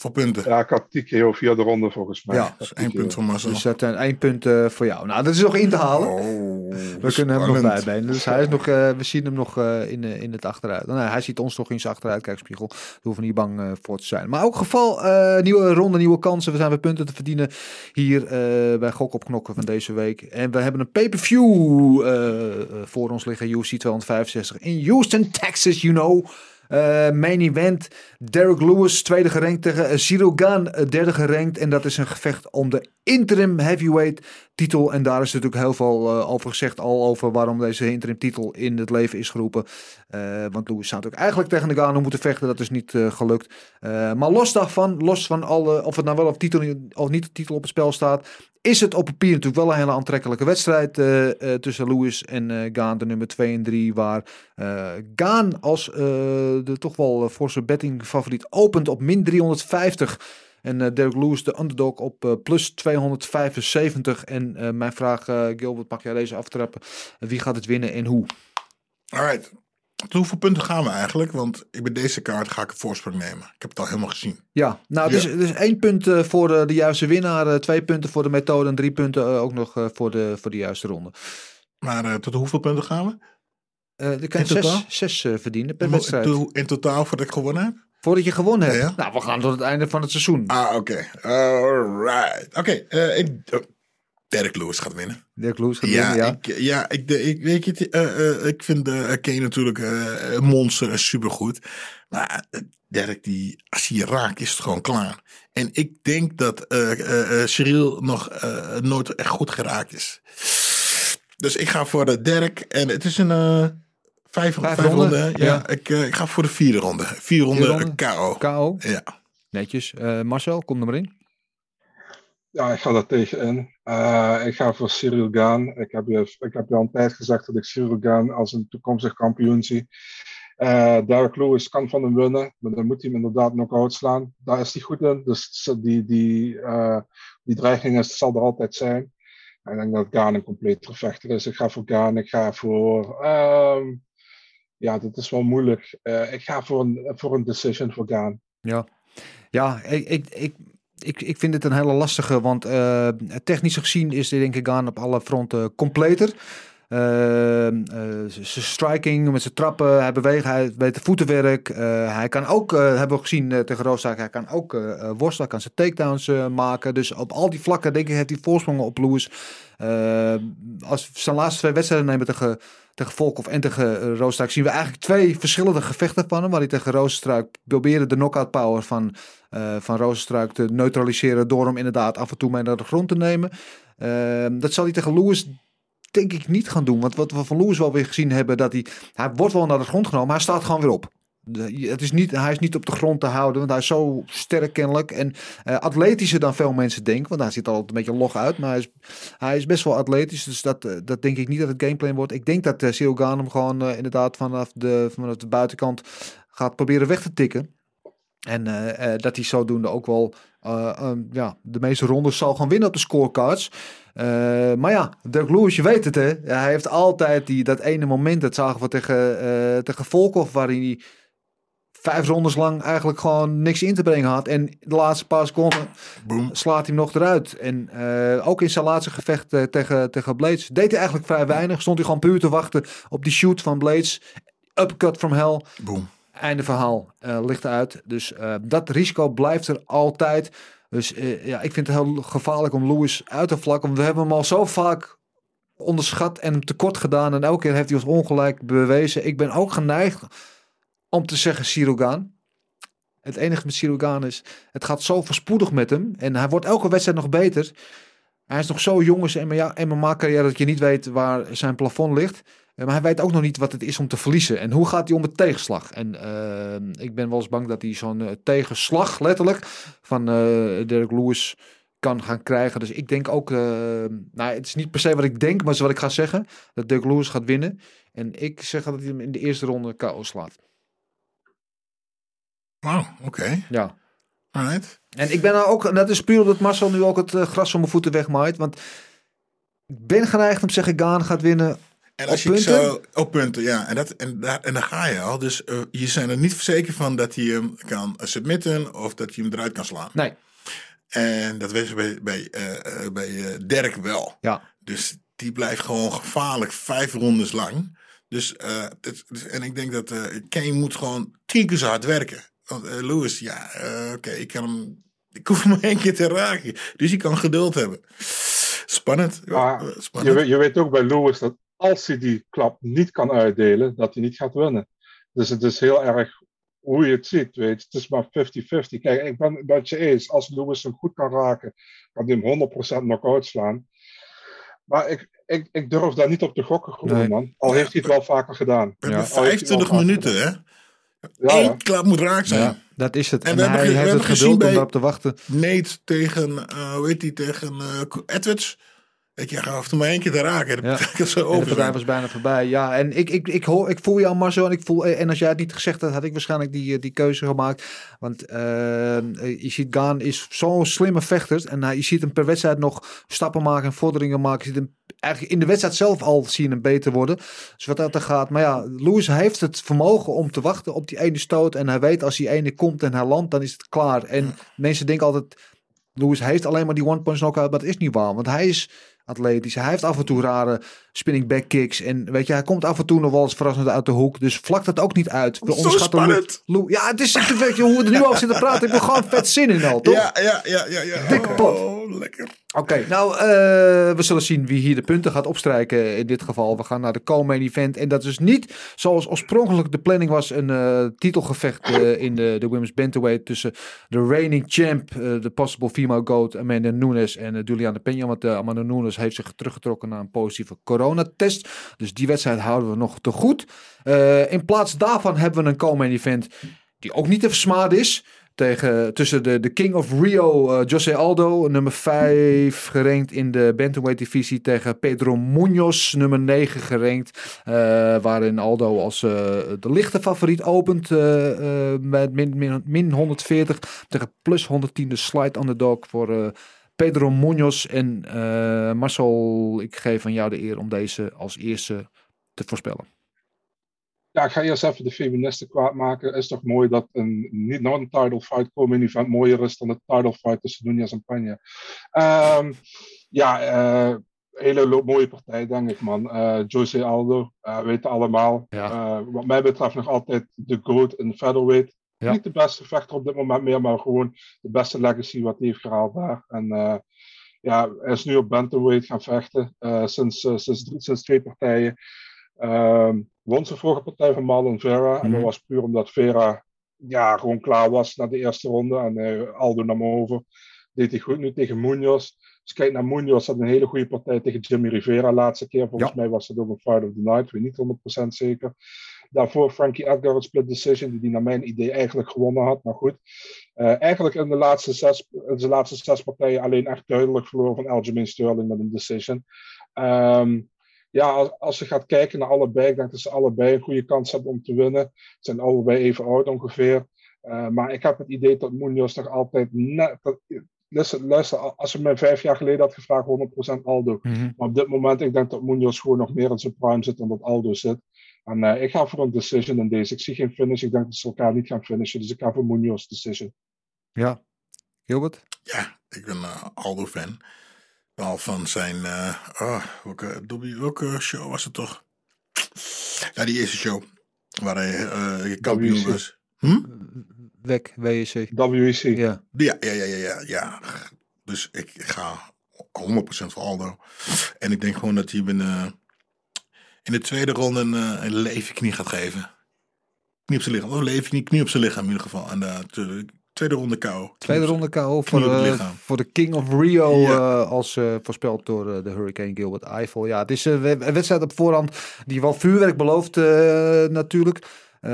Speaker 3: voor punten?
Speaker 4: Ja, ik had TKO via de ronde volgens mij.
Speaker 2: Ja,
Speaker 3: Dat is één punt voor Marcel.
Speaker 2: Dus dat zijn één punt eh, voor jou. Nou, dat is nog in te halen.
Speaker 3: Oh.
Speaker 2: We kunnen hem nog bijbenen. Dus hij is nog, eh, we zien hem nog eh, in, eh, in het achteruit. Nou, hij ziet ons nog in zijn achteruitkijkspiegel. Daar hoeven we niet bang eh, voor te zijn. Maar ook geval, eh, nieuwe ronde, nieuwe kansen. We zijn weer punten te verdienen hier eh, bij Gok op Knokken van deze week. En we hebben een pay-per-view eh, eh, voor ons liggen. UFC 265 in Houston, Texas, you know. Eh, main event, Derek Lewis, tweede gerankt tegen eh, Cyril eh, derde gerankt. En dat is een gevecht om de interim heavyweight titel. En daar is natuurlijk heel veel eh, over gezegd, al over waarom deze interim titel in het leven is geroepen. Eh, want Lewis zou natuurlijk eigenlijk tegen de Gane moeten vechten, dat is niet eh, gelukt. Maar los daarvan, los van alle, of het nou wel of, titel, of niet de titel op het spel staat, is het op papier natuurlijk wel een hele aantrekkelijke wedstrijd tussen Lewis en Gaan, de nummer 2 en 3, waar Gaan als de toch wel forse betting favoriet opent op min 350. En eh Derek Lewis de underdog op eh, plus 275. En eh, mijn vraag, Gilbert, mag jij deze aftrappen? Wie gaat het winnen en hoe?
Speaker 3: Alright. Tot hoeveel punten gaan we eigenlijk? Want ik bij deze kaart ga ik een voorsprong nemen. Ik heb het al helemaal gezien.
Speaker 2: Ja, nou, dus, dus één punt voor de juiste winnaar, twee punten voor de methode en drie punten ook nog voor, de, voor de juiste ronde.
Speaker 3: Maar tot hoeveel punten gaan we?
Speaker 2: Dan kan
Speaker 3: In totaal?
Speaker 2: zes, zes verdienen per wedstrijd.
Speaker 3: in totaal voordat ik gewonnen heb?
Speaker 2: Voordat je gewonnen hebt.
Speaker 3: Ja.
Speaker 2: Nou, we gaan tot het einde van het seizoen.
Speaker 3: Ah, oké. Alright. Oké, eh, ik... oh, Derek Lewis gaat winnen.
Speaker 2: Dirk Lewis gaat
Speaker 3: Ja,
Speaker 2: winnen, ja.
Speaker 3: Ik, ja ik, ik, weet je, het, eh, eh, ik vind uh, Kane natuurlijk eh, een monster en supergoed. Maar eh, Derek, die, als hij je raakt, is het gewoon klaar. En ik denk dat eh eh, eh, Cyril nog eh, nooit echt goed geraakt is. Dus ik ga voor de Derek. En het is een eh, vijf, vijf,
Speaker 2: ronden,
Speaker 3: ronden. hè? Ja,
Speaker 2: ja.
Speaker 3: Ik, eh, ik ga voor de vierde ronde. Vier ronden
Speaker 2: ronden?
Speaker 3: KO.
Speaker 2: KO.
Speaker 3: Ja.
Speaker 2: Netjes. Eh, Marcel, kom er maar in.
Speaker 4: Ja, ik ga daar tegenin. Eh ik ga voor Cyril Gaan. Ik heb, je, ik heb je al een tijd gezegd dat ik Cyril Gaan als een toekomstig kampioen zie. Eh Derek Lewis kan van hem winnen, maar dan moet hij hem inderdaad knock-out slaan. Daar is hij goed in, dus die, die, eh, die dreiging is, zal er altijd zijn. En ik denk dat Gaan een complete vechter is. Ik ga voor Gaan, ik ga voor... ehm, ja, dat is wel moeilijk. Eh, ik ga voor een, voor een decision voor Gaan.
Speaker 2: Ja, ja ik, ik, ik, ik, ik vind het een hele lastige, want eh, technisch gezien is de denk ik Gaan op alle fronten completer. Eh, eh, zijn striking met zijn trappen, hij beweegt, hij weet de voetenwerk. eh, hij kan ook, eh, hebben we gezien tegen Rooszaak, hij kan ook worstelen, kan zijn takedowns maken. Dus op al die vlakken denk ik heeft hij voorsprongen op Lewis. Eh, als we zijn laatste twee wedstrijden nemen tegen, tegen Volkov en tegen Roosstruik zien we eigenlijk twee verschillende gevechten van hem. Waar hij tegen Roosstruik probeerde de knockout power van, van te neutraliseren. Door hem inderdaad af en toe mee naar de grond te nemen. Uh, dat zal hij tegen Lewis denk ik niet gaan doen. Want wat we van Lewis wel weer gezien hebben, dat hij, hij wordt wel naar de grond genomen, maar hij staat gewoon weer op. De, het is niet, hij is niet op de grond te houden, want hij is zo sterk kennelijk. En uh, atletischer dan veel mensen denken, want hij ziet altijd een beetje log uit. Maar hij is, hij is best wel atletisch, dus dat, uh, dat denk ik niet dat het gameplan wordt. Ik denk dat uh, Cyril hem gewoon inderdaad vanaf de, vanaf de buitenkant gaat proberen weg te tikken. En dat hij zodoende ook wel um, ja, de meeste rondes zal gaan winnen op de scorecards. Uh, maar ja, Dirk Lewis, je weet het hè. Hij heeft altijd die, dat ene moment, dat zagen we tegen, uh, tegen Volkov, waarin hij vijf rondes lang eigenlijk gewoon niks in te brengen had. En de laatste paar seconden Boom. slaat hij nog eruit. En uh, ook in zijn laatste gevecht uh, tegen, tegen Blades deed hij eigenlijk vrij weinig. Stond hij gewoon puur te wachten op die shoot van Blades. Uppercut from hell.
Speaker 3: Boom.
Speaker 2: Einde verhaal uh, ligt uit. Dus uh, dat risico blijft er altijd. Dus uh, ja, ik vind het heel gevaarlijk om Lewis uit te vlakken. Want we hebben hem al zo vaak onderschat en hem tekort gedaan. En elke keer heeft hij ons ongelijk bewezen. Ik ben ook geneigd om te zeggen Sirogan. Het enige met Sirogan is, het gaat zo verspoedig met hem. En hij wordt elke wedstrijd nog beter. Hij is nog zo jong in zijn MMA-carrière dat je niet weet waar zijn plafond ligt. Maar hij weet ook nog niet wat het is om te verliezen. En hoe gaat hij om met tegenslag? En uh, ik ben wel eens bang dat hij zo'n uh, tegenslag, letterlijk, van Derek Lewis kan gaan krijgen. Dus ik denk ook, nou, het is niet per se wat ik denk, maar het is wat ik ga zeggen. Dat Derek Lewis gaat winnen. En ik zeg dat hij hem in de eerste ronde KO slaat.
Speaker 3: Wauw, oké. Okay.
Speaker 2: Ja.
Speaker 3: Alright.
Speaker 2: En ik ben nou ook, dat is puur omdat Marcel nu ook het gras van mijn voeten wegmaait. Want ik ben geneigd om te zeggen, Gaan gaat winnen
Speaker 3: en als
Speaker 2: op
Speaker 3: je
Speaker 2: punten?
Speaker 3: Zo, op punten, ja. En, dat, en, daar, en daar ga je al. Dus uh, je zijn er niet zeker van dat hij hem kan submitten of dat hij hem eruit kan slaan.
Speaker 2: Nee.
Speaker 3: En dat weten we bij, bij, uh, bij Dirk wel.
Speaker 2: Ja.
Speaker 3: Dus die blijft gewoon gevaarlijk vijf rondes lang. Dus, eh, het- dus- en ik denk dat eh Kane moet gewoon tien keer zo hard werken. Want eh, Lewis, ja, eh, oké, ik kan hem. Ik hoef hem één keer te raken. Dus hij kan geduld hebben. Spannend. Ja, eh,
Speaker 4: je,
Speaker 3: spannend.
Speaker 4: weet- je weet ook bij Lewis dat als hij die klap niet kan uitdelen, dat hij niet gaat winnen. Dus het is heel erg hoe je het ziet, weet je. Het is maar 50-50. Kijk, ik ben het met je eens. Als Lewis hem goed kan raken, kan hij hem 100% knock-out slaan. Maar ik, ik, ik durf daar niet op te gokken gewoon,
Speaker 2: Nee.
Speaker 4: man. Al heeft hij het wel vaker gedaan.
Speaker 3: We
Speaker 4: wel
Speaker 3: 25
Speaker 4: vaker
Speaker 3: minuten,
Speaker 4: gedaan.
Speaker 3: hè?
Speaker 4: Ja,
Speaker 3: Eén
Speaker 4: ja.
Speaker 3: klap moet raak zijn.
Speaker 2: Ja, dat is het.
Speaker 3: En
Speaker 2: En,
Speaker 3: we hebben
Speaker 2: hij
Speaker 3: we
Speaker 2: heeft het geduld om daarop te wachten.
Speaker 3: Nate tegen, eh, hoe heet die, tegen eh, Edwards. Weet je, hij hoeft hem maar één keer te raken.
Speaker 2: Ja.
Speaker 3: Dat kan zo
Speaker 2: En de partij was bijna voorbij. Ja, en ik, ik, ik, hoor, ik voel jou, Marcel. En, ik voel, en als jij het niet gezegd had, had ik waarschijnlijk die, eh, die keuze gemaakt. Want eh, je ziet Gaan is zo'n slimme vechter. En hij, je ziet hem per wedstrijd nog stappen maken en vorderingen maken. Je ziet hem eigenlijk in de wedstrijd zelf al zie je hem beter worden. Dus wat dat er gaat. Maar ja, Lewis heeft het vermogen om te wachten op die ene stoot. En hij weet als die ene komt en hij landt, dan is het klaar. En mensen denken altijd, Lewis heeft alleen maar die one punch knockout, maar dat is niet waar. Want hij is atletisch. Hij heeft af en toe rare spinning back kicks. En weet je, hij komt af en toe nog wel eens verrassend uit de hoek. Dus vlak dat ook niet uit. We
Speaker 3: Zo
Speaker 2: onderschatten Lou- ja, het is weet je, hoe we er nu over zitten praten. Ik heb er gewoon vet zin in al, toch?
Speaker 3: Ja, ja, ja, ja. ja.
Speaker 2: Dikke pot.
Speaker 3: Oh, lekker.
Speaker 2: Oké, nou, eh, we zullen zien wie hier de punten gaat opstrijken in dit geval. We gaan naar de co-main event. En dat is niet zoals oorspronkelijk de planning was een eh, titelgevecht eh, in de, de women's bantamweight tussen de reigning champ, de possible female goat Amanda Nunes en Juliana Peña. Want Amanda Nunes heeft zich teruggetrokken na een positieve coronatest. Dus die wedstrijd houden we nog te goed. In plaats daarvan hebben we een co-main event die ook niet te versmaden is tegen, tussen de, de King of Rio, uh, José Aldo, nummer 5 gerankt in de bantamweight divisie tegen Pedro Munoz, nummer 9 gerankt, uh, waarin Aldo als uh, de lichte favoriet opent met min, min, min 140 tegen plus 110 de slide underdog voor Pedro Munoz. En Marcel, ik geef aan jou de eer om deze als eerste te voorspellen.
Speaker 4: Ja, ik ga eerst even de feministen kwaad maken. Is toch mooi dat een niet non-title fight komen in event mooier is dan de title fight tussen Nunez en. Um, ja, uh, hele mooie partij, denk ik, man. Uh, Jose Aldo, uh, weten allemaal.
Speaker 2: Ja.
Speaker 4: wat mij betreft nog altijd de GOAT in featherweight. Ja. Niet de beste vechter op dit moment meer, maar gewoon de beste legacy wat hij heeft gehaald daar. En ja, hij is nu op bantamweight gaan vechten sinds, sinds, sinds twee partijen. Um, won zijn vorige partij van Marlon Vera. En dat was puur omdat Vera ja, gewoon klaar was na de eerste ronde. En uh, Aldo nam over. Deed hij goed nu tegen Munoz. Dus kijk naar Munoz. had een hele goede partij tegen Jimmy Rivera laatste keer. Volgens ja. mij was het ook een fight of the night. Weet niet 100% zeker. Daarvoor Frankie Edgar een split decision. Die die naar mijn idee eigenlijk gewonnen had. Maar goed. Uh, eigenlijk in de laatste zes, in de laatste zes partijen alleen echt duidelijk verloren van Aljamain Sterling met een decision. Um, ja, als, als je gaat kijken naar allebei, ik denk dat ze allebei een goede kans hebben om te winnen. Ze zijn allebei even oud ongeveer. Uh, maar ik heb het idee dat Munoz nog altijd net. Dat, luister, luister, als je mij vijf jaar geleden had gevraagd, 100% Aldo.
Speaker 2: Mm-hmm.
Speaker 4: Maar op dit moment, ik denk dat Munoz gewoon nog meer in zijn prime zit dan dat Aldo zit. En uh, ik ga voor een decision in deze. Ik zie geen finish. Ik denk dat ze elkaar niet gaan finishen. Dus ik ga voor Munoz decision.
Speaker 2: Ja. Gilbert?
Speaker 3: Ja, ik ben uh, Aldo-fan. Al van zijn. Uh, oh, welke, welke show was het toch? Ja, die eerste show. Waar hij uh, kampioen was. Hm?
Speaker 2: WEC, WEC.
Speaker 4: WEC.
Speaker 2: Ja.
Speaker 3: Ja, ja, ja, ja, ja, ja. Dus ik ga 100% voor Aldo. En ik denk gewoon dat hij binnen, in de tweede ronde een, een levenknie gaat geven. Knie op zijn lichaam. Of levenknie, knie op zijn lichaam in ieder geval. En uh, tweede ronde KO.
Speaker 2: Tweede ronde KO voor, uh, voor de King of Rio. Ja. Uh, als uh, voorspeld door de Hurricane Gilbert Eiffel. Ja, het is een wedstrijd op voorhand die wel vuurwerk belooft natuurlijk. Uh,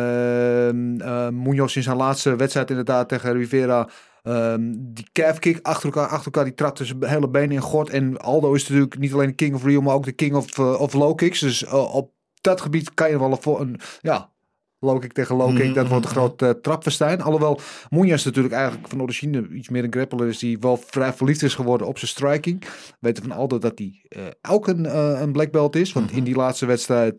Speaker 2: Munoz in zijn laatste wedstrijd inderdaad tegen Rivera. Um, die calf kick achter elkaar, achter elkaar, die trapte zijn hele benen in God. En Aldo is natuurlijk niet alleen de King of Rio, maar ook de King of, of low kicks. Dus op dat gebied kan je wel voor een, ja, low kick tegen low kick, dat wordt een groot uh, trapverstijn. Alhoewel Munoz natuurlijk eigenlijk van origine iets meer een grappler is die wel vrij verliefd is geworden op zijn striking. We weten van Aldo dat hij uh, ook een, uh, een black belt is, want in die laatste wedstrijd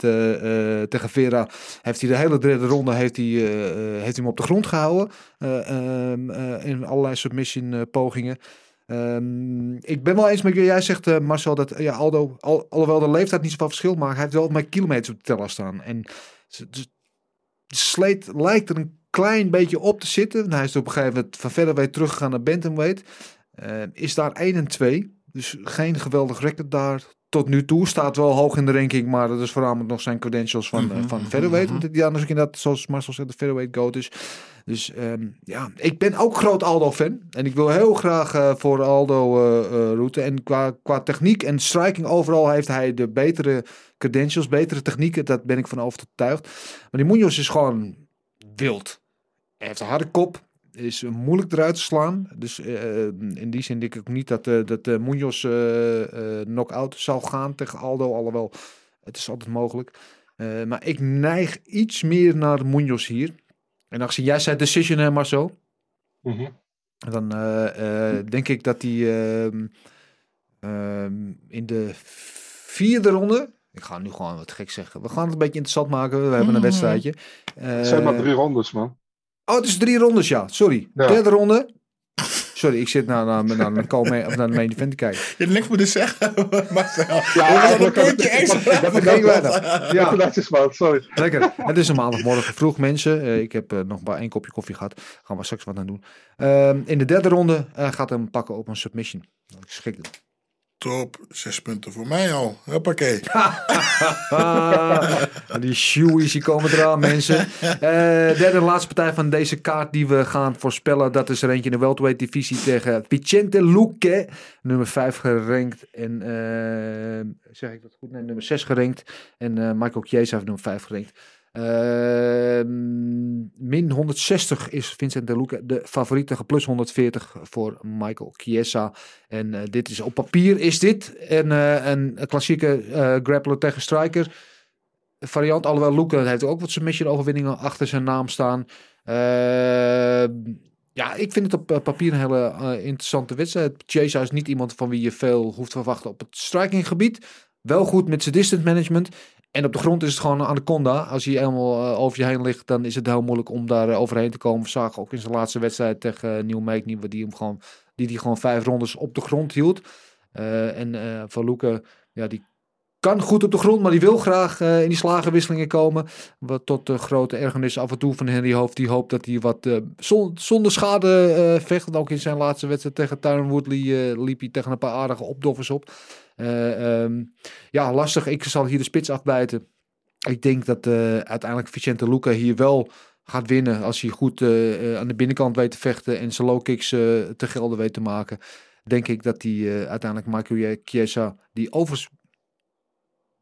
Speaker 2: tegen Vera heeft hij de hele derde ronde heeft hij, heeft hij hem op de grond gehouden in allerlei submission pogingen. Ehm, ik ben wel eens met. Jij zegt, eh, Marcel, dat ja, Aldo, al, alhoewel de leeftijd niet zoveel verschil maakt, hij heeft wel mijn kilometers op de teller staan. En sleet lijkt er een klein beetje op te zitten. Hij is op een gegeven moment van verder weer teruggegaan naar Bantamweight. Eh, is daar 1 en 2. Dus geen geweldig record daar tot nu toe. Staat wel hoog in de ranking, maar dat is voornamelijk nog zijn credentials van, eh, van featherweight. Want die anders inderdaad, zoals Marcel zegt, de featherweight goat is. Dus ehm, ja, ik ben ook groot Aldo-fan. En ik wil heel graag eh, voor Aldo eh, eh, routen. En qua, qua techniek en striking overal heeft hij de betere credentials, betere technieken. Dat ben ik van overtuigd. Maar die Munoz is gewoon wild. Hij heeft een harde kop. Is moeilijk eruit te slaan. Dus in die zin denk ik ook niet dat, eh dat Munoz knock-out zal gaan tegen Aldo. Alhoewel, het is altijd mogelijk. Maar ik neig iets meer naar Munoz hier. En aangezien jij zei decision, hè Marcel?
Speaker 4: Mhm.
Speaker 2: Dan eh, eh, denk ik dat hij ehm, ehm, in de vierde ronde. Ik ga nu gewoon wat gek zeggen. We gaan het een beetje interessant maken. We hebben een wedstrijdje.
Speaker 4: Het zijn maar
Speaker 2: Eh,
Speaker 4: drie rondes, man.
Speaker 2: Oh, het is drie rondes, ja. Sorry.
Speaker 4: Ja.
Speaker 2: Derde ronde. Sorry, ik zit naar, naar, naar, naar, Call- of naar de main event te kijken.
Speaker 3: Je hebt niks moeten zeggen, Marcel.
Speaker 4: Ja,
Speaker 3: Ja, een puntje
Speaker 4: ik-
Speaker 3: extra.
Speaker 4: dat
Speaker 2: Ik denk wel dat.
Speaker 4: Ja,
Speaker 2: Ja,
Speaker 4: netjes, man. Sorry.
Speaker 2: lekker. Het is een maandagmorgen vroeg, mensen. Eh, ik heb eh, nog maar één kopje koffie gehad. Gaan we straks wat aan doen. Ehm, in de derde ronde eh, gaat hem pakken op een submission. Schrik
Speaker 3: Top, zes punten voor mij al. Hoppakee.
Speaker 2: Die shoeies die komen eraan, mensen. Eh, derde en laatste partij van deze kaart die we gaan voorspellen. Dat is er eentje in de welterweight divisie tegen Vicente Luque. Nummer 5 gerankt. En eh, zeg ik dat goed? Nee, nummer 6 gerankt. En eh, Michael Chiesa heeft nummer 5 gerankt. Ehm, min 160 is Vincent de Luque de favoriet tegen plus 140 voor Michael Chiesa. En eh, dit is op papier is dit een, eh, een, klassieke eh, grappler tegen striker variant. Alhoewel Luke heeft ook wat submission overwinningen achter zijn naam staan. Ehm, ja, ik vind het op papier een hele interessante wedstrijd. Chase is niet iemand van wie je veel hoeft te verwachten op het strikinggebied. Wel goed met zijn distance management. En op de grond is het gewoon een anaconda. Als hij helemaal eh, over je heen ligt, dan is het heel moeilijk om daar eh, overheen te komen. We zagen ook in zijn laatste wedstrijd tegen uh, Nieuw die hem gewoon, die, die gewoon vijf rondes op de grond hield. Eh, en eh Van Luke, ja, die kan goed op de grond, maar die wil graag eh, in die slagenwisselingen komen. Wat tot de grote ergernis af en toe van Henry Hoofd. Die hoopt dat hij wat eh, zon- zonder schade eh, vecht. Ook in zijn laatste wedstrijd tegen Tyron Woodley liep hij tegen een paar aardige opdoffers op. Eh, ehm, ja, lastig. Ik zal hier de spits afbijten. Ik denk dat uiteindelijk Vicente Luca hier wel gaat winnen. Als hij goed aan de binnenkant weet te vechten en zijn low kicks te gelden weet te maken. Denk ik dat hij uiteindelijk Michael Chiesa, die overigens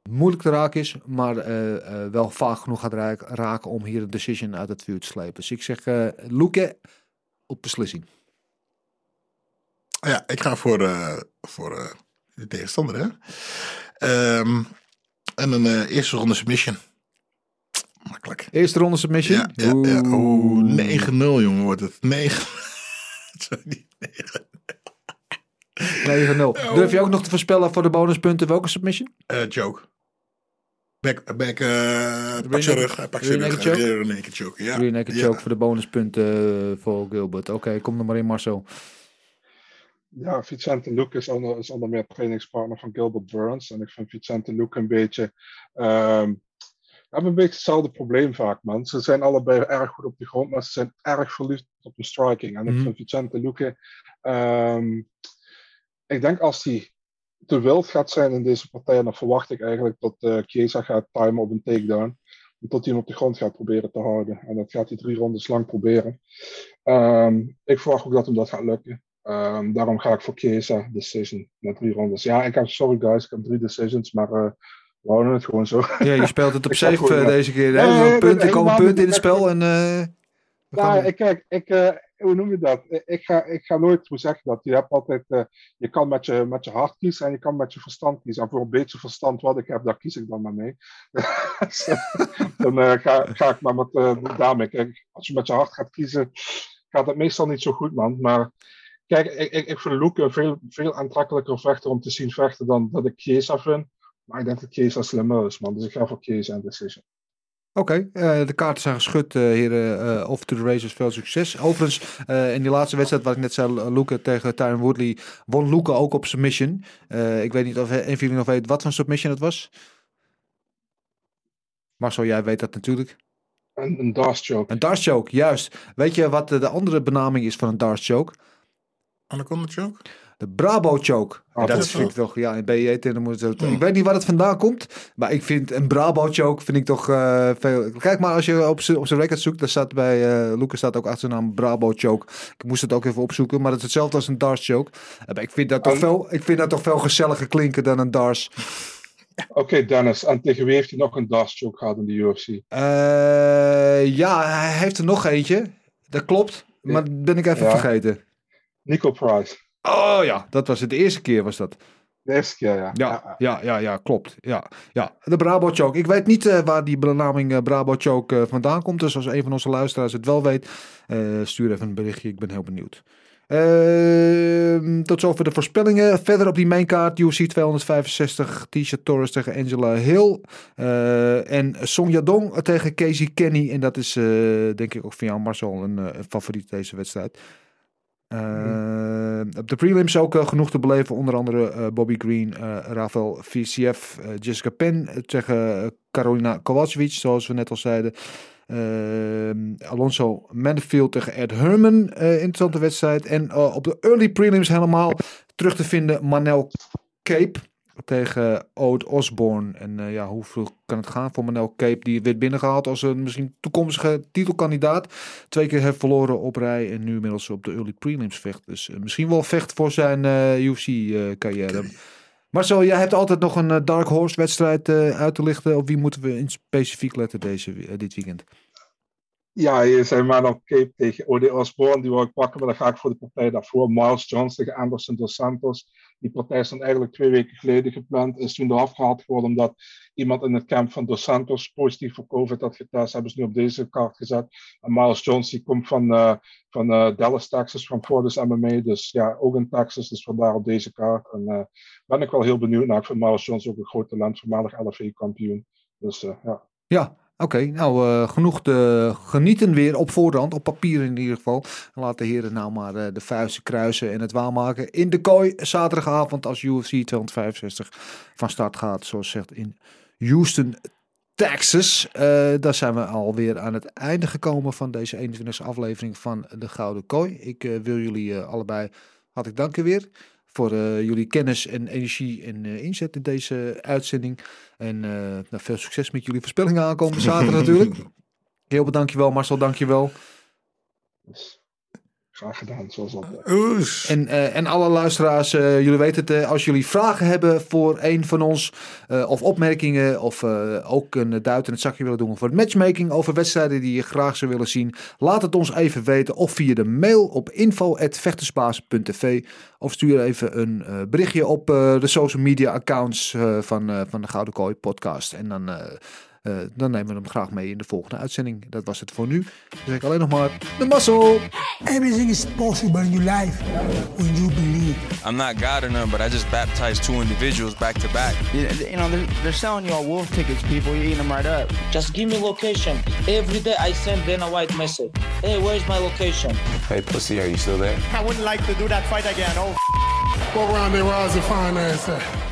Speaker 2: moeilijk te raken is, maar eh, eh, wel vaak genoeg gaat raak- raken om hier een decision uit het vuur te slepen. Dus ik zeg uh, Luke op beslissing.
Speaker 3: Ja, ik ga voor, voor de tegenstander. Hè? Um, en een eerste ronde submission. Makkelijk.
Speaker 2: Eerste ronde submission?
Speaker 3: Ja, ja, ja. Oeh, 9-0 jongen wordt het. 9 Sorry, 9
Speaker 2: 9-0. Oh. Durf je ook nog te voorspellen voor de bonuspunten welke submission?
Speaker 3: Uh, joke. Back, back, uh, pak zijn rug. Pak zijn rug. Rear naked choke. Ja.
Speaker 2: Rear naked choke voor de bonuspunten voor Gilbert. Oké, okay, kom er maar in Marcel.
Speaker 4: Ja, Vicente Luke is onder, is onder meer trainingspartner van Gilbert Burns. En ik vind Vicente Luke een beetje... Um, hebben een beetje hetzelfde probleem vaak, man. Ze zijn allebei erg goed op de grond, maar ze zijn erg verliefd op de striking. En mm -hmm. ik vind Vicente Luque... Um, ik denk als hij te wild gaat zijn in deze partij, dan verwacht ik eigenlijk dat uh, Chiesa gaat timen op een takedown. En tot hij hem op de grond gaat proberen te houden. En dat gaat hij drie rondes lang proberen. Um, ik verwacht ook dat hem dat gaat lukken. Um, daarom ga ik voor Chiesa decision na drie rondes. Ja, ik heb, sorry guys, ik heb drie decisions, maar uh, we houden het gewoon zo.
Speaker 2: Ja, je speelt het op safe uh, deze keer. Nee, nee, punt, er komen punten in het spel. En, uh,
Speaker 4: ja, ik, kijk, ik, hoe noem je dat? Ik ga, ik ga nooit hoe zeg dat. Je hebt altijd, uh, je kan met je, met je hart kiezen en je kan met je verstand kiezen. En voor een beetje verstand wat ik heb, daar kies ik dan maar mee. dan uh, ga, ik maar met uh, daarmee. Als je met je hart gaat kiezen, gaat het meestal niet zo goed, man. Maar kijk, ik, ik, ik vind Luke een veel, veel aantrekkelijker vechter om te zien vechten dan dat ik Chiesa vind. Maar ik denk dat Chiesa slimmer is, man. Dus ik ga voor Chiesa en decision.
Speaker 2: Oké, eh, de kaarten zijn geschud, eh, heren. eh off to the races, veel succes. Overigens, eh, in die laatste wedstrijd, wat ik net zei, Luca tegen Tyron Woodley, won Luca ook op submission. Eh, ik weet niet of een van jullie nog weet wat voor submission het was. Marcel, jij weet dat natuurlijk.
Speaker 4: Een, een choke.
Speaker 2: Een Darce choke, juist. Weet je wat de, de andere benaming is van een Darce choke?
Speaker 3: Anaconda choke?
Speaker 2: De Brabo choke.
Speaker 4: Oh,
Speaker 2: dat
Speaker 4: dat
Speaker 2: vind ik toch, ja, in BJ termen moet het. Ik weet niet waar het vandaan komt, maar ik vind een Brabo choke vind ik toch eh, veel. Kijk maar als je op zijn record zoekt, daar staat bij uh, Lucas staat ook achter zijn naam Brabo choke. Ik moest het ook even opzoeken, maar het is hetzelfde als een Dars choke. Eh, ik vind dat toch
Speaker 4: En-
Speaker 2: veel, ik vind dat toch veel gezelliger klinken dan een Dars.
Speaker 4: Oké, Dennis. En tegen wie heeft hij nog een Darce choke gehad in de UFC?
Speaker 2: Ja, hij heeft er nog eentje. Dat klopt, maar dat ben ik even
Speaker 4: Ja.
Speaker 2: vergeten.
Speaker 4: Nico Price.
Speaker 2: Oh ja, dat was het. De eerste keer was dat.
Speaker 4: De eerste keer, ja.
Speaker 2: Ja, ja, ja, ja, klopt. Ja, ja. De Brabo Choke. Ik weet niet eh, waar die benaming eh, Brabo Choke eh, vandaan komt. Dus als een van onze luisteraars het wel weet, stuur even een berichtje. Ik ben heel benieuwd. Ehm, tot zover de voorspellingen. Verder op die mainkaart UFC 265. Tisha Torres tegen Angela Hill. En Song Yadong tegen Casey Kenny. En dat is denk ik ook voor jou Marcel een, een favoriet deze wedstrijd. Eh, op de prelims ook eh, genoeg te beleven. Onder andere eh, Bobby Green, Rafael VCF, Jessica Penn tegen Carolina Kowalkiewicz, zoals we net al zeiden. Alonso Manfield tegen Ed Herman, interessante wedstrijd. En op de early prelims helemaal terug te vinden Manel Cape tegen Ode Osborne. En eh, ja, hoeveel kan het gaan voor Manel Cape? Die werd binnengehaald als een misschien toekomstige titelkandidaat. Twee keer heeft verloren op rij en nu inmiddels op de early prelims vecht. Dus eh, misschien wel vecht voor zijn eh, UFC-carrière. Marcel, jij hebt altijd nog een Dark Horse wedstrijd uit te lichten. Op wie moeten we in specifiek letten deze, dit weekend?
Speaker 4: Ja, zijn maar nog Cape tegen O.D. Osborne. Die wil ik pakken, maar dan ga ik voor de partij daarvoor. Miles Jones tegen Anderson dos Santos. Die partij dan eigenlijk twee weken geleden gepland. Is toen eraf gehaald geworden omdat iemand in het camp van dos Santos positief voor COVID had getest. Hebben ze nu op deze kaart gezet. En Miles Jones die komt van, eh, van eh, Dallas, Texas, van Fortis MMA. Dus ja, ook in Texas. Dus vandaar op deze kaart. En eh ben ik wel heel benieuwd naar. Ik vind Miles Jones ook een groot talent. Voormalig LFA-kampioen. Dus eh, ja.
Speaker 2: Ja, oké. Nou, eh, genoeg te genieten weer op voorhand, op papier in ieder geval. En laat de heren nou maar eh, de vuisten kruisen en het waarmaken in de kooi. Zaterdagavond als UFC 265 van start gaat, zoals zegt in Houston, Texas. Eh, daar zijn we alweer aan het einde gekomen van deze 21e aflevering van de Gouden Kooi. Ik wil jullie allebei hartelijk danken weer voor eh, jullie kennis en energie en eh, inzet in deze uitzending. En eh, nou, veel succes met jullie voorspellingen aankomende zaterdag natuurlijk. Heel bedankt dankjewel Marcel, dankjewel.
Speaker 4: Graag gedaan, zoals altijd.
Speaker 3: Oes.
Speaker 2: En, eh, en alle luisteraars, eh, jullie weten het, eh, als jullie vragen hebben voor een van ons, eh, of opmerkingen, of eh, ook een duit in het zakje willen doen voor het matchmaking over wedstrijden die je graag zou willen zien, laat het ons even weten. Of via de mail op info.vechtersbaas.tv of stuur even een eh, berichtje op eh, de social media accounts eh, van, eh, van de Gouden Kooi podcast. En dan... eh, dan nemen we hem graag mee in de volgende uitzending. Dat was het voor nu. Dan zeg ik alleen nog maar de mazzel!
Speaker 5: Everything is possible in your life when you believe.
Speaker 6: I'm not God or none, but I just baptized two individuals back to back.
Speaker 7: You, know, they're, they're selling you all wolf tickets, people. You're eating them right up.
Speaker 8: Just give me location. Every day I send Dana White message. Hey, where's my location?
Speaker 6: Hey, pussy, are you still there?
Speaker 9: I wouldn't like to do that fight again. Oh,
Speaker 5: Go around there, ass at.